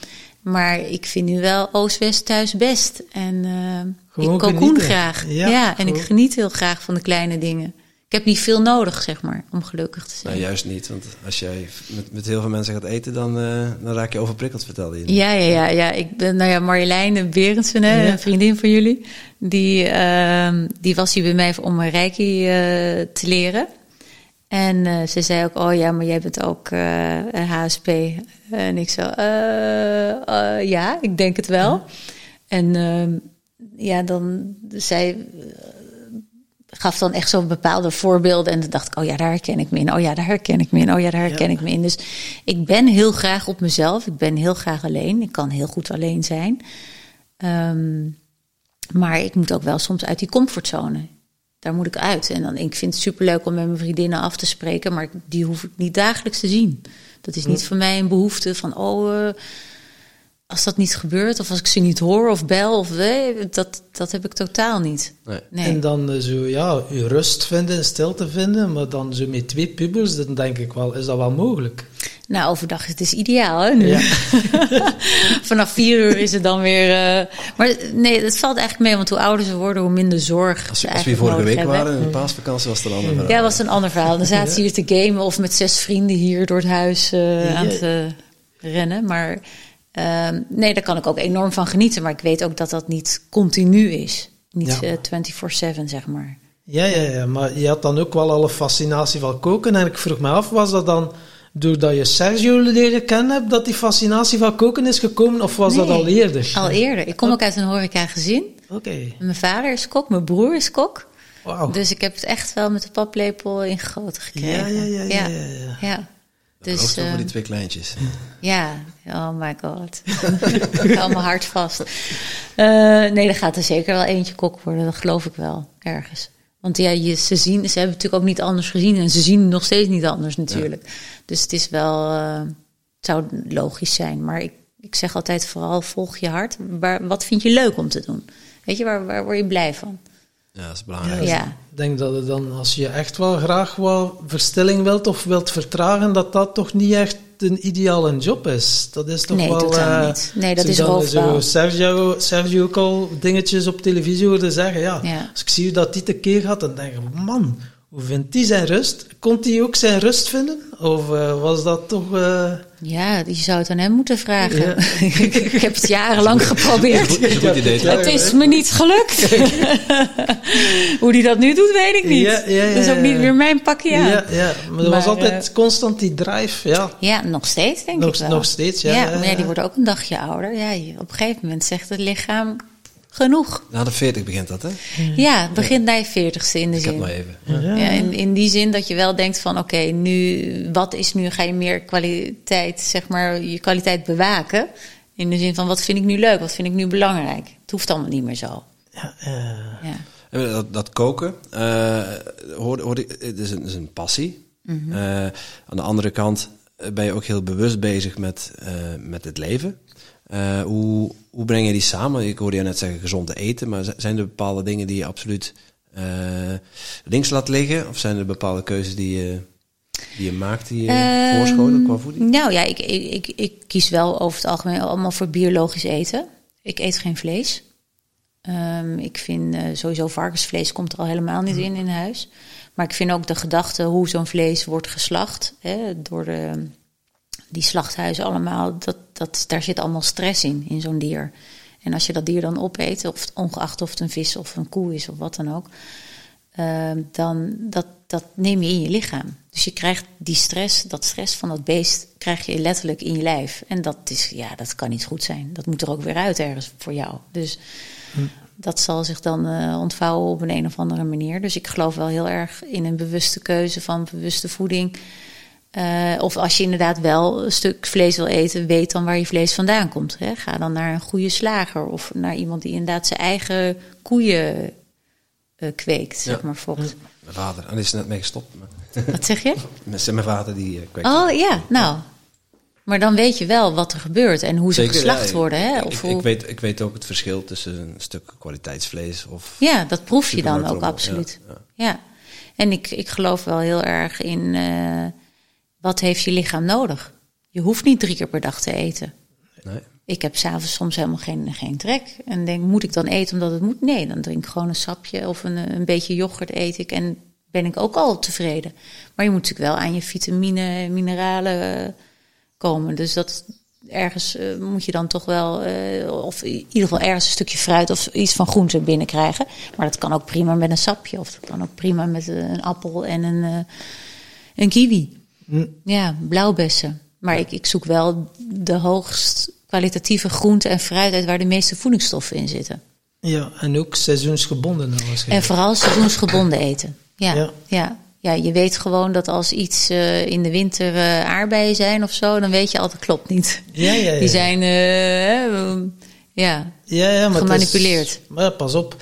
Speaker 1: Maar ik vind nu wel Oost-West thuis best. En eh,
Speaker 3: Gewoon
Speaker 1: ik kokoen graag.
Speaker 3: Ja,
Speaker 1: Ja, en ik geniet heel graag van de kleine dingen. Ik heb niet veel nodig, zeg maar, om gelukkig te zijn.
Speaker 2: Nou, juist niet. Want als jij met, met heel veel mensen gaat eten, dan, eh, dan raak je overprikkeld, vertelde je.
Speaker 1: Ja, ja, ja, ja. Ik ben, nou ja, Marjolein Berendsen, hè,
Speaker 3: Ja.
Speaker 1: een vriendin van jullie, die, ehm, die was hier bij mij om een reiki eh, te leren. En eh, ze zei ook, oh ja, maar jij bent ook eh, HSP. En ik zo, eh, eh, ja, ik denk het wel. En ehm, ja, dan zij eh, gaf dan echt zo'n bepaalde voorbeelden. En dan dacht ik, oh ja, daar herken ik me in. Oh ja, daar herken ik me in. Oh ja, daar herken
Speaker 3: Ja.
Speaker 1: ik me in. Dus ik ben heel graag op mezelf. Ik ben heel graag alleen. Ik kan heel goed alleen zijn. Ehm, maar ik moet ook wel soms uit die comfortzone. Daar moet ik uit. En dan, ik vind het superleuk om met mijn vriendinnen af te spreken. Maar die hoef ik niet dagelijks te zien. Dat is niet voor mij een behoefte van, oh... eh, als dat niet gebeurt, of als ik ze niet hoor of bel, of eh, dat, dat heb ik totaal niet.
Speaker 2: Nee.
Speaker 1: Nee.
Speaker 3: En dan eh, zo, ja, je rust vinden, stilte vinden, maar dan zo met twee pubers, dan denk ik wel, is dat wel mogelijk?
Speaker 1: Nou, overdag het is ideaal, hè? Nu.
Speaker 3: Ja.
Speaker 1: Vanaf vier uur is het dan weer. eh, Maar nee, dat valt eigenlijk mee, want hoe ouder ze worden, hoe minder zorg.
Speaker 2: Als,
Speaker 1: ze
Speaker 2: als we vorige week
Speaker 1: hebben.
Speaker 2: waren, in de paasvakantie, was het een ander verhaal.
Speaker 1: Ja, was een ander verhaal. Dan zaten ze hier te gamen of met zes vrienden hier door het huis eh, aan het eh, rennen. Maar ehm, nee, daar kan ik ook enorm van genieten. Maar ik weet ook dat dat niet continu is. Niet
Speaker 3: Ja.
Speaker 1: eh 24-7, zeg maar.
Speaker 3: Ja, ja, ja, maar je had dan ook wel alle fascinatie van koken. En ik vroeg me af, was dat dan doordat je Sergio leren kennen hebt, dat die fascinatie van koken is gekomen? Of was dat al eerder?
Speaker 1: Al eerder. Ik kom ook uit een horeca gezin.
Speaker 3: Oké.
Speaker 1: Mijn vader is kok, mijn broer is kok.
Speaker 3: Wauw.
Speaker 1: Dus ik heb het echt wel met de paplepel ingegoten gekregen.
Speaker 3: Ja, ja, ja, ja, ja, ja.
Speaker 1: ja.
Speaker 2: Dus,
Speaker 1: Dus,
Speaker 2: voor die twee kleintjes.
Speaker 1: ja, oh my god. ik hou mijn hart vast. Eh, nee, er gaat er zeker wel eentje kok worden, dat geloof ik wel, ergens. Want ja, je, ze, zien, ze hebben natuurlijk ook niet anders gezien en ze zien nog steeds niet anders natuurlijk. Dus het is wel, eh, het zou logisch zijn. Maar ik, ik zeg altijd vooral volg je hart. Waar, wat vind je leuk om te doen? Weet je, waar, waar word je blij van?
Speaker 2: Ja, dat is belangrijk.
Speaker 1: Ja.
Speaker 3: Ik denk dat het dan, als je echt wel graag wat verstilling wilt of wilt vertragen, dat dat toch niet echt een ideale job is. Dat is toch
Speaker 1: Nee,
Speaker 3: wel...
Speaker 1: totaal
Speaker 3: eh,
Speaker 1: niet. Nee, dat is roofbouw.
Speaker 3: Zo Sergio, Sergio ook al dingetjes op televisie hoorde zeggen, ja,
Speaker 1: Ja.
Speaker 3: als ik zie hoe dat die tekeer gaat, dan denk ik, man, hoe vindt hij zijn rust? Kon hij ook zijn rust vinden? Of eh, was dat toch... eh,
Speaker 1: Ja, je zou het aan hem moeten vragen.
Speaker 3: Ja.
Speaker 1: ik heb het jarenlang geprobeerd.
Speaker 2: Goed idee.
Speaker 1: Het is me niet gelukt. Hoe die dat nu doet, weet ik niet.
Speaker 3: Ja, ja, ja,
Speaker 1: dat is ook niet meer mijn pakje aan.
Speaker 3: ja, ja, maar er was altijd
Speaker 1: eh,
Speaker 3: constant die drive, ja.
Speaker 1: Ja, nog steeds denk
Speaker 3: Nog-
Speaker 1: ik wel.
Speaker 3: nog steeds, ja,
Speaker 1: Ja, maar die wordt ook een dagje ouder. Ja, op een gegeven moment zegt het lichaam genoeg.
Speaker 2: Na de 40 begint dat, hè?
Speaker 1: Ja, het begint bij je veertigste in de
Speaker 2: Ik heb
Speaker 1: zin.
Speaker 2: nog even.
Speaker 1: Ja, in, in die zin dat je wel denkt van oké, nu, wat is nu, ga je meer kwaliteit, zeg maar, je kwaliteit bewaken. In de zin van wat vind ik nu leuk, wat vind ik nu belangrijk. Het hoeft allemaal niet meer zo.
Speaker 3: ja eh,
Speaker 1: Ja.
Speaker 2: Dat, dat koken, eh hoorde, hoorde, ik- het is een, is een passie.
Speaker 1: Mhm.
Speaker 2: Eh, aan de andere kant eh, ben je ook heel bewust bezig met, eh, met het leven. Eh, hoe, hoe breng je die samen? Ik hoorde je net zeggen gezond eten, maar zijn er bepaalde dingen die je absoluut eh, links laat liggen? Of zijn er bepaalde keuzes die je, die je maakt, die je
Speaker 1: Ehm,
Speaker 2: voorschoten qua voeding?
Speaker 1: Nou ja, ik, ik, ik, ik kies wel over het algemeen allemaal voor biologisch eten. Ik eet geen vlees. Ehm, ik vind eh, sowieso varkensvlees komt er al helemaal niet in in huis. Maar ik vind ook de gedachte hoe zo'n vlees wordt geslacht hè, door de, die slachthuizen allemaal, dat, dat, daar zit allemaal stress in, in zo'n dier. En als je dat dier dan opeet, of ongeacht of het een vis of een koe is of wat dan ook, ehm, dan dat, dat neem je in je lichaam. Dus je krijgt die stress, dat stress van dat beest, krijg je letterlijk in je lijf. En dat is, ja, dat kan niet goed zijn. Dat moet er ook weer uit ergens voor jou. Dus dat zal zich dan eh, ontvouwen op een, een of andere manier. Dus ik geloof wel heel erg in een bewuste keuze van bewuste voeding. Eh, of als je inderdaad wel een stuk vlees wil eten, weet dan waar je vlees vandaan komt. Hè? Ga dan naar een goede slager of naar iemand die inderdaad zijn eigen koeien eh, kweekt, zeg maar volgens.
Speaker 2: Mijn vader, en die is er net mee gestopt. Maar,
Speaker 1: Wat zeg je?
Speaker 2: met mijn vader die eh, kweekt.
Speaker 1: Oh ja, nou. Maar dan weet je wel wat er gebeurt en hoe ze
Speaker 2: Zeker,
Speaker 1: geslacht
Speaker 2: ja,
Speaker 1: worden. Hè?
Speaker 2: Ik,
Speaker 1: Of
Speaker 2: ik,
Speaker 1: hoe...
Speaker 2: ik weet, ik weet ook het verschil tussen een stuk kwaliteitsvlees of...
Speaker 1: Ja, dat proef je dan ook absoluut.
Speaker 2: ja,
Speaker 1: Ja, en ik, ik geloof wel heel erg in eh, wat heeft je lichaam nodig. Je hoeft niet drie keer per dag te eten.
Speaker 2: Nee.
Speaker 1: Ik heb s'avonds soms helemaal geen, geen trek. En denk, moet ik dan eten omdat het moet? Nee, dan drink ik gewoon een sapje of een, een beetje yoghurt eet ik. En ben ik ook al tevreden. Maar je moet natuurlijk wel aan je vitamine, mineralen eh, komen. Dus dat ergens eh, moet je dan toch wel, eh, of in ieder geval ergens een stukje fruit of iets van groente binnenkrijgen. Maar dat kan ook prima met een sapje. Of dat kan ook prima met eh, een appel en een, eh, een kiwi. Ja, blauwbessen. Maar ik, ik zoek wel de hoogst kwalitatieve groente en fruit uit waar de meeste voedingsstoffen in zitten.
Speaker 3: ja, en ook seizoensgebonden dan
Speaker 1: En vooral seizoensgebonden eten. Ja,
Speaker 3: Ja.
Speaker 1: ja. ja. je weet gewoon dat als iets eh, in de winter eh, aardbeien zijn of zo, dan weet je altijd klopt niet.
Speaker 3: Ja, ja, ja.
Speaker 1: Die zijn, eh, ja,
Speaker 3: ja, ja, maar het is-
Speaker 1: gemanipuleerd.
Speaker 3: maar pas op,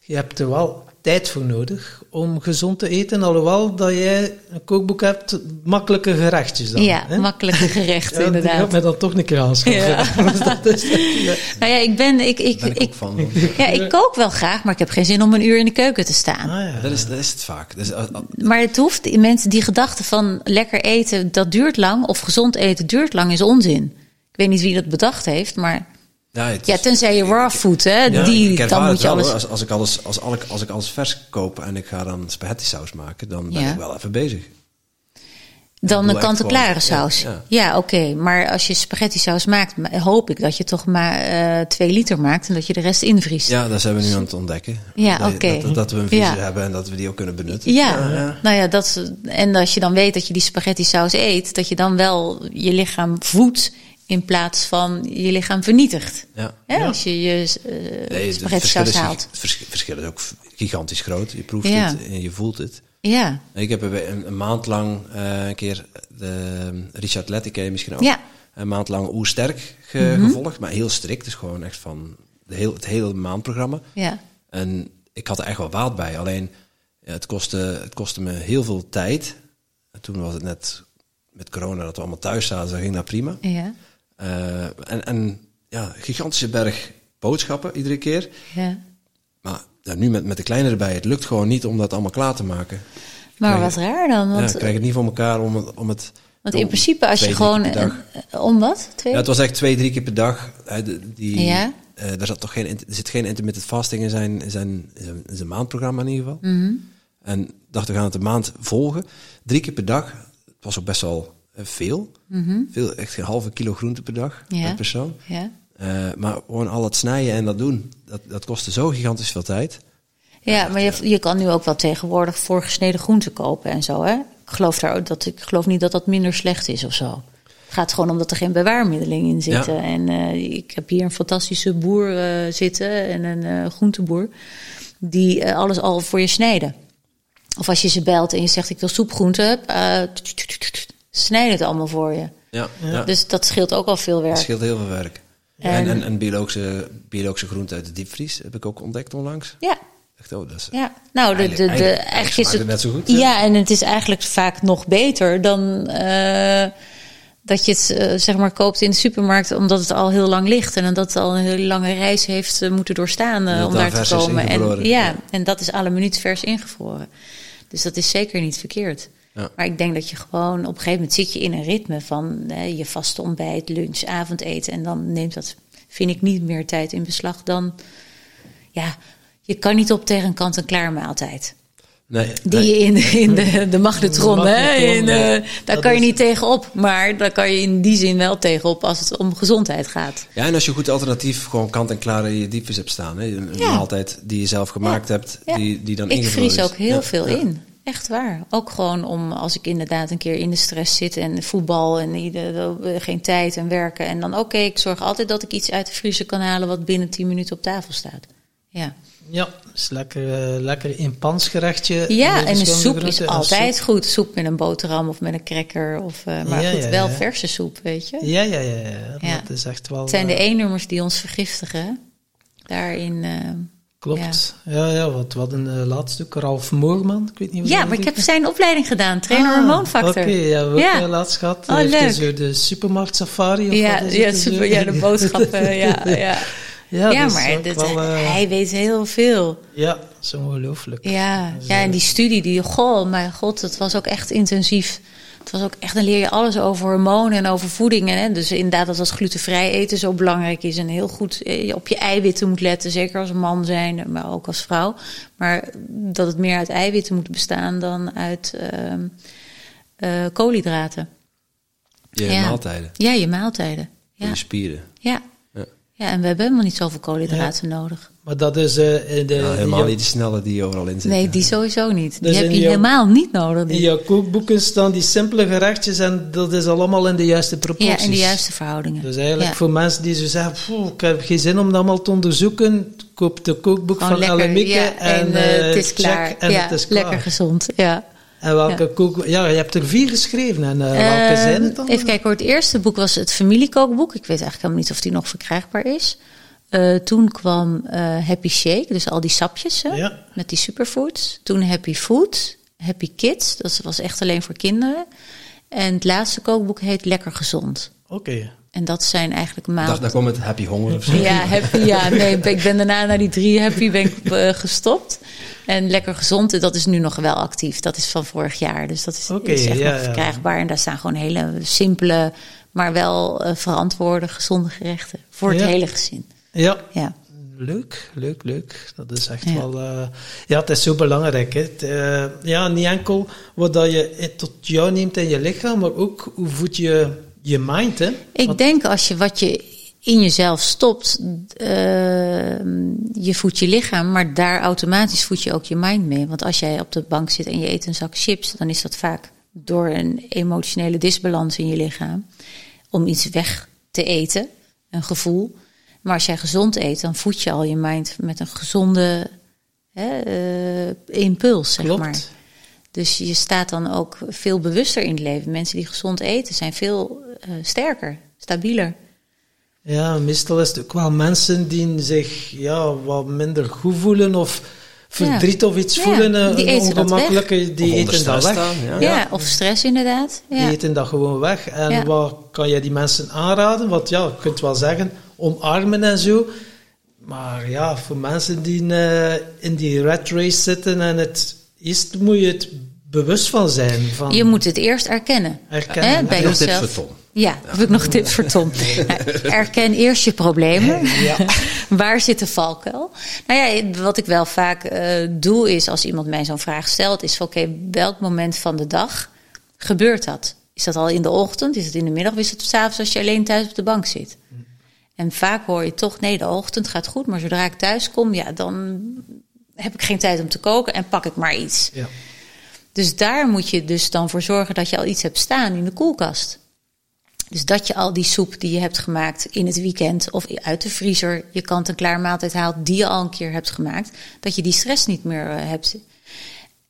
Speaker 3: je hebt er wel tijd voor nodig om gezond te eten. Alhoewel dat jij een kookboek hebt, makkelijke gerechtjes dan.
Speaker 1: ja,
Speaker 3: hè?
Speaker 1: makkelijke gerechten
Speaker 3: Ja,
Speaker 1: inderdaad.
Speaker 3: gaat mij dan toch een keer aanschaffen.
Speaker 1: Ja.
Speaker 3: Dus dat is, ja.
Speaker 1: Nou ja, ik ben, ik, ik,
Speaker 2: ben ik
Speaker 1: ik,
Speaker 2: van.
Speaker 1: ja, ik kook wel graag, maar ik heb geen zin om een uur in de keuken te staan.
Speaker 3: Ah, ja.
Speaker 2: Dat is, dat is het vaak. Dus, als- als-
Speaker 1: Maar het hoeft, die mensen die gedachte van lekker eten, dat duurt lang, of gezond eten duurt lang, is onzin. Ik weet niet wie dat bedacht heeft, maar
Speaker 2: ja, het
Speaker 1: ja,
Speaker 2: is-
Speaker 1: tenzij je raw food, hè,
Speaker 2: Ja,
Speaker 1: die, dan moet je
Speaker 2: wel,
Speaker 1: alles.
Speaker 2: Als, als, ik alles, als, alle- als ik alles vers koop en ik ga dan spaghetti saus maken, dan ben
Speaker 1: Ja.
Speaker 2: ik wel even bezig.
Speaker 1: Dan een kant-en-klare saus.
Speaker 2: ja,
Speaker 1: Ja,
Speaker 2: ja.
Speaker 1: oké. Maar als je spaghetti saus maakt, ma- hoop ik dat je toch maar eh twee liter maakt en dat je de rest invriest.
Speaker 2: Ja, dat zijn we nu aan het ontdekken.
Speaker 1: Ja,
Speaker 2: Dat-
Speaker 1: oké.
Speaker 2: Dat, dat we een vriezer
Speaker 1: Ja.
Speaker 2: hebben en dat we die ook kunnen benutten.
Speaker 1: Ja, nou ja, dat, is- en als je dan weet dat je die spaghetti saus eet, dat je dan wel je lichaam voedt in plaats van je lichaam vernietigt.
Speaker 2: Ja.
Speaker 1: Hè, Als je je eh,
Speaker 2: Nee,
Speaker 1: spaghetti haalt.
Speaker 2: het vers- verschil is ook gigantisch groot. Je proeft
Speaker 1: Ja.
Speaker 2: het en je voelt het.
Speaker 1: Ja,
Speaker 2: Ik heb een, een maand lang eh, een keer de um, Richard je misschien ook.
Speaker 1: Ja.
Speaker 2: Een maand lang Oer Sterk ge- gevolgd, maar heel strikt. Dus gewoon echt van de heel, het hele maandprogramma.
Speaker 1: ja,
Speaker 2: En ik had er echt wel baat bij. Alleen het, kostte, het kostte me heel veel tijd. En toen was het net met corona dat we allemaal thuis zaten. Dat ging dat prima.
Speaker 1: ja,
Speaker 2: en, en ja, gigantische berg boodschappen iedere keer.
Speaker 1: ja.
Speaker 2: Maar ja, nu met, met de kleine erbij, het lukt gewoon niet om dat allemaal klaar te maken.
Speaker 1: Maar wat raar dan,
Speaker 2: ja,
Speaker 1: want,
Speaker 2: ik krijg het niet voor elkaar om het... Om het
Speaker 1: want in principe als je gewoon... eh, om wat? Twee?
Speaker 2: Ja, het was echt twee, drie keer per dag. Die,
Speaker 1: Ja.
Speaker 2: eh, daar zat toch geen, er zit geen intermittent fasting in zijn, in zijn, in zijn, in zijn maandprogramma in ieder geval.
Speaker 1: Mhm.
Speaker 2: En dacht, we gaan het een maand volgen. Drie keer per dag. Het was ook best wel eh, veel. veel. Echt een halve kilo groente per dag
Speaker 1: Mhm. Ja.
Speaker 2: per persoon.
Speaker 1: Ja.
Speaker 2: Eh, maar gewoon al het snijden en dat doen, dat, dat kostte zo gigantisch veel tijd.
Speaker 1: Ja, maar je, je kan nu ook wel tegenwoordig voorgesneden groenten kopen en zo, hè? Ik geloof, daar, ook dat, ik geloof niet dat dat minder slecht is of zo. Het gaat gewoon om dat er geen bewaarmiddeling in zitten.
Speaker 2: Ja.
Speaker 1: En eh, ik heb hier een fantastische boer zitten en een eh, groenteboer... die alles al voor je snijden. Of als je ze belt en je zegt ik wil soepgroenten... snijden het allemaal voor je.
Speaker 2: Ja, ja.
Speaker 1: Dus dat scheelt ook al veel
Speaker 2: dat
Speaker 1: werk.
Speaker 2: scheelt heel veel werk.
Speaker 1: En-
Speaker 2: En, en, en biologische, biologische groenten uit de diepvries heb ik ook ontdekt onlangs.
Speaker 1: Ja,
Speaker 2: Echt, oh, dat is,
Speaker 1: Ja, nou, de, de, de,
Speaker 2: Eigenlijk-
Speaker 1: is het
Speaker 2: het net zo goed,
Speaker 1: Ja, en het is eigenlijk vaak nog beter dan eh, dat je het eh, zeg maar koopt in de supermarkt, omdat het al heel lang ligt en dat het al een hele lange reis heeft eh, moeten doorstaan
Speaker 2: Dat
Speaker 1: om
Speaker 2: daar
Speaker 1: te komen. En, ja,
Speaker 2: ja.
Speaker 1: en dat is alle minuut vers ingevroren. Dus dat is zeker niet verkeerd.
Speaker 2: Ja.
Speaker 1: Maar ik denk dat je gewoon op een gegeven moment zit je in een ritme van je vaste ontbijt, lunch, avondeten. En dan neemt dat, vind ik, niet meer tijd in beslag dan. Ja, je kan niet op tegen een kant-en-klaar maaltijd.
Speaker 2: nee,
Speaker 1: Die
Speaker 2: nee.
Speaker 1: je in, in de, de magnetron,
Speaker 3: De
Speaker 1: hè? In, eh, daar
Speaker 3: Dat
Speaker 1: kan je
Speaker 3: is-
Speaker 1: niet tegenop. Maar daar kan je in die zin wel tegenop als het om gezondheid gaat.
Speaker 2: Ja, en als je goed alternatief gewoon kant-en-klaar in je diepvries hebt staan. Hè? Een
Speaker 1: Ja.
Speaker 2: maaltijd die je zelf gemaakt hebt, die, die dan
Speaker 1: Ik vries
Speaker 2: is.
Speaker 1: ook heel
Speaker 2: Ja,
Speaker 1: veel
Speaker 2: ja.
Speaker 1: in. Echt waar. Ook gewoon om als ik inderdaad een keer in de stress zit en voetbal en ieder, geen tijd en werken. En dan oké, ik zorg altijd dat ik iets uit de vriezer kan halen wat binnen 10 minuten op tafel staat. Ja,
Speaker 3: Ja, is lekker, eh, lekker in pansgerechtje.
Speaker 1: ja en een soep is
Speaker 3: groenten.
Speaker 1: Altijd
Speaker 3: soep-
Speaker 1: goed. Soep met een boterham of met een cracker. Of, eh, maar
Speaker 3: Ja,
Speaker 1: goed,
Speaker 3: ja,
Speaker 1: wel
Speaker 3: ja.
Speaker 1: verse soep, weet je.
Speaker 3: Ja, ja, ja. Dat is echt wel...
Speaker 1: Het zijn de
Speaker 3: eh,
Speaker 1: E-nummers die ons vergiftigen. Daarin. Eh,
Speaker 3: Klopt. Ja, ja, wat, wat een uh, laatst ook, Ralf Moorman. Ik weet niet
Speaker 1: ja, maar ik heb zijn opleiding gedaan, trainer
Speaker 3: Ah,
Speaker 1: hormoonfactor.
Speaker 3: Oké, ja, we hebben
Speaker 1: Ja.
Speaker 3: eh, laatst gehad.
Speaker 1: Oh, leuk.
Speaker 3: zo de supermarkt safari of
Speaker 1: Ja,
Speaker 3: wat
Speaker 1: ja,
Speaker 3: het?
Speaker 1: super, ja, de boodschappen. ja, ja.
Speaker 3: Ja, dat
Speaker 1: maar dit,
Speaker 3: wel, eh,
Speaker 1: hij weet heel veel.
Speaker 3: Ja, dat is ongelooflijk.
Speaker 1: Ja,
Speaker 3: Dus,
Speaker 1: ja, en
Speaker 3: eh,
Speaker 1: die studie, die, goh, mijn god, het was ook echt intensief. Het was ook echt, dan leer je alles over hormonen en over voeding. En, hè, dus inderdaad, dat als glutenvrij eten zo belangrijk is. En heel goed eh, op je eiwitten moet letten, zeker als man zijn, maar ook als vrouw. Maar dat het meer uit eiwitten moet bestaan dan uit ehm, eh, koolhydraten.
Speaker 2: Je
Speaker 1: Ja.
Speaker 2: maaltijden,
Speaker 1: Ja, je maaltijden. Ja,
Speaker 2: je spieren.
Speaker 1: ja.
Speaker 2: Ja.
Speaker 1: en we hebben helemaal niet zoveel koolhydraten nodig.
Speaker 3: Maar dat is eh, in de,
Speaker 2: Nou,
Speaker 3: in
Speaker 2: helemaal niet de snelle die overal in zitten.
Speaker 1: Nee, die sowieso niet. Die
Speaker 3: Dus
Speaker 1: heb je
Speaker 3: jouw-
Speaker 1: helemaal niet nodig.
Speaker 3: In jouw kookboeken staan die simpele gerechtjes en dat is allemaal in de juiste proporties.
Speaker 1: Ja, in de juiste verhoudingen.
Speaker 3: Dus eigenlijk
Speaker 1: Ja.
Speaker 3: voor mensen die zo zeggen, "Poeh, ik heb geen zin om dat allemaal te onderzoeken, koop de kookboek
Speaker 1: Gewoon
Speaker 3: van
Speaker 1: lekker, ja,
Speaker 3: en,
Speaker 1: eh,
Speaker 3: eh,
Speaker 1: het is
Speaker 3: check
Speaker 1: klaar.
Speaker 3: en
Speaker 1: ja,
Speaker 3: het is klaar.
Speaker 1: lekker gezond. Ja.
Speaker 3: En welke kook... Ja, je hebt er vier geschreven en eh, welke zijn het dan?
Speaker 1: Even kijken hoor, het eerste boek was het familiekookboek. Ik weet eigenlijk helemaal niet of die nog verkrijgbaar is. Eh, toen kwam eh, Happy Shake, dus al die sapjes hè,
Speaker 3: Ja.
Speaker 1: met die superfoods. Toen Happy Food, Happy Kids, dat was echt alleen voor kinderen. En het laatste kookboek heet Lekker Gezond.
Speaker 3: Oké.
Speaker 1: En dat zijn eigenlijk
Speaker 2: Ik dacht,
Speaker 1: maal...
Speaker 2: daar komt het happy honger of zo.
Speaker 1: Ja, happy, ja, nee, ik ben daarna naar die drie happy ben ik gestopt. En lekker gezond, dat is nu nog wel actief. Dat is van vorig jaar, dus dat is, echt
Speaker 3: ja,
Speaker 1: nog verkrijgbaar. En daar staan gewoon hele simpele, maar wel eh, verantwoorde, gezonde gerechten. Voor het hele gezin.
Speaker 3: Ja,
Speaker 1: Ja.
Speaker 3: leuk, leuk, leuk. Dat is echt wel... eh, ja, het is zo belangrijk. Hè. Het, eh, ja, niet enkel wat dat je tot jou neemt in je lichaam, maar ook hoe voed je je mind, hè?
Speaker 1: Ik
Speaker 3: Want-
Speaker 1: denk als je wat je in jezelf stopt, eh, je voedt je lichaam, maar daar automatisch voed je ook je mind mee. Want als jij op de bank zit en je eet een zak chips, dan is dat vaak door een emotionele disbalans in je lichaam om iets weg te eten, een gevoel. Maar als jij gezond eet, dan voed je al je mind met een gezonde hè, eh, impuls, zeg
Speaker 3: Klopt.
Speaker 1: maar. Dus je staat dan ook veel bewuster in het leven. Mensen die gezond eten zijn veel eh, sterker, stabieler.
Speaker 3: Ja, meestal is het ook wel mensen die zich ja, wat minder goed voelen of verdriet of iets
Speaker 1: Ja,
Speaker 3: voelen. eh,
Speaker 1: die eten
Speaker 3: ongemakkelijke, die eten dat weg.
Speaker 2: staan,
Speaker 1: Ja,
Speaker 2: ja.
Speaker 1: of stress inderdaad.
Speaker 3: Die eten dat gewoon weg. En
Speaker 1: Ja.
Speaker 3: wat kan je die mensen aanraden? Want ja, je kunt wel zeggen, omarmen en zo. Maar ja, voor mensen die eh, in die rat race zitten en het eerst moet je het bewust van zijn. Van,
Speaker 1: Je moet het eerst erkennen.
Speaker 3: Herkennen.
Speaker 1: Hè, bij jezelf. Ja, heb ik nog tips voor Tom. Nou, erken eerst je problemen.
Speaker 3: Ja.
Speaker 1: Waar zit de valkuil? Nou ja, wat ik wel vaak eh, doe is, als iemand mij zo'n vraag stelt, is van oké, welk moment van de dag gebeurt dat? Is dat al in de ochtend? Is het in de middag? Of is het s'avonds als je alleen thuis op de bank zit? En vaak hoor je toch, nee, de ochtend gaat goed, maar zodra ik thuis kom, ja, dan heb ik geen tijd om te koken en pak ik maar iets.
Speaker 3: Ja.
Speaker 1: Dus daar moet je dus dan voor zorgen dat je al iets hebt staan in de koelkast. Dus dat je al die soep die je hebt gemaakt in het weekend of uit de vriezer, je kant-en-klaar maaltijd haalt die je al een keer hebt gemaakt, dat je die stress niet meer eh, hebt.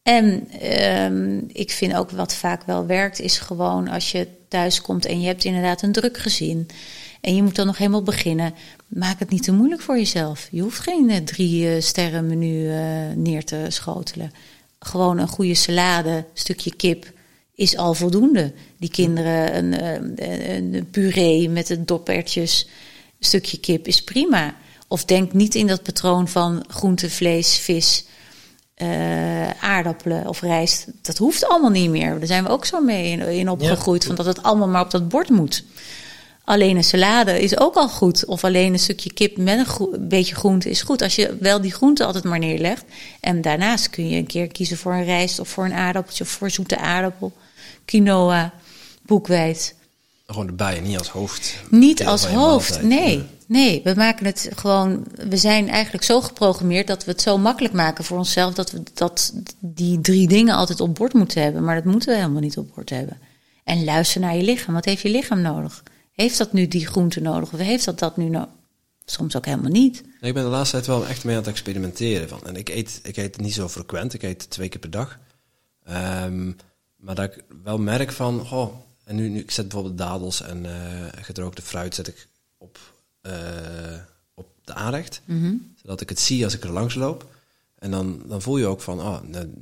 Speaker 1: En ehm, ik vind ook wat vaak wel werkt, is gewoon als je thuis komt en je hebt inderdaad een druk gezin. En je moet dan nog helemaal beginnen. Maak het niet te moeilijk voor jezelf. Je hoeft geen eh, drie eh, sterren menu neer te schotelen. Gewoon een goede salade, stukje kip is al voldoende. Die kinderen een, eh, een, een puree met de dopertjes, een stukje kip is prima. Of denk niet in dat patroon van groente, vlees, vis, eh, aardappelen of rijst. Dat hoeft allemaal niet meer. Daar zijn we ook zo mee in, in opgegroeid, van dat het allemaal maar op dat bord moet. Alleen een salade is ook al goed. Of alleen een stukje kip met een gro- een beetje groente is goed. Als je wel die groente altijd maar neerlegt. En daarnaast kun je een keer kiezen voor een rijst of voor een aardappeltje of voor zoete aardappel. Quinoa, boekweit.
Speaker 2: Gewoon erbij, niet als hoofd.
Speaker 1: Niet als hoofd,
Speaker 2: maaltijd.
Speaker 1: nee. Nee, we maken het gewoon. We zijn eigenlijk zo geprogrammeerd dat we het zo makkelijk maken voor onszelf dat we dat die drie dingen altijd op bord moeten hebben. Maar dat moeten we helemaal niet op bord hebben. En luister naar je lichaam. Wat heeft je lichaam nodig? Heeft dat nu die groente nodig? Of heeft dat dat nu nodig? Soms ook helemaal niet.
Speaker 2: Ik ben de laatste tijd wel echt mee aan het experimenteren. Van. En ik eet, ik eet niet zo frequent, ik eet twee keer per dag. Ehm, maar dat ik wel merk van, oh, en nu, nu ik zet bijvoorbeeld dadels en eh, gedroogde fruit zet ik op, eh, op de aanrecht. Zodat ik het zie als ik er langs loop. En dan, dan voel je ook van, oh, dan,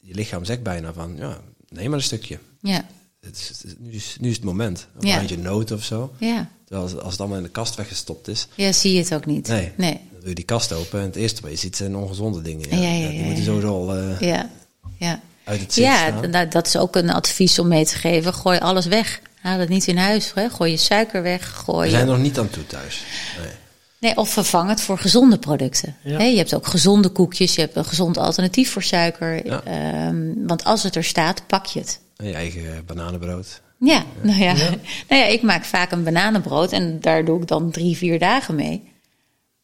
Speaker 2: je lichaam zegt bijna van, ja, neem maar een stukje.
Speaker 1: Ja,
Speaker 2: Het is, het is- nu, is, nu is het moment. Of
Speaker 1: Ja.
Speaker 2: een handje noot of zo.
Speaker 1: ja.
Speaker 2: Terwijl als, als het allemaal in de kast weggestopt is,
Speaker 1: Ja, zie je het ook niet.
Speaker 2: Nee.
Speaker 1: Nee.
Speaker 2: dan doe je die kast open en het eerste wat je ziet zijn ongezonde dingen. Ja,
Speaker 1: Ja, ja, ja,
Speaker 2: die moeten sowieso al eh,
Speaker 1: Ja, ja.
Speaker 2: Uit het zicht
Speaker 1: Ja, nou, dat is ook een advies om mee te geven. Gooi alles weg. Haal het niet in huis. Hè? Gooi je suiker weg. Gooi
Speaker 2: We
Speaker 1: je...
Speaker 2: zijn nog niet aan toe thuis. Nee.
Speaker 1: Nee, of vervang het voor gezonde producten.
Speaker 3: Ja.
Speaker 1: Je hebt ook gezonde koekjes. Je hebt een gezond alternatief voor suiker.
Speaker 2: Ja.
Speaker 1: Ehm, want als het er staat, pak je het.
Speaker 2: En je eigen bananenbrood.
Speaker 1: Ja, nou ja.
Speaker 3: Ja.
Speaker 1: nou ja, ik maak vaak een bananenbrood en daar doe ik dan drie, vier dagen mee.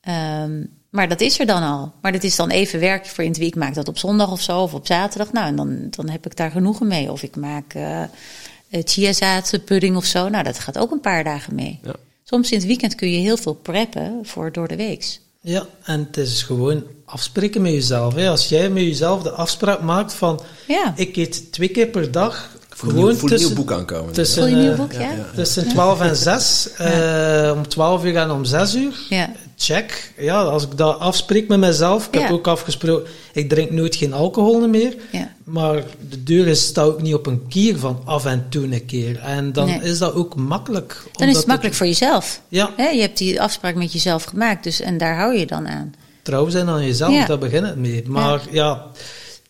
Speaker 1: Ehm, maar dat is er dan al. Maar dat is dan even werk voor in het week. Ik maak dat op zondag of zo, of op zaterdag. Nou, en dan, dan heb ik daar genoegen mee. Of ik maak eh eh, chiazaadpudding of zo. Nou, dat gaat ook een paar dagen mee.
Speaker 2: Ja.
Speaker 1: Soms in het weekend kun je heel veel preppen voor door de weeks.
Speaker 3: Ja, en het is gewoon afspreken met jezelf. Hè. Als jij met jezelf de afspraak maakt van...
Speaker 1: Ja.
Speaker 3: Ik eet twee keer per dag.
Speaker 2: Voel een
Speaker 3: gewoon
Speaker 2: nieuw, voel een nieuw
Speaker 3: tussen,
Speaker 2: boek aankomen.
Speaker 3: tussen,
Speaker 1: Voel je een nieuw
Speaker 3: eh,
Speaker 1: boek, ja?
Speaker 2: ja, ja.
Speaker 3: tussen 12 en 6. eh, om 12 uur en om 6 uur. Check. Ja, als ik dat afspreek met mezelf. Ik heb ook afgesproken, ik drink nooit geen alcohol meer.
Speaker 1: Ja.
Speaker 3: Maar de deur is, staat ook niet op een kier van af en toe een keer. En dan
Speaker 1: Nee.
Speaker 3: is dat ook makkelijk.
Speaker 1: Dan is het makkelijk voor jezelf.
Speaker 3: Ja.
Speaker 1: Je hebt die afspraak met jezelf gemaakt, dus, en daar hou je dan aan.
Speaker 3: trouw zijn aan jezelf,
Speaker 1: Ja.
Speaker 3: daar begint het mee. Maar ja.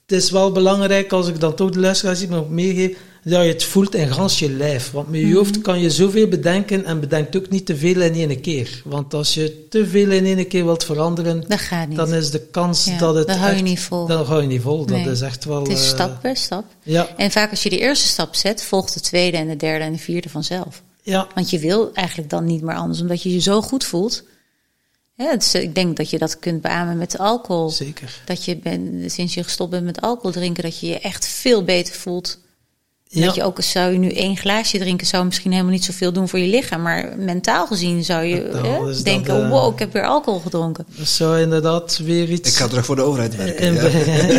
Speaker 3: het is wel belangrijk, als ik dan toch de luisteraars iets nog meegeef, dat je het voelt in gans je lijf. Want met je
Speaker 1: Mhm.
Speaker 3: hoofd kan je zoveel bedenken en bedenkt ook niet te veel in één keer. Want als je te veel in één keer wilt veranderen,
Speaker 1: Dat gaat niet.
Speaker 3: dan is de kans
Speaker 1: Ja,
Speaker 3: dat het
Speaker 1: dan hou je niet vol.
Speaker 3: Dan hou je niet vol. Dat is echt wel...
Speaker 1: het is
Speaker 3: eh,
Speaker 1: stap per stap.
Speaker 3: Ja,
Speaker 1: En vaak als je de eerste stap zet, volgt de tweede en de derde en de vierde vanzelf.
Speaker 3: ja,
Speaker 1: Want je wil eigenlijk dan niet meer anders, omdat je je zo goed voelt. Ja, is- ik denk dat je dat kunt beamen met alcohol.
Speaker 3: zeker.
Speaker 1: Dat je ben, sinds je gestopt bent met alcohol drinken, dat je je echt veel beter voelt.
Speaker 3: Ja.
Speaker 1: Dat je ook zou je nu één glaasje drinken, zou misschien helemaal niet zoveel doen voor je lichaam. Maar mentaal gezien zou je hè,
Speaker 3: dat,
Speaker 1: denken:
Speaker 3: eh,
Speaker 1: wow, ik heb weer alcohol gedronken.
Speaker 3: Dat zou inderdaad weer iets...
Speaker 2: Ik ga terug voor de overheid werken.
Speaker 3: in-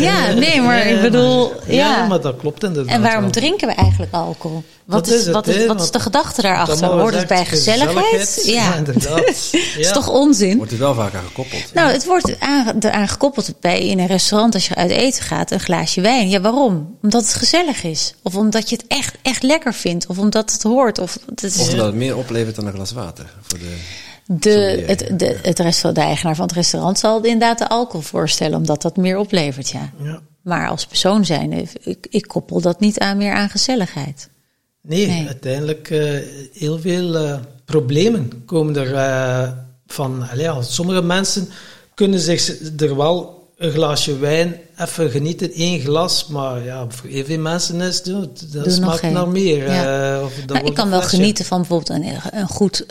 Speaker 2: ja.
Speaker 1: Ja, nee, maar ik
Speaker 3: Ja,
Speaker 1: bedoel, ja.
Speaker 3: maar dat klopt inderdaad
Speaker 1: En waarom
Speaker 3: wel.
Speaker 1: drinken we eigenlijk alcohol? Wat,
Speaker 3: Dat
Speaker 1: is,
Speaker 3: is het,
Speaker 1: wat, is, wat is de gedachte daarachter? Hoort het bij gezelligheid? Ja,
Speaker 3: inderdaad.
Speaker 1: dat is toch onzin?
Speaker 2: Wordt er wel vaak aan gekoppeld.
Speaker 1: Nou, het wordt aan, eraan gekoppeld bij in een restaurant als je uit eten gaat, een glaasje wijn. Ja, waarom? Omdat het gezellig is. Of omdat je het echt, echt lekker vindt. Of omdat het hoort. Of het is
Speaker 2: Of dat het meer oplevert dan een glas water. Voor de...
Speaker 1: de, het, de, het restaurant, de eigenaar van het restaurant zal inderdaad de alcohol voorstellen, omdat dat meer oplevert, ja.
Speaker 3: Ja.
Speaker 1: Maar als persoon zijn, ik, ik koppel dat niet aan meer aan gezelligheid.
Speaker 3: Nee,
Speaker 1: Nee.
Speaker 3: uiteindelijk eh, heel veel eh, problemen komen er eh, van. Ja, sommige mensen kunnen zich er wel een glaasje wijn even genieten, één glas, maar ja, voor heel veel mensen is dat
Speaker 1: nog
Speaker 3: smaakt
Speaker 1: geen.
Speaker 3: naar meer.
Speaker 1: Ja.
Speaker 3: of dat
Speaker 1: Nou, ik kan wel genieten van bijvoorbeeld een, een goed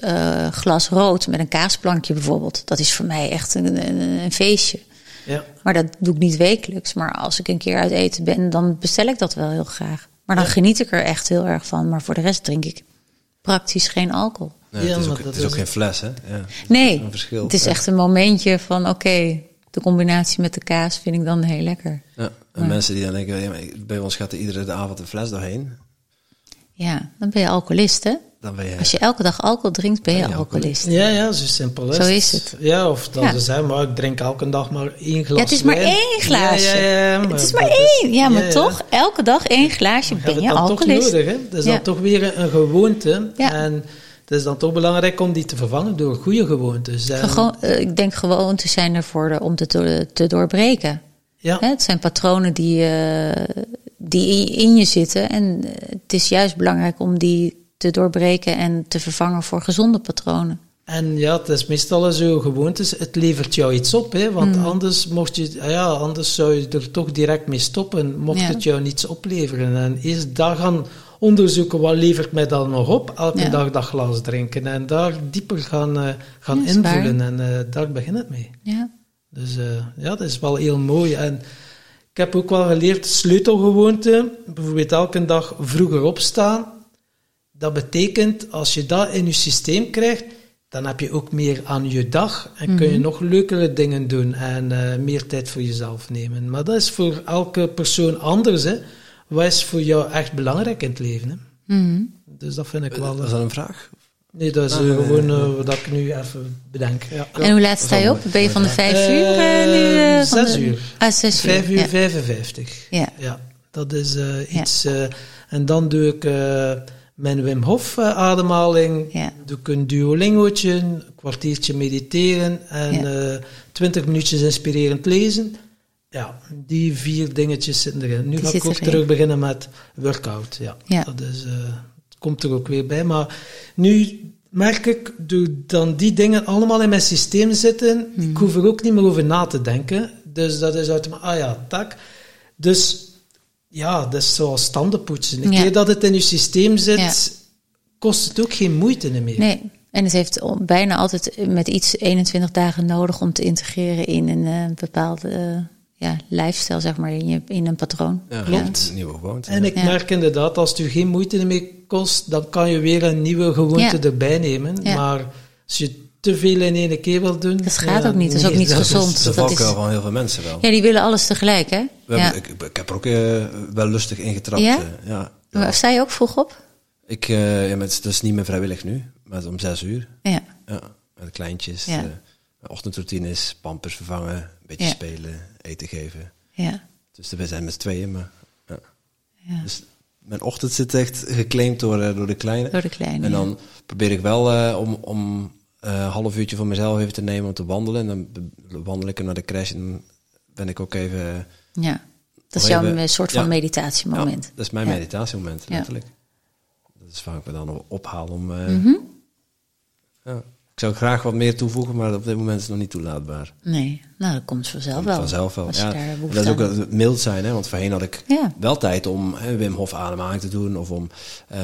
Speaker 1: glas rood met een kaasplankje bijvoorbeeld. Dat is voor mij echt een, een, een feestje.
Speaker 3: Ja.
Speaker 1: Maar dat doe ik niet wekelijks. Maar als ik een keer uit eten ben, dan bestel ik dat wel heel graag. Maar dan geniet ik er echt heel erg van. Maar voor de rest drink ik praktisch geen alcohol.
Speaker 2: Nee,
Speaker 3: Ja,
Speaker 2: het is, ook,
Speaker 3: dat
Speaker 2: het is ook
Speaker 3: is-
Speaker 2: geen fles, hè? Ja.
Speaker 1: Nee,
Speaker 2: Een verschil.
Speaker 1: het is echt een momentje van oké, de combinatie met de kaas vind ik dan heel lekker.
Speaker 2: Ja. En mensen die dan denken, ja, maar bij ons gaat er iedere avond een fles doorheen.
Speaker 1: Ja, dan ben je alcoholist hè?
Speaker 2: Dan ben je...
Speaker 1: Als je elke dag alcohol drinkt, ben je
Speaker 2: Ben je
Speaker 1: alcoholist.
Speaker 3: Ja, ja, zo simpel is
Speaker 1: Zo is het.
Speaker 3: Ja, of dat
Speaker 1: Ja.
Speaker 3: ze zeggen, maar ik drink elke dag maar één glas
Speaker 1: Ja, het is maar
Speaker 3: wijn.
Speaker 1: één glaasje.
Speaker 3: Ja, ja, ja,
Speaker 1: het is
Speaker 3: dat
Speaker 1: maar één. Ja, maar
Speaker 3: ja, ja.
Speaker 1: toch, elke dag één glaasje ben
Speaker 3: het
Speaker 1: je
Speaker 3: dan toch
Speaker 1: alcoholist.
Speaker 3: nodig, hè? Dat is
Speaker 1: Ja.
Speaker 3: dan toch weer een gewoonte.
Speaker 1: Ja.
Speaker 3: En het is dan toch belangrijk om die te vervangen door goede gewoontes. En-
Speaker 1: Gewoon, eh, ik denk gewoontes zijn ervoor om te, do- te doorbreken.
Speaker 3: ja.
Speaker 1: Hè, Het zijn patronen die, eh, die in- je zitten. En het is juist belangrijk om die te doorbreken en te vervangen voor gezonde patronen.
Speaker 3: En ja, het is meestal zo gewoontes. Het levert jou iets op, hè? want
Speaker 1: Mm.
Speaker 3: anders, mocht je, ah ja, anders zou je er toch direct mee stoppen, mocht
Speaker 1: Ja.
Speaker 3: het jou niets opleveren. En eerst daar gaan onderzoeken, wat levert mij dan nog op? Elke
Speaker 1: Ja.
Speaker 3: dag dat glas drinken. En daar dieper gaan, eh, gaan
Speaker 1: Ja,
Speaker 3: invullen. En eh, daar begint het mee.
Speaker 1: Ja.
Speaker 3: Dus eh, ja, dat is wel heel mooi. En ik heb ook wel geleerd, sleutelgewoonte, bijvoorbeeld elke dag vroeger opstaan. Dat betekent, als je dat in je systeem krijgt, dan heb je ook meer aan je dag en kun
Speaker 1: Mhm.
Speaker 3: je nog leukere dingen doen en eh, meer tijd voor jezelf nemen. Maar dat is voor elke persoon anders. Hè. Wat is voor jou echt belangrijk in het leven? Hè?
Speaker 1: Mhm.
Speaker 3: Dus dat vind ik wel...
Speaker 2: Was
Speaker 3: eh,
Speaker 2: dat een vraag?
Speaker 3: nee, dat is
Speaker 2: Ah,
Speaker 3: eh,
Speaker 2: nee,
Speaker 3: gewoon
Speaker 2: nee.
Speaker 3: eh, wat ik nu even bedenk. Ja.
Speaker 1: En hoe laat sta je op? Ben je van de vijf uur eh, nu? eh, van
Speaker 3: zes
Speaker 1: de-
Speaker 3: uur.
Speaker 1: Ah, zes uur.
Speaker 3: Vijf uur
Speaker 1: ja.
Speaker 3: 55.
Speaker 1: Ja.
Speaker 3: Ja, dat is eh, iets. eh, en dan doe ik eh, mijn Wim Hof eh, ademhaling.
Speaker 1: Ja.
Speaker 3: Doe ik een duolingootje, een kwartiertje mediteren en
Speaker 1: Ja.
Speaker 3: eh, twintig minuutjes inspirerend lezen. Ja, die vier dingetjes zitten erin. Nu
Speaker 1: Die
Speaker 3: ga ik ook
Speaker 1: erin.
Speaker 3: terug beginnen met workout. Ja,
Speaker 1: Ja.
Speaker 3: dat is, eh, komt er ook weer bij. Maar nu merk ik, door dan die dingen allemaal in mijn systeem zitten,
Speaker 1: Mhm.
Speaker 3: ik hoef er ook niet meer over na te denken. Dus dat is uit ah ja, tak. Dus ja, dat is zoals tandenpoetsen. Een
Speaker 1: Ja.
Speaker 3: keer dat het in je systeem zit,
Speaker 1: Ja.
Speaker 3: kost het ook geen moeite meer.
Speaker 1: Nee, en het heeft bijna altijd met iets 21 dagen nodig om te integreren in een eh, bepaalde eh, ja, lifestyle, zeg maar, in, je, in een patroon.
Speaker 2: Ja,
Speaker 3: Klopt.
Speaker 2: Een nieuwe gewoonte.
Speaker 3: En ik merk inderdaad, als het u geen moeite meer kost, dan kan je weer een nieuwe gewoonte
Speaker 1: Ja.
Speaker 3: erbij nemen.
Speaker 1: Ja.
Speaker 3: Maar als je te veel in één keer wil doen...
Speaker 1: Dat gaat ook niet, dat is ook niet
Speaker 3: dat
Speaker 1: gezond.
Speaker 2: Dat is
Speaker 1: dat is-
Speaker 2: van heel veel mensen wel.
Speaker 1: Ja, die willen alles tegelijk, hè?
Speaker 2: We
Speaker 1: Ja.
Speaker 2: hebben- ik, ik heb er ook eh, wel lustig ingetrapt.
Speaker 1: Ja?
Speaker 2: eh, ja.
Speaker 1: Maar Sta je ook vroeg op?
Speaker 2: Ik, eh, ja, maar het is, dat is niet meer vrijwillig nu, maar het is om zes uur.
Speaker 1: Ja.
Speaker 2: Ja, met de kleintjes.
Speaker 1: Ja.
Speaker 2: eh, mijn ochtendroutine is pampers vervangen, een beetje
Speaker 1: Ja.
Speaker 2: spelen, eten geven.
Speaker 1: Ja.
Speaker 2: Dus we zijn met tweeën, maar ja.
Speaker 1: ja.
Speaker 2: Dus mijn ochtend zit echt geclaimd door, door de kleine.
Speaker 1: Door de kleine.
Speaker 2: En
Speaker 1: ja.
Speaker 2: dan probeer ik wel eh, om, om eh, een half uurtje voor mezelf even te nemen om te wandelen. En dan wandel ik hem naar de crash en dan ben ik ook even... eh,
Speaker 1: Ja. Dat is jouw
Speaker 2: even-
Speaker 1: soort van
Speaker 2: ja.
Speaker 1: meditatiemoment.
Speaker 2: Ja, dat is mijn
Speaker 1: Ja.
Speaker 2: meditatiemoment, letterlijk. Dat is vaak me dan ophaal om... eh,
Speaker 1: Mhm.
Speaker 2: ja. Ik zou graag wat meer toevoegen, maar op dit moment is het nog niet toelaatbaar.
Speaker 1: Nee, nou, dat komt vanzelf
Speaker 2: Komt
Speaker 1: wel.
Speaker 2: Vanzelf wel.
Speaker 1: Als je
Speaker 2: Ja,
Speaker 1: daar
Speaker 2: dat is ook het mild zijn, hè? want voorheen had ik
Speaker 1: Ja.
Speaker 2: wel tijd om hè, Wim Hof ademhaling te doen of om eh,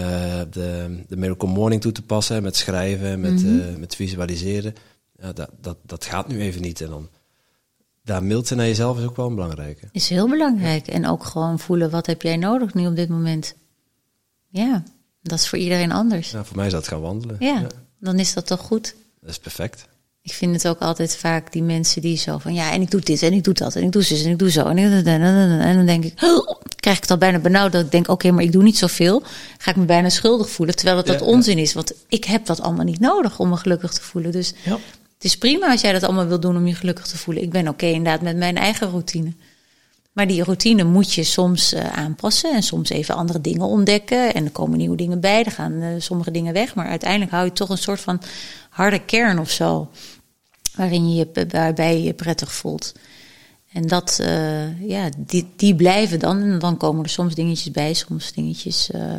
Speaker 2: de, de Miracle Morning toe te passen met schrijven, met,
Speaker 1: Mhm.
Speaker 2: eh, met visualiseren. Ja, dat, dat, dat gaat nu even niet. En dan daar mild zijn naar jezelf is ook wel een belangrijke.
Speaker 1: Is heel belangrijk. En ook gewoon voelen, wat heb jij nodig nu op dit moment? Ja, dat is voor iedereen anders.
Speaker 2: Ja, voor mij is dat gaan wandelen.
Speaker 1: Ja, dan is dat toch goed.
Speaker 2: Dat is perfect.
Speaker 1: Ik vind het ook altijd vaak die mensen die zo van ja, en ik doe dit en ik doe dat en ik doe zus en ik doe zo. En, ik- en dan denk ik, oh, krijg ik het al bijna benauwd dat ik denk, oké, maar ik doe niet zoveel. Ga ik me bijna schuldig voelen, terwijl het dat
Speaker 2: Ja, ja.
Speaker 1: onzin is. Want ik heb dat allemaal niet nodig om me gelukkig te voelen. Dus
Speaker 3: Ja.
Speaker 1: het is prima als jij dat allemaal wil doen om je gelukkig te voelen. Ik ben oké inderdaad met mijn eigen routine. Maar die routine moet je soms eh, aanpassen en soms even andere dingen ontdekken. En er komen nieuwe dingen bij, er gaan eh, sommige dingen weg. Maar uiteindelijk hou je toch een soort van harde kern of zo. Waarin je waarbij je je prettig voelt. En dat, eh, ja, die, die blijven dan. En dan komen er soms dingetjes bij, soms dingetjes eh,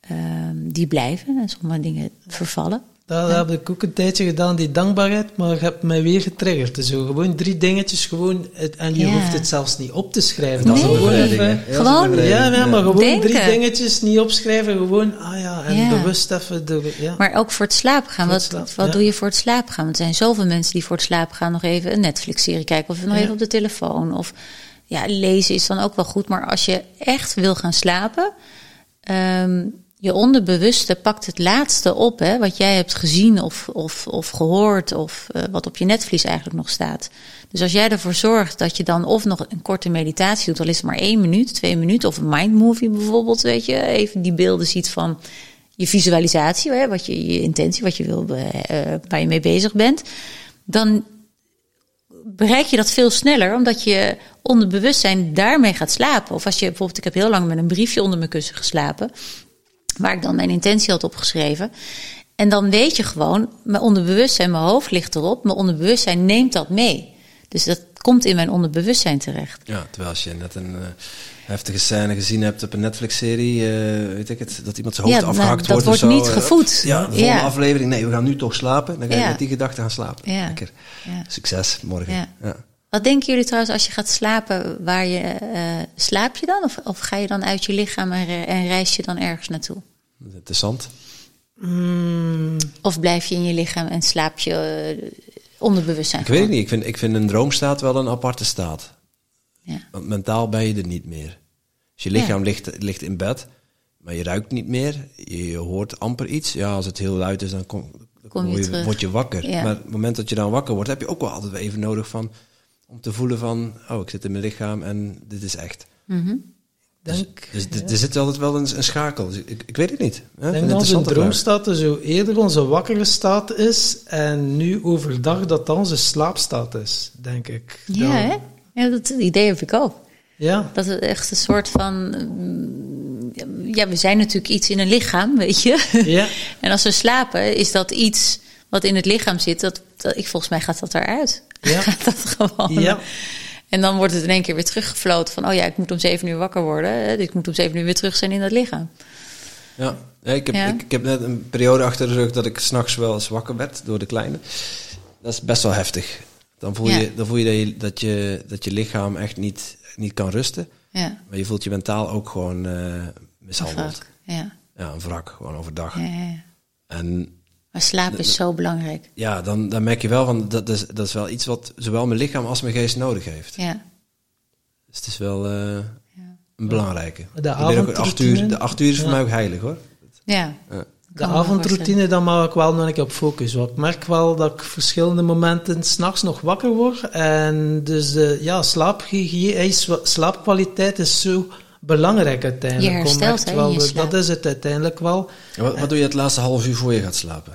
Speaker 1: ehm, die blijven. En sommige dingen vervallen.
Speaker 3: Dat heb ik ook een tijdje gedaan, die dankbaarheid, maar je hebt mij weer getriggerd. Dus zo gewoon drie dingetjes, gewoon, het- en je
Speaker 1: Ja.
Speaker 3: hoeft het zelfs niet op te schrijven.
Speaker 1: Nee.
Speaker 3: is gewoon even-?
Speaker 2: Ja,
Speaker 1: Gewoon-
Speaker 2: dat.
Speaker 3: Ja, ja, maar gewoon
Speaker 1: Denken.
Speaker 3: drie dingetjes niet opschrijven, gewoon, ah ja, en
Speaker 1: Ja.
Speaker 3: bewust even, de, ja.
Speaker 1: Maar ook voor het slapen gaan. Wat, wat
Speaker 3: ja.
Speaker 1: doe je voor het slapen gaan? Want er zijn zoveel mensen die voor het slapen gaan nog even een Netflix-serie kijken. Of nog
Speaker 3: Ja.
Speaker 1: even op de telefoon. Of ja, lezen is dan ook wel goed. Maar als je echt wil gaan slapen. ehm, je onderbewuste pakt het laatste op. Hè, wat jij hebt gezien of, of, of gehoord. Of eh, wat op je netvlies eigenlijk nog staat. Dus als jij ervoor zorgt dat je dan of nog een korte meditatie doet. Al is het maar één minuut, twee minuten. Of een mindmovie bijvoorbeeld. Weet je, even die beelden ziet van je visualisatie, hè, wat je, je intentie, wat je wil, eh, eh, waar je mee bezig bent, dan bereik je dat veel sneller, omdat je onderbewustzijn daarmee gaat slapen. Of als je bijvoorbeeld, ik heb heel lang met een briefje onder mijn kussen geslapen, waar ik dan mijn intentie had opgeschreven. En dan weet je gewoon, mijn onderbewustzijn, mijn hoofd ligt erop, mijn onderbewustzijn neemt dat mee. Dus dat komt in mijn onderbewustzijn terecht.
Speaker 2: Ja, terwijl als je net een eh, heftige scène gezien hebt op een Netflix-serie, eh, weet ik het, dat iemand zijn hoofd
Speaker 1: Ja, nou,
Speaker 2: afgehakt
Speaker 1: dat
Speaker 2: wordt.
Speaker 1: wordt
Speaker 2: of zo,
Speaker 1: niet
Speaker 2: eh,
Speaker 1: gevoed.
Speaker 2: Ja, de volgende
Speaker 1: Ja.
Speaker 2: aflevering, nee, we gaan nu toch slapen. Dan ga je
Speaker 1: Ja.
Speaker 2: met die gedachte gaan slapen.
Speaker 1: Ja.
Speaker 2: Lekker. Succes morgen.
Speaker 1: Wat denken jullie trouwens als je gaat slapen? Waar je, slaap je dan? Of, of ga je dan uit je lichaam en reis je dan ergens naartoe?
Speaker 2: Is Interessant.
Speaker 3: Mm,
Speaker 1: Of blijf je in je lichaam en slaap je eh, onderbewustzijn?
Speaker 2: Ik weet het niet. Ik vind, ik vind een droomstaat wel een aparte staat.
Speaker 1: Ja.
Speaker 2: Want mentaal ben je er niet meer. Dus je lichaam ligt, ligt in bed, maar je ruikt niet meer. Je, je hoort amper iets. Ja, als het heel luid is, dan kom, dan
Speaker 1: Kom je
Speaker 2: word, je,
Speaker 1: terug.
Speaker 2: word je wakker.
Speaker 1: Ja.
Speaker 2: Maar op het moment dat je dan wakker wordt, heb je ook wel altijd even nodig van, om te voelen van, oh, ik zit in mijn lichaam en dit is echt.
Speaker 1: Mhm.
Speaker 3: Denk,
Speaker 2: Dus d- er zit altijd wel een, een schakel. Dus ik, ik weet het niet. Ja,
Speaker 3: Ik
Speaker 2: een
Speaker 3: denk dat onze droomstaat zo eerder onze wakkere staat is en nu overdag dat dat onze slaapstaat is, denk ik.
Speaker 1: Ja,
Speaker 3: Dan-
Speaker 1: hè? ja, dat idee heb ik ook.
Speaker 3: Ja,
Speaker 1: Dat het echt een soort van. mm, Ja, we zijn natuurlijk iets in een lichaam, weet je.
Speaker 3: ja,
Speaker 1: En als we slapen, is dat iets wat in het lichaam zit. Dat, dat, ik, volgens mij gaat dat eruit.
Speaker 3: Ja.
Speaker 1: Gaat dat gewoon.
Speaker 3: Ja.
Speaker 1: En dan wordt het in één keer weer teruggefloten van... oh ja, ik moet om zeven uur wakker worden. Dus ik moet om zeven uur weer terug zijn in dat lichaam.
Speaker 2: Ja, ja, ik, heb,
Speaker 1: Ja.
Speaker 2: Ik, ik heb net een periode achter de rug dat ik s'nachts wel eens wakker werd door de kleine. Dat is best wel heftig. Dan voel je, dan voel je, dat, je, dat, je dat je lichaam echt niet, niet kan rusten.
Speaker 1: Ja,
Speaker 2: Maar je voelt je mentaal ook gewoon eh mishandeld.
Speaker 1: Ja,
Speaker 2: Ja, een wrak, gewoon overdag. En
Speaker 1: Maar slaap is zo belangrijk.
Speaker 2: ja, dan, dan merk je wel van dat is, dat is wel iets wat zowel mijn lichaam als mijn geest nodig heeft.
Speaker 1: Ja,
Speaker 2: Dus het is wel eh, een belangrijke.
Speaker 3: De
Speaker 2: acht
Speaker 3: avondroutine.
Speaker 2: uur, de acht uur is voor
Speaker 3: Ja.
Speaker 2: mij ook heilig hoor.
Speaker 1: ja.
Speaker 2: Ja.
Speaker 3: de avondroutine, daar mag ik wel nog een keer op focussen. Want ik merk wel dat ik verschillende momenten s'nachts nog wakker word. En dus de ja, slaaphygiëne, eh, slaapkwaliteit is zo belangrijk uiteindelijk.
Speaker 1: Je herstelt, je.
Speaker 3: Dat is het uiteindelijk wel.
Speaker 2: En wat, wat doe je het laatste half uur voor je gaat slapen?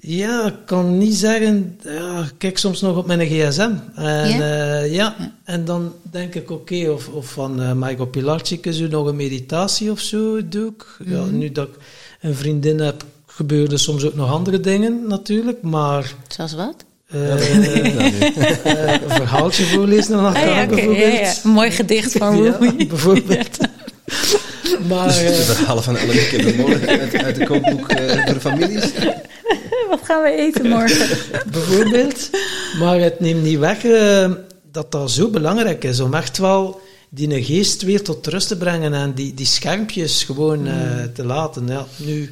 Speaker 3: Ja, ik kan niet zeggen. Ja, ik kijk soms nog op mijn gsm. En,
Speaker 1: Ja?
Speaker 3: Ja. en dan denk ik, oké, of, of van uh, Michael Pilarczyk zo nog een meditatie of zo doe ik. Ja,
Speaker 1: Mhm.
Speaker 3: nu dat ik een vriendin heb, gebeuren soms ook nog andere dingen natuurlijk. Maar
Speaker 1: Zoals wat?
Speaker 3: eh, eh, een verhaaltje voorlezen aan elkaar
Speaker 1: Ah, ja, oké,
Speaker 3: bijvoorbeeld.
Speaker 1: ja, ja. Een mooi gedicht van
Speaker 3: Ja,
Speaker 1: Rumi.
Speaker 3: bijvoorbeeld. maar
Speaker 2: De
Speaker 3: eh,
Speaker 2: verhalen van Elke Kindermorgen uit, uit de kookboek eh, voor de families.
Speaker 1: Wat gaan we eten morgen?
Speaker 3: bijvoorbeeld. Maar het neemt niet weg eh, dat dat zo belangrijk is om echt wel die geest weer tot rust te brengen en die, die schermpjes gewoon eh, te laten. Ja, nu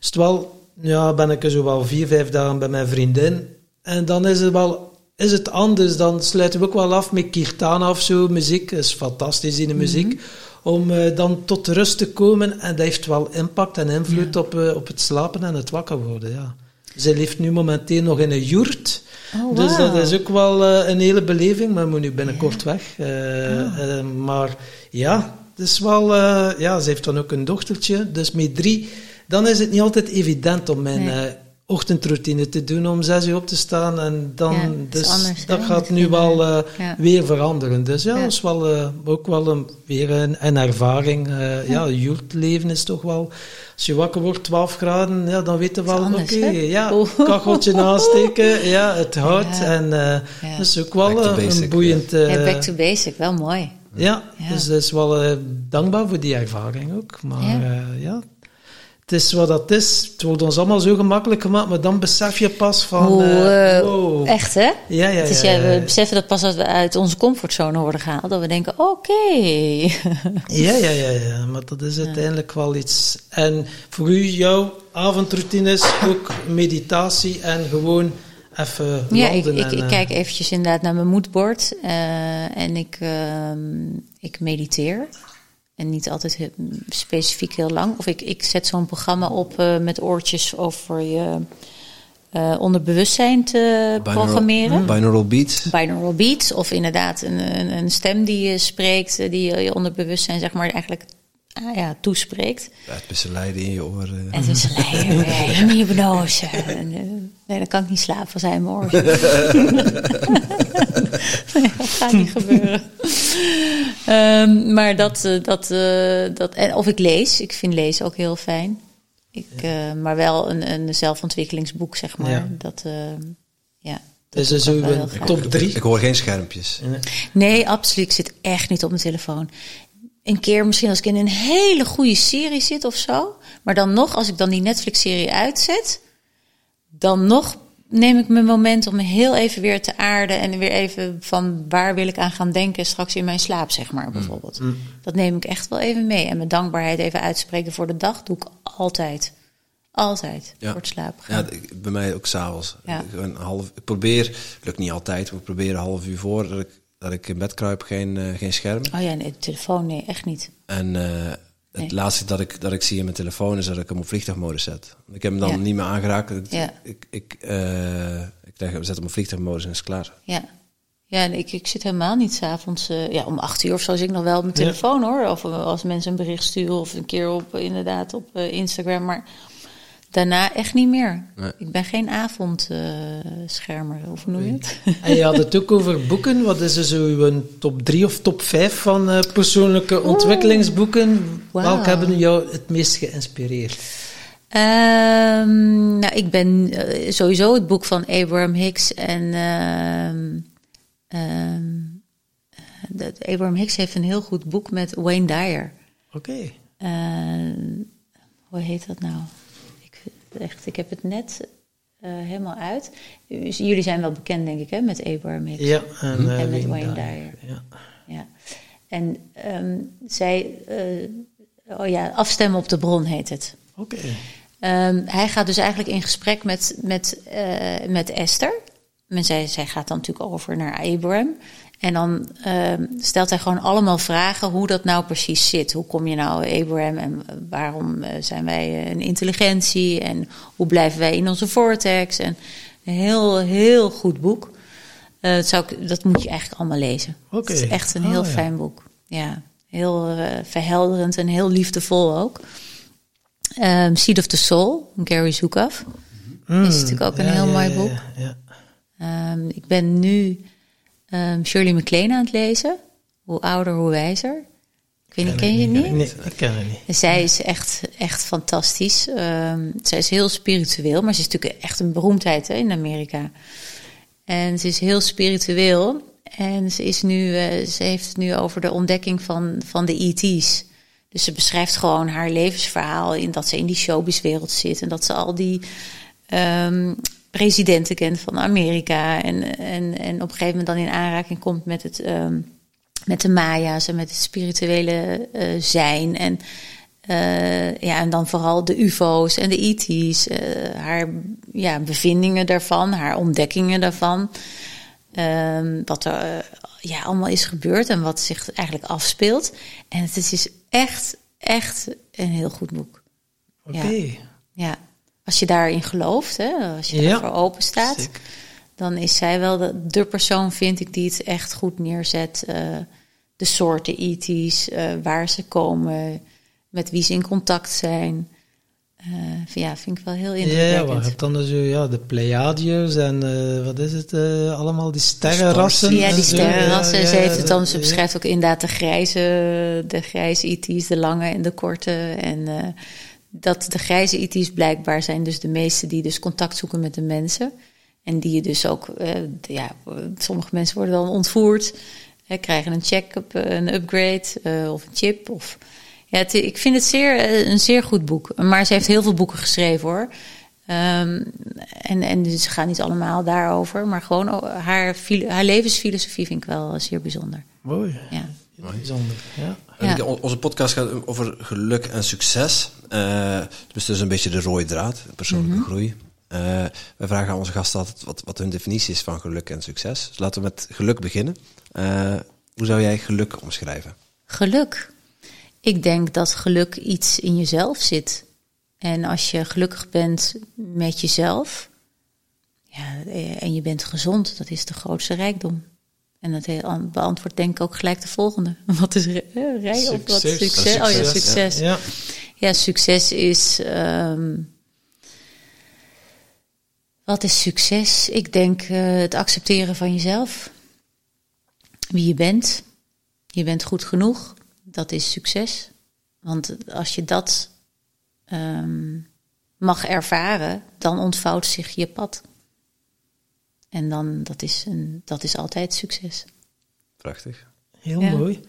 Speaker 3: is het wel, ja, ben ik er zo wel vier, vijf dagen bij mijn vriendin en dan is het wel is het anders. Dan sluiten we ook wel af met kirtana of zo, muziek. Is fantastisch in de muziek. om eh, dan tot rust te komen. En dat heeft wel impact en invloed op, op het slapen en het wakker worden. Ja. Zij leeft nu momenteel nog in een joert.
Speaker 1: Oh,
Speaker 3: Dus dat is ook wel eh, een hele beleving, maar moet nu binnenkort weg. Eh, eh, maar ja, het is wel, ja, ze heeft dan ook een dochtertje, dus met drie, dan is het niet altijd evident om mijn
Speaker 1: Nee.
Speaker 3: Ochtendroutine te doen, om zes uur op te staan. En dan,
Speaker 1: Ja,
Speaker 3: dus
Speaker 1: anders,
Speaker 3: dat gaat nu wel eh,
Speaker 1: Ja.
Speaker 3: weer veranderen. Dus ja,
Speaker 1: Ja.
Speaker 3: dat is wel, eh, ook wel een, weer een, een ervaring. Eh, ja, joertleven is toch wel, als je wakker wordt, 12 graden, ja, dan weet je wel, oké,
Speaker 1: hè?
Speaker 3: ja, kacheltje aansteken, ja, het hout.
Speaker 1: Ja.
Speaker 3: En eh,
Speaker 1: Ja.
Speaker 3: dat is ook wel
Speaker 2: Back to basic,
Speaker 3: een boeiend... eh,
Speaker 1: Ja, back to basic, wel mooi.
Speaker 3: ja,
Speaker 1: Ja.
Speaker 3: dus dat is wel eh, dankbaar voor die ervaring ook. Maar
Speaker 1: Ja.
Speaker 3: Ja. ja, het is wat dat is. Het wordt ons allemaal zo gemakkelijk gemaakt, maar dan besef je pas van...
Speaker 1: Hoe,
Speaker 3: eh,
Speaker 1: eh,
Speaker 3: wow.
Speaker 1: Echt, hè?
Speaker 3: Ja, ja,
Speaker 1: Het is,
Speaker 3: ja,
Speaker 1: ja,
Speaker 3: ja.
Speaker 1: we beseffen dat pas als we uit onze comfortzone worden gehaald. Dat we denken, oké.
Speaker 3: Ja, ja, ja, ja, maar dat is uiteindelijk wel iets. En voor u, jouw avondroutine is ook meditatie en gewoon even
Speaker 1: Ja, ik, ik,
Speaker 3: en,
Speaker 1: ik
Speaker 3: eh,
Speaker 1: kijk eventjes inderdaad naar mijn moodboard. en ik, ehm, ik mediteer. En niet altijd he- specifiek heel lang. Of ik, ik zet zo'n programma op eh, met oortjes over je eh, onderbewustzijn te programmeren.
Speaker 2: Binaural beats.
Speaker 1: binaural beats of inderdaad een, een, een stem die je spreekt, eh, die je, je onderbewustzijn zeg maar eigenlijk ah, ja, toespreekt.
Speaker 2: Ja, het beseleiden in je oren.
Speaker 1: En het is een leider, in. En, eh, nee, dan kan ik niet slapen als hij in mijn oor zit. nee, dat gaat niet gebeuren. Ehm, maar dat, eh, dat, eh, dat en of ik lees, ik vind lezen ook heel fijn. Ik, eh, maar wel een, een zelfontwikkelingsboek, zeg maar.
Speaker 3: Ja.
Speaker 1: Dat, eh, ja,
Speaker 3: Dus is
Speaker 1: heel graag.
Speaker 3: top drie.
Speaker 2: Ik hoor geen schermpjes.
Speaker 1: Nee, absoluut. Ik zit echt niet op mijn telefoon. Een keer misschien als ik in een hele goede serie zit of zo. Maar dan nog, als ik dan die Netflix-serie uitzet, dan nog neem ik mijn moment om me heel even weer te aarden en weer even van waar wil ik aan gaan denken straks in mijn slaap, zeg maar, bijvoorbeeld. Dat neem ik echt wel even mee. En mijn dankbaarheid even uitspreken voor de dag doe ik altijd. Altijd.
Speaker 2: Ja.
Speaker 1: Voor het slapen
Speaker 2: Ja,
Speaker 1: gaan.
Speaker 2: ik- bij mij ook s'avonds.
Speaker 1: Ja.
Speaker 2: Ik, een half, ik probeer, lukt niet altijd, maar ik probeer een half uur voor dat ik, dat ik in bed kruip, geen, eh, geen scherm.
Speaker 1: Oh ja, nee, de telefoon, nee, echt niet.
Speaker 2: En eh, het
Speaker 1: Nee.
Speaker 2: laatste dat ik, dat ik zie in mijn telefoon is dat ik hem op vliegtuigmodus zet. Ik heb hem dan
Speaker 1: Ja.
Speaker 2: niet meer aangeraakt. Ik,
Speaker 1: Ja.
Speaker 2: ik, ik, eh, ik zet hem op vliegtuigmodus en is klaar.
Speaker 1: Ja. Ja, en ik, ik zit helemaal niet s'avonds. avonds ja, om acht uur of zo zit ik nog wel op mijn
Speaker 3: Ja.
Speaker 1: telefoon hoor. Of eh, als mensen een bericht sturen of een keer op inderdaad op eh, Instagram. Maar daarna echt niet meer.
Speaker 2: Nee.
Speaker 1: Ik ben geen avondschermer, of hoe noem je het?
Speaker 3: En je had het ook over boeken. Wat is er zo uw top drie of top vijf van eh, persoonlijke ontwikkelingsboeken?
Speaker 1: Wauw.
Speaker 3: Welke hebben jou het meest geïnspireerd?
Speaker 1: Ehm, nou, ik ben eh, sowieso het boek van Abraham Hicks en ehm, ehm, dat Abraham Hicks heeft een heel goed boek met Wayne Dyer.
Speaker 3: Oké.
Speaker 1: Eh, hoe heet dat nou? Echt, ik heb het net eh, helemaal uit. Dus Jullie zijn wel bekend, denk ik, hè, met Abraham Hicks.
Speaker 3: Ja, en, eh,
Speaker 1: En met
Speaker 3: Wayne Dyer. Ja.
Speaker 1: Ja. En ehm, zij, eh, oh ja, afstemmen op de bron heet het.
Speaker 3: Oké.
Speaker 1: Ehm, hij gaat dus eigenlijk in gesprek met, met, met Esther. En zij, zij gaat dan natuurlijk over naar Abraham. En dan ehm, stelt hij gewoon allemaal vragen hoe dat nou precies zit. Hoe kom je nou Abraham en waarom eh, zijn wij een intelligentie? En hoe blijven wij in onze vortex? En een heel, heel goed boek. Eh, dat, zou ik, dat moet je eigenlijk allemaal lezen.
Speaker 3: Oké.
Speaker 1: Het is echt een
Speaker 3: Oh,
Speaker 1: heel
Speaker 3: ja.
Speaker 1: fijn boek. Ja, heel eh, verhelderend en heel liefdevol ook. Ehm, Seed of the Soul, Gary Zukav.
Speaker 3: Mm,
Speaker 1: Is natuurlijk ook een
Speaker 3: ja,
Speaker 1: heel
Speaker 3: ja,
Speaker 1: mooi boek. Ehm, ik ben nu ehm, Shirley MacLaine aan het lezen. Hoe ouder, hoe wijzer. Ik weet niet, ken je niet?
Speaker 3: Nee, ik ken het niet.
Speaker 1: En zij is echt, echt fantastisch. Ehm, zij is heel spiritueel, maar ze is natuurlijk echt een beroemdheid hè, in Amerika. En ze is heel spiritueel. En ze, is nu, eh, ze heeft het nu over de ontdekking van, van de ET's. Dus ze beschrijft gewoon haar levensverhaal in dat ze in die showbizwereld zit. En dat ze al die ehm, presidenten kent van Amerika. En, en, en op een gegeven moment dan in aanraking komt met het... ehm, met de Maya's en met het spirituele eh, zijn. En, eh, ja, en dan vooral de UFO's en de ET's. eh, haar ja, bevindingen daarvan, haar ontdekkingen daarvan. Ehm, wat er, ja, allemaal is gebeurd en wat zich eigenlijk afspeelt. En het is echt, echt een heel goed boek.
Speaker 3: Oké.
Speaker 1: Ja. Ja, als je daarin gelooft, hè, als je
Speaker 3: Ja.
Speaker 1: daarvoor open staat, dan is zij wel de, de persoon, vind ik, die het echt goed neerzet. eh, de soorten ET's, eh, waar ze komen, met wie ze in contact zijn. Eh, ja, vind ik wel heel
Speaker 3: Ja, ja, maar je hebt dan zo, ja, de Pleiadiërs en eh, wat is het, eh, allemaal die sterrenrassen.
Speaker 1: Ja, die sterrenrassen.
Speaker 3: Ja,
Speaker 1: ze
Speaker 3: ja,
Speaker 1: heeft het dan, ze
Speaker 3: ja.
Speaker 1: beschrijft ook inderdaad de grijze, de grijze IT's, de lange en de korte. En eh, dat de grijze IT's blijkbaar zijn dus de meeste die dus contact zoeken met de mensen. En die je dus ook, eh, ja, sommige mensen worden dan ontvoerd, hè, krijgen een check-up, eh, een upgrade eh, of een chip. Of, ja, het- ik vind het zeer, een zeer goed boek. Maar ze heeft heel veel boeken geschreven hoor. Ehm, en, en dus ze gaan niet allemaal daarover, maar gewoon haar, haar levensfilosofie vind ik wel zeer bijzonder.
Speaker 3: Mooi.
Speaker 1: Ja.
Speaker 3: Bijzonder. Ja.
Speaker 1: Ja.
Speaker 2: Onze podcast gaat over geluk en succes. Eh dus dat is een beetje de rode draad, persoonlijke groei. Eh, wij vragen aan onze gasten altijd wat, wat hun definitie is van geluk en succes. Dus laten we met geluk beginnen. Eh, hoe zou jij geluk omschrijven?
Speaker 1: Geluk. Ik denk dat geluk iets in jezelf zit. En als je gelukkig bent met jezelf, ja, en je bent gezond, dat is de grootste rijkdom. En dat beantwoordt denk ik ook gelijk de volgende. Wat is ri- rij op wat
Speaker 3: Succes.
Speaker 1: succes? Oh ja,
Speaker 2: Succes,
Speaker 1: succes.
Speaker 3: Ja.
Speaker 1: Ja, succes is. ehm, wat is succes? Ik denk eh, het accepteren van jezelf. Wie je bent. Je bent goed genoeg. Dat is succes. Want als je dat ehm, mag ervaren, dan ontvouwt zich je pad. En dan, dat is, een, dat is altijd succes.
Speaker 2: Prachtig.
Speaker 3: Heel
Speaker 1: Ja.
Speaker 3: mooi.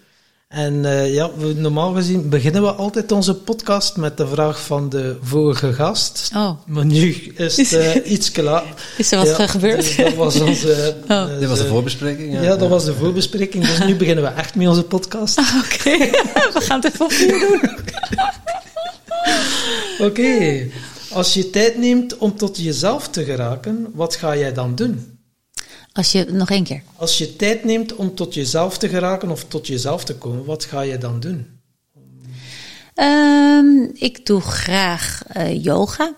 Speaker 3: En eh, ja, we, normaal gezien beginnen we altijd onze podcast met de vraag van de vorige gast.
Speaker 1: Oh,
Speaker 3: Maar nu is het eh, iets klaar.
Speaker 1: is er wat
Speaker 3: Ja,
Speaker 1: gebeurd?
Speaker 3: dus dat was onze...
Speaker 1: Oh.
Speaker 3: eh,
Speaker 2: Dit was de voorbespreking.
Speaker 3: Ja, dat was de voorbespreking. Dus nu beginnen we echt met onze podcast.
Speaker 1: Oké, we gaan het even opnieuw doen.
Speaker 3: Oké. Als je tijd neemt om tot jezelf te geraken, wat ga jij dan doen?
Speaker 1: Als je, nog één keer.
Speaker 3: Als je tijd neemt om tot jezelf te geraken of tot jezelf te komen, wat ga je dan doen?
Speaker 1: Ehm, ik doe graag eh, yoga.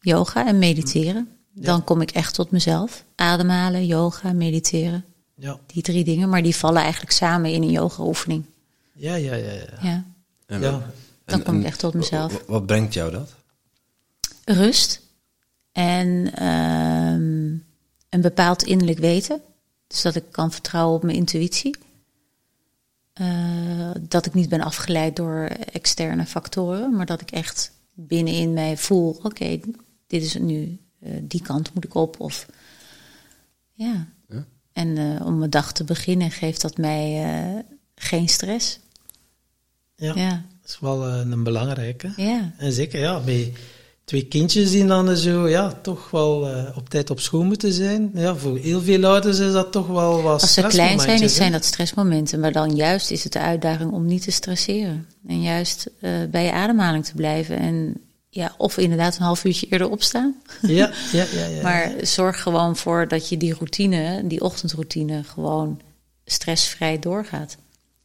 Speaker 1: Yoga en mediteren. Dan kom ik echt tot mezelf. Ademhalen, yoga, mediteren.
Speaker 3: Ja,
Speaker 1: Die drie dingen, maar die vallen eigenlijk samen in een yoga-oefening.
Speaker 3: ja, ja, ja. ja.
Speaker 1: Ja.
Speaker 2: En-
Speaker 3: Ja.
Speaker 1: Dan kom ik echt tot mezelf.
Speaker 2: Wat, wat brengt jou dat?
Speaker 1: Rust en ehm, een bepaald innerlijk weten. Dus dat ik kan vertrouwen op mijn intuïtie. Eh, dat ik niet ben afgeleid door externe factoren, maar dat ik echt binnenin mij voel: oké, dit is het nu, eh, die kant moet ik op. Of ja.
Speaker 2: Ja.
Speaker 1: En eh, om mijn dag te beginnen geeft dat mij geen stress.
Speaker 3: Ja,
Speaker 1: Ja,
Speaker 3: dat is wel een belangrijke.
Speaker 1: ja.
Speaker 3: En zeker, ja, bij twee kindjes die dan zo, ja, toch wel eh, op tijd op school moeten zijn. Ja, voor heel veel ouders is dat toch wel wat
Speaker 1: Als ze klein zijn, is- zijn dat stressmomenten. Maar dan juist is het de uitdaging om niet te stresseren. En juist eh, bij je ademhaling te blijven. En ja, of inderdaad een half uurtje eerder opstaan.
Speaker 3: Ja, ja, ja. ja.
Speaker 1: Maar zorg gewoon voor dat je die routine, die ochtendroutine, gewoon stressvrij doorgaat.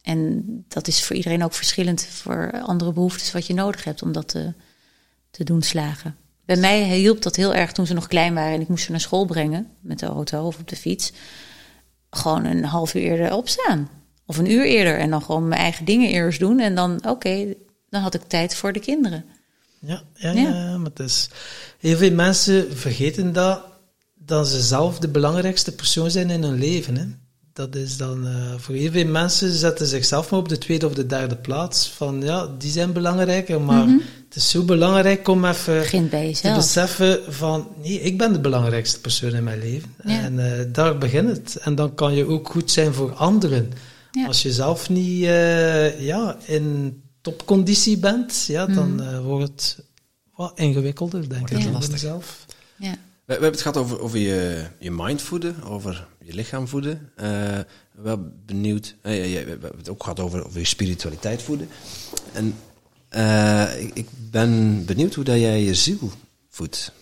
Speaker 1: En dat is voor iedereen ook verschillend voor andere behoeftes wat je nodig hebt om dat te, te doen slagen. Bij mij hielp dat heel erg toen ze nog klein waren en ik moest ze naar school brengen met de auto of op de fiets. Gewoon een half uur eerder opstaan. Of een uur eerder en dan gewoon mijn eigen dingen eerst doen. En dan, oké, dan had ik tijd voor de kinderen.
Speaker 3: Ja, ja,
Speaker 1: Ja.
Speaker 3: ja. maar het is... Heel veel mensen vergeten dat, dat ze zelf de belangrijkste persoon zijn in hun leven. Hè. Dat is dan... eh, voor heel veel mensen zetten zichzelf maar op de tweede of de derde plaats. Van, ja, die zijn belangrijker, maar het is zo belangrijk om even
Speaker 1: Begint bij
Speaker 3: te beseffen van... Nee, ik ben de belangrijkste persoon in mijn leven.
Speaker 1: Ja.
Speaker 3: En eh, daar begint het. En dan kan je ook goed zijn voor anderen.
Speaker 1: Ja.
Speaker 3: Als je zelf niet eh, ja, in topconditie bent, ja, dan eh, wordt het wat ingewikkelder, denk ik.
Speaker 2: lastig.
Speaker 3: mezelf.
Speaker 1: Ja.
Speaker 2: We, we hebben het gehad over, over je, je mind voeden, over je lichaam voeden. Eh, wel benieuwd, we hebben het ook gehad over, over je spiritualiteit voeden. En eh, ik, ben benieuwd hoe dat jij je ziel voedt.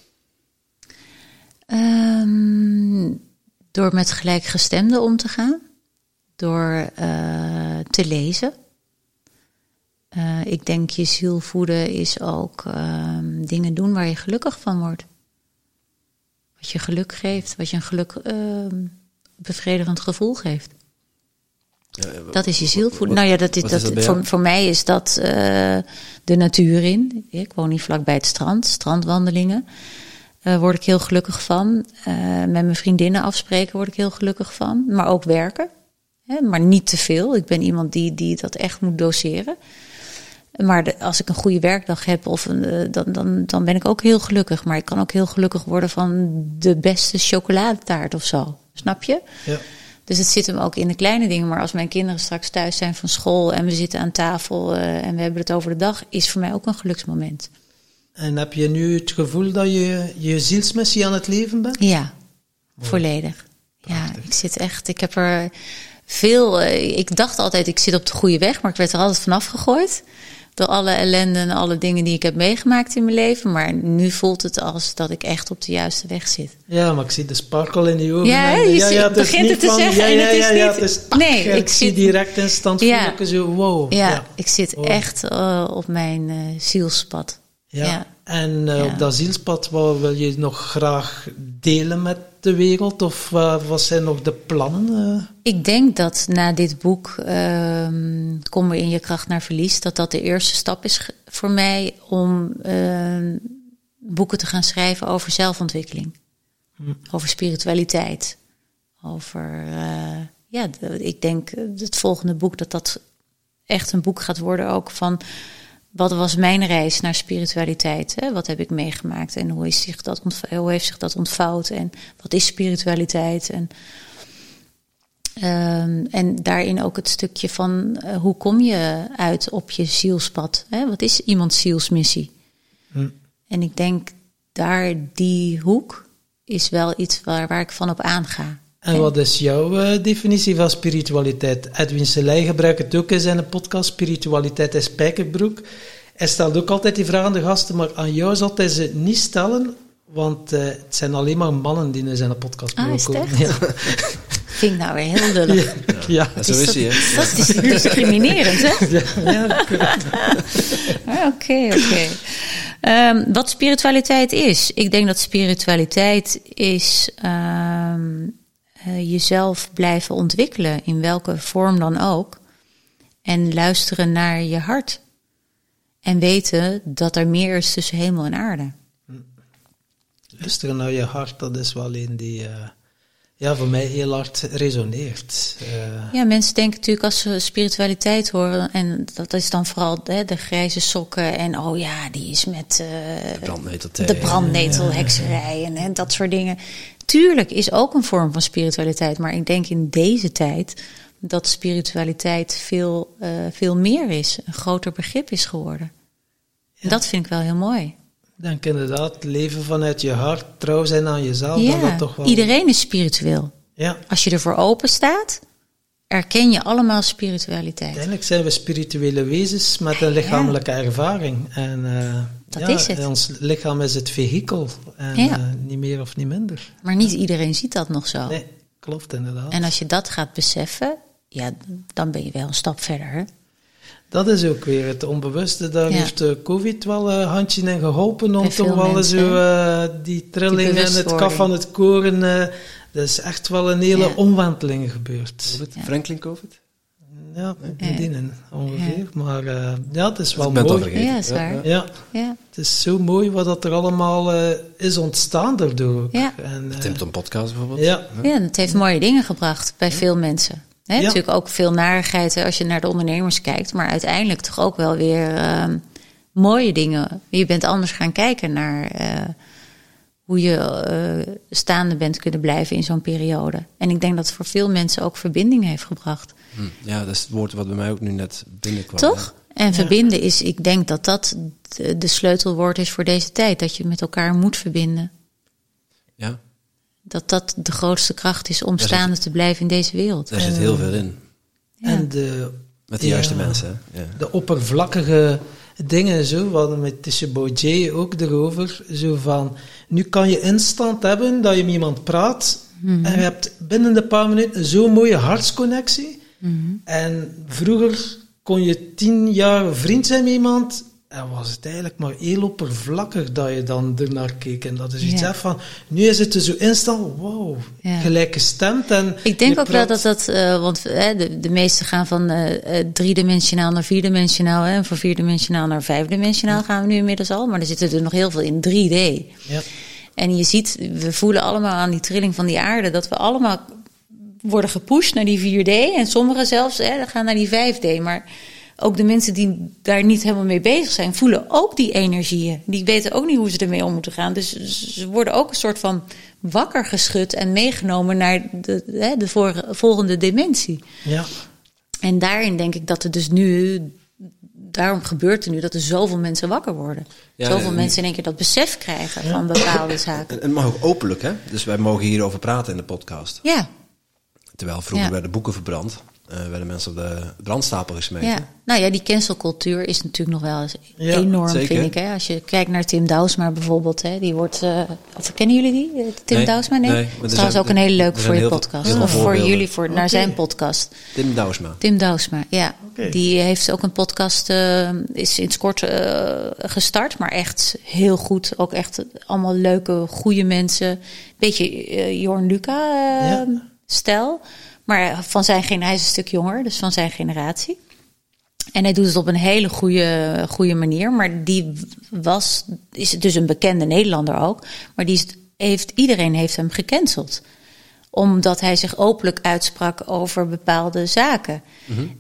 Speaker 1: Ehm, door met gelijkgestemden om te gaan. door eh, te lezen. Eh, ik denk je ziel voeden is ook ehm, dingen doen waar je gelukkig van wordt. Wat je geluk geeft, wat je een geluk ehm, bevredigend gevoel geeft.
Speaker 2: Ja,
Speaker 1: Dat is je ziel voeden.
Speaker 2: wat-
Speaker 1: Nou ja, dat is,
Speaker 2: wat is
Speaker 1: dat, voor, mij is dat eh, de natuur in. Ik woon hier vlakbij het strand, strandwandelingen. eh word ik heel gelukkig van. Eh, met mijn vriendinnen afspreken word ik heel gelukkig van. Maar ook werken. Hè, maar niet te veel. Ik ben iemand die, die dat echt moet doseren. Maar de- als ik een goede werkdag heb, of een, eh, dan, dan, dan ben ik ook heel gelukkig. Maar ik kan ook heel gelukkig worden van de beste chocoladetaart of zo. Snap je?
Speaker 3: Ja.
Speaker 1: Dus het zit hem ook in de kleine dingen. Maar als mijn kinderen straks thuis zijn van school en we zitten aan tafel eh, en we hebben het over de dag, is voor mij ook een geluksmoment.
Speaker 3: En heb je nu het gevoel dat je je zielsmissie aan het leven bent?
Speaker 1: Ja, volledig. Ja, ik zit echt. Ik heb er veel. eh, ik dacht altijd, ik zit op de goede weg, maar ik werd er altijd vanaf gegooid. Door alle ellende en alle dingen die ik heb meegemaakt in mijn leven. Maar nu voelt het als dat ik echt op de juiste weg zit.
Speaker 3: Ja, maar ik zie de sparkle in die ogen.
Speaker 1: Ja, je ziet-
Speaker 3: het
Speaker 1: begint het te
Speaker 3: van-
Speaker 1: zeggen
Speaker 3: Ja,
Speaker 1: en
Speaker 3: ja,
Speaker 1: het is
Speaker 3: ja, ja,
Speaker 1: niet-
Speaker 3: het is
Speaker 1: Nee,
Speaker 3: ik,
Speaker 1: ik
Speaker 3: zie direct instant
Speaker 1: Ja.
Speaker 3: voel ik zo, wow.
Speaker 1: Ja, ik zit
Speaker 3: Wow.
Speaker 1: echt eh, op mijn eh, zielspad.
Speaker 3: Ja.
Speaker 1: Ja.
Speaker 3: En eh,
Speaker 1: Ja.
Speaker 3: op dat zielspad, wat wil je nog graag delen met de wereld? Of eh, wat zijn nog de plannen? eh?
Speaker 1: Ik denk dat na dit boek, ehm Kom weer in je kracht naar verlies, dat dat de eerste stap is voor mij om ehm, boeken te gaan schrijven over zelfontwikkeling. Over spiritualiteit. Over, eh, ja, ik denk het volgende boek dat dat echt een boek gaat worden ook van wat was mijn reis naar spiritualiteit? Hè? Wat heb ik meegemaakt en hoe, is zich dat hoe heeft zich dat ontvouwd? En wat is spiritualiteit? En Ehm, en daarin ook het stukje van eh, hoe kom je uit op je zielspad? Hè? Wat is iemands zielsmissie?
Speaker 3: Hm.
Speaker 1: En ik denk daar die hoek is wel iets waar, waar ik van op aanga.
Speaker 3: En wat is jouw eh, definitie van spiritualiteit? Edwin Selei gebruikt het ook in zijn podcast, Spiritualiteit is spijkerbroek. Hij stelt ook altijd die vraag aan de gasten, maar aan jou zal hij ze niet stellen, want eh, het zijn alleen maar mannen die in zijn podcast
Speaker 1: Ah, is het
Speaker 3: komen.
Speaker 1: echt?
Speaker 3: Ja.
Speaker 1: Vind ik nou weer heel lullig.
Speaker 3: Ja.
Speaker 2: Ja, zo is
Speaker 1: dat,
Speaker 2: hij,
Speaker 1: dat is discriminerend, hè?
Speaker 3: Ja,
Speaker 1: Ah, Oké, oké. Ehm, wat spiritualiteit is? Ik denk dat spiritualiteit is ehm, eh, jezelf blijven ontwikkelen, in welke vorm dan ook. En luisteren naar je hart. En weten dat er meer is tussen hemel en aarde.
Speaker 3: Luisteren naar je hart, dat is wel een die eh, ja, voor mij heel hard resoneert. Eh,
Speaker 1: Ja, mensen denken natuurlijk als ze spiritualiteit horen, en dat is dan vooral hè, de grijze sokken en oh ja, die is met eh, de brandnetelhekserij en, en dat soort dingen. Tuurlijk is ook een vorm van spiritualiteit, maar ik denk in deze tijd dat spiritualiteit veel, eh, veel meer is, een groter begrip is geworden.
Speaker 3: Ja.
Speaker 1: Dat vind ik wel heel mooi.
Speaker 3: Denk inderdaad, leven vanuit je hart, trouw zijn aan jezelf,
Speaker 1: Ja,
Speaker 3: dat toch wel...
Speaker 1: iedereen is spiritueel.
Speaker 3: Ja,
Speaker 1: Als je ervoor open staat, erken je allemaal spiritualiteit.
Speaker 3: uiteindelijk zijn we spirituele wezens met een lichamelijke ervaring. En eh,
Speaker 1: Dat
Speaker 3: ja,
Speaker 1: is het.
Speaker 3: ons lichaam is het vehikel en
Speaker 1: Ja.
Speaker 3: eh, niet meer of niet minder.
Speaker 1: Maar niet iedereen ziet dat nog zo.
Speaker 3: Nee, klopt inderdaad.
Speaker 1: En als je dat gaat beseffen, ja, dan ben je wel een stap verder. Hè?
Speaker 3: Dat is ook weer het onbewuste. Daar
Speaker 1: Ja.
Speaker 3: heeft de COVID wel een handje in geholpen om toch wel
Speaker 1: mensen,
Speaker 3: zo eh, die trilling en het kaf van het koren. eh er is echt wel een hele
Speaker 1: Ja.
Speaker 3: omwenteling gebeurd.
Speaker 2: Franklin COVID?
Speaker 3: Ja, bedienen ongeveer. Maar eh, ja, het is wel
Speaker 2: het al
Speaker 3: mooi.
Speaker 2: vergeten.
Speaker 1: Ja, is waar.
Speaker 3: Ja,
Speaker 1: Ja,
Speaker 3: het is zo mooi wat dat er allemaal eh, is ontstaan daardoor. ook.
Speaker 1: Ja.
Speaker 3: En, eh,
Speaker 2: Timpton podcast bijvoorbeeld.
Speaker 3: ja,
Speaker 1: ja het heeft mooie dingen gebracht bij veel mensen. Hè,
Speaker 3: Ja.
Speaker 1: Natuurlijk ook veel narigheid als je naar de ondernemers kijkt, maar uiteindelijk toch ook wel weer ehm, mooie dingen. Je bent anders gaan kijken naar eh, hoe je eh, staande bent kunnen blijven in zo'n periode. En ik denk dat het voor veel mensen ook verbinding heeft gebracht.
Speaker 2: Hm. Ja, dat is het woord wat bij mij ook nu net binnenkwam.
Speaker 1: Toch? En verbinden is, ik denk dat dat de, de sleutelwoord is voor deze tijd. Dat je met elkaar moet verbinden.
Speaker 2: Ja,
Speaker 1: Dat dat de grootste kracht is om staande te blijven in deze wereld.
Speaker 2: daar zit heel veel in.
Speaker 1: Ja.
Speaker 3: en de,
Speaker 2: Met de
Speaker 3: Ja.
Speaker 2: juiste mensen. Ja.
Speaker 3: de oppervlakkige dingen, zo, we hadden met Tisha Boudier ook erover, zo van, nu kan je instant hebben dat je met iemand praat
Speaker 1: Mhm.
Speaker 3: en je hebt binnen de paar minuten zo'n mooie hartsconnectie En vroeger kon je tien jaar vriend zijn met iemand. En was het eigenlijk maar heel oppervlakkig dat je dan ernaar keek. En dat is iets
Speaker 1: Ja.
Speaker 3: van, nu is het er zo instant, wow,
Speaker 1: Ja.
Speaker 3: gelijk gestemd. En
Speaker 1: Ik denk ook wel dat dat, eh, want eh, de, de meeste gaan van eh, driedimensionaal naar vierdimensionaal. hè, En van vierdimensionaal naar vijfdimensionaal gaan we nu inmiddels al. Maar er zitten er nog heel veel in 3D.
Speaker 3: Ja.
Speaker 1: En je ziet, we voelen allemaal aan die trilling van die aarde dat we allemaal worden gepusht naar die 4D. En sommigen zelfs hè, gaan naar die 5D. Maar ook de mensen die daar niet helemaal mee bezig zijn, voelen ook die energieën. Die weten ook niet hoe ze ermee om moeten gaan. Dus ze worden ook een soort van wakker geschud en meegenomen naar de, hè, de vorige- volgende dimensie.
Speaker 3: ja.
Speaker 1: En daarin denk ik dat er dus nu. Daarom gebeurt er nu dat er zoveel mensen wakker worden.
Speaker 2: Ja,
Speaker 1: zoveel
Speaker 2: en-
Speaker 1: mensen in één keer dat besef krijgen van bepaalde zaken.
Speaker 2: En het mag ook openlijk, hè? Dus wij mogen hierover praten in de podcast.
Speaker 1: Ja,
Speaker 2: Terwijl vroeger
Speaker 1: Ja.
Speaker 2: werden boeken verbrand, eh, werden mensen op de brandstapel gesmeten.
Speaker 1: ja. Nou ja, die cancelcultuur is natuurlijk nog wel eens
Speaker 3: Ja,
Speaker 1: enorm,
Speaker 2: zeker.
Speaker 1: vind ik. Hè? Als je kijkt naar Tim Douwsma bijvoorbeeld. Hè? Die wordt. eh, of kennen jullie die? Eh, Tim
Speaker 2: Nee,
Speaker 1: Douwsma? Nee.
Speaker 2: nee, maar
Speaker 1: dat is trouwens
Speaker 2: zijn-
Speaker 1: ook een hele leuke voor je podcast.
Speaker 2: veel
Speaker 1: Of voor jullie, voor, naar zijn podcast.
Speaker 2: Tim Douwsma.
Speaker 1: Tim Douwsma, ja. Die heeft ook een podcast, is sinds kort gestart, maar echt heel goed. Ook echt allemaal leuke, goede mensen. Beetje eh, Jorn Luca
Speaker 3: Ja.
Speaker 1: Stijl. Maar van zijn hij is een stuk jonger, dus van zijn generatie. En hij doet het op een hele goede, goede manier. Maar die was, is dus een bekende Nederlander ook. Maar die heeft, iedereen heeft hem gecanceld. Omdat hij zich openlijk uitsprak over bepaalde zaken.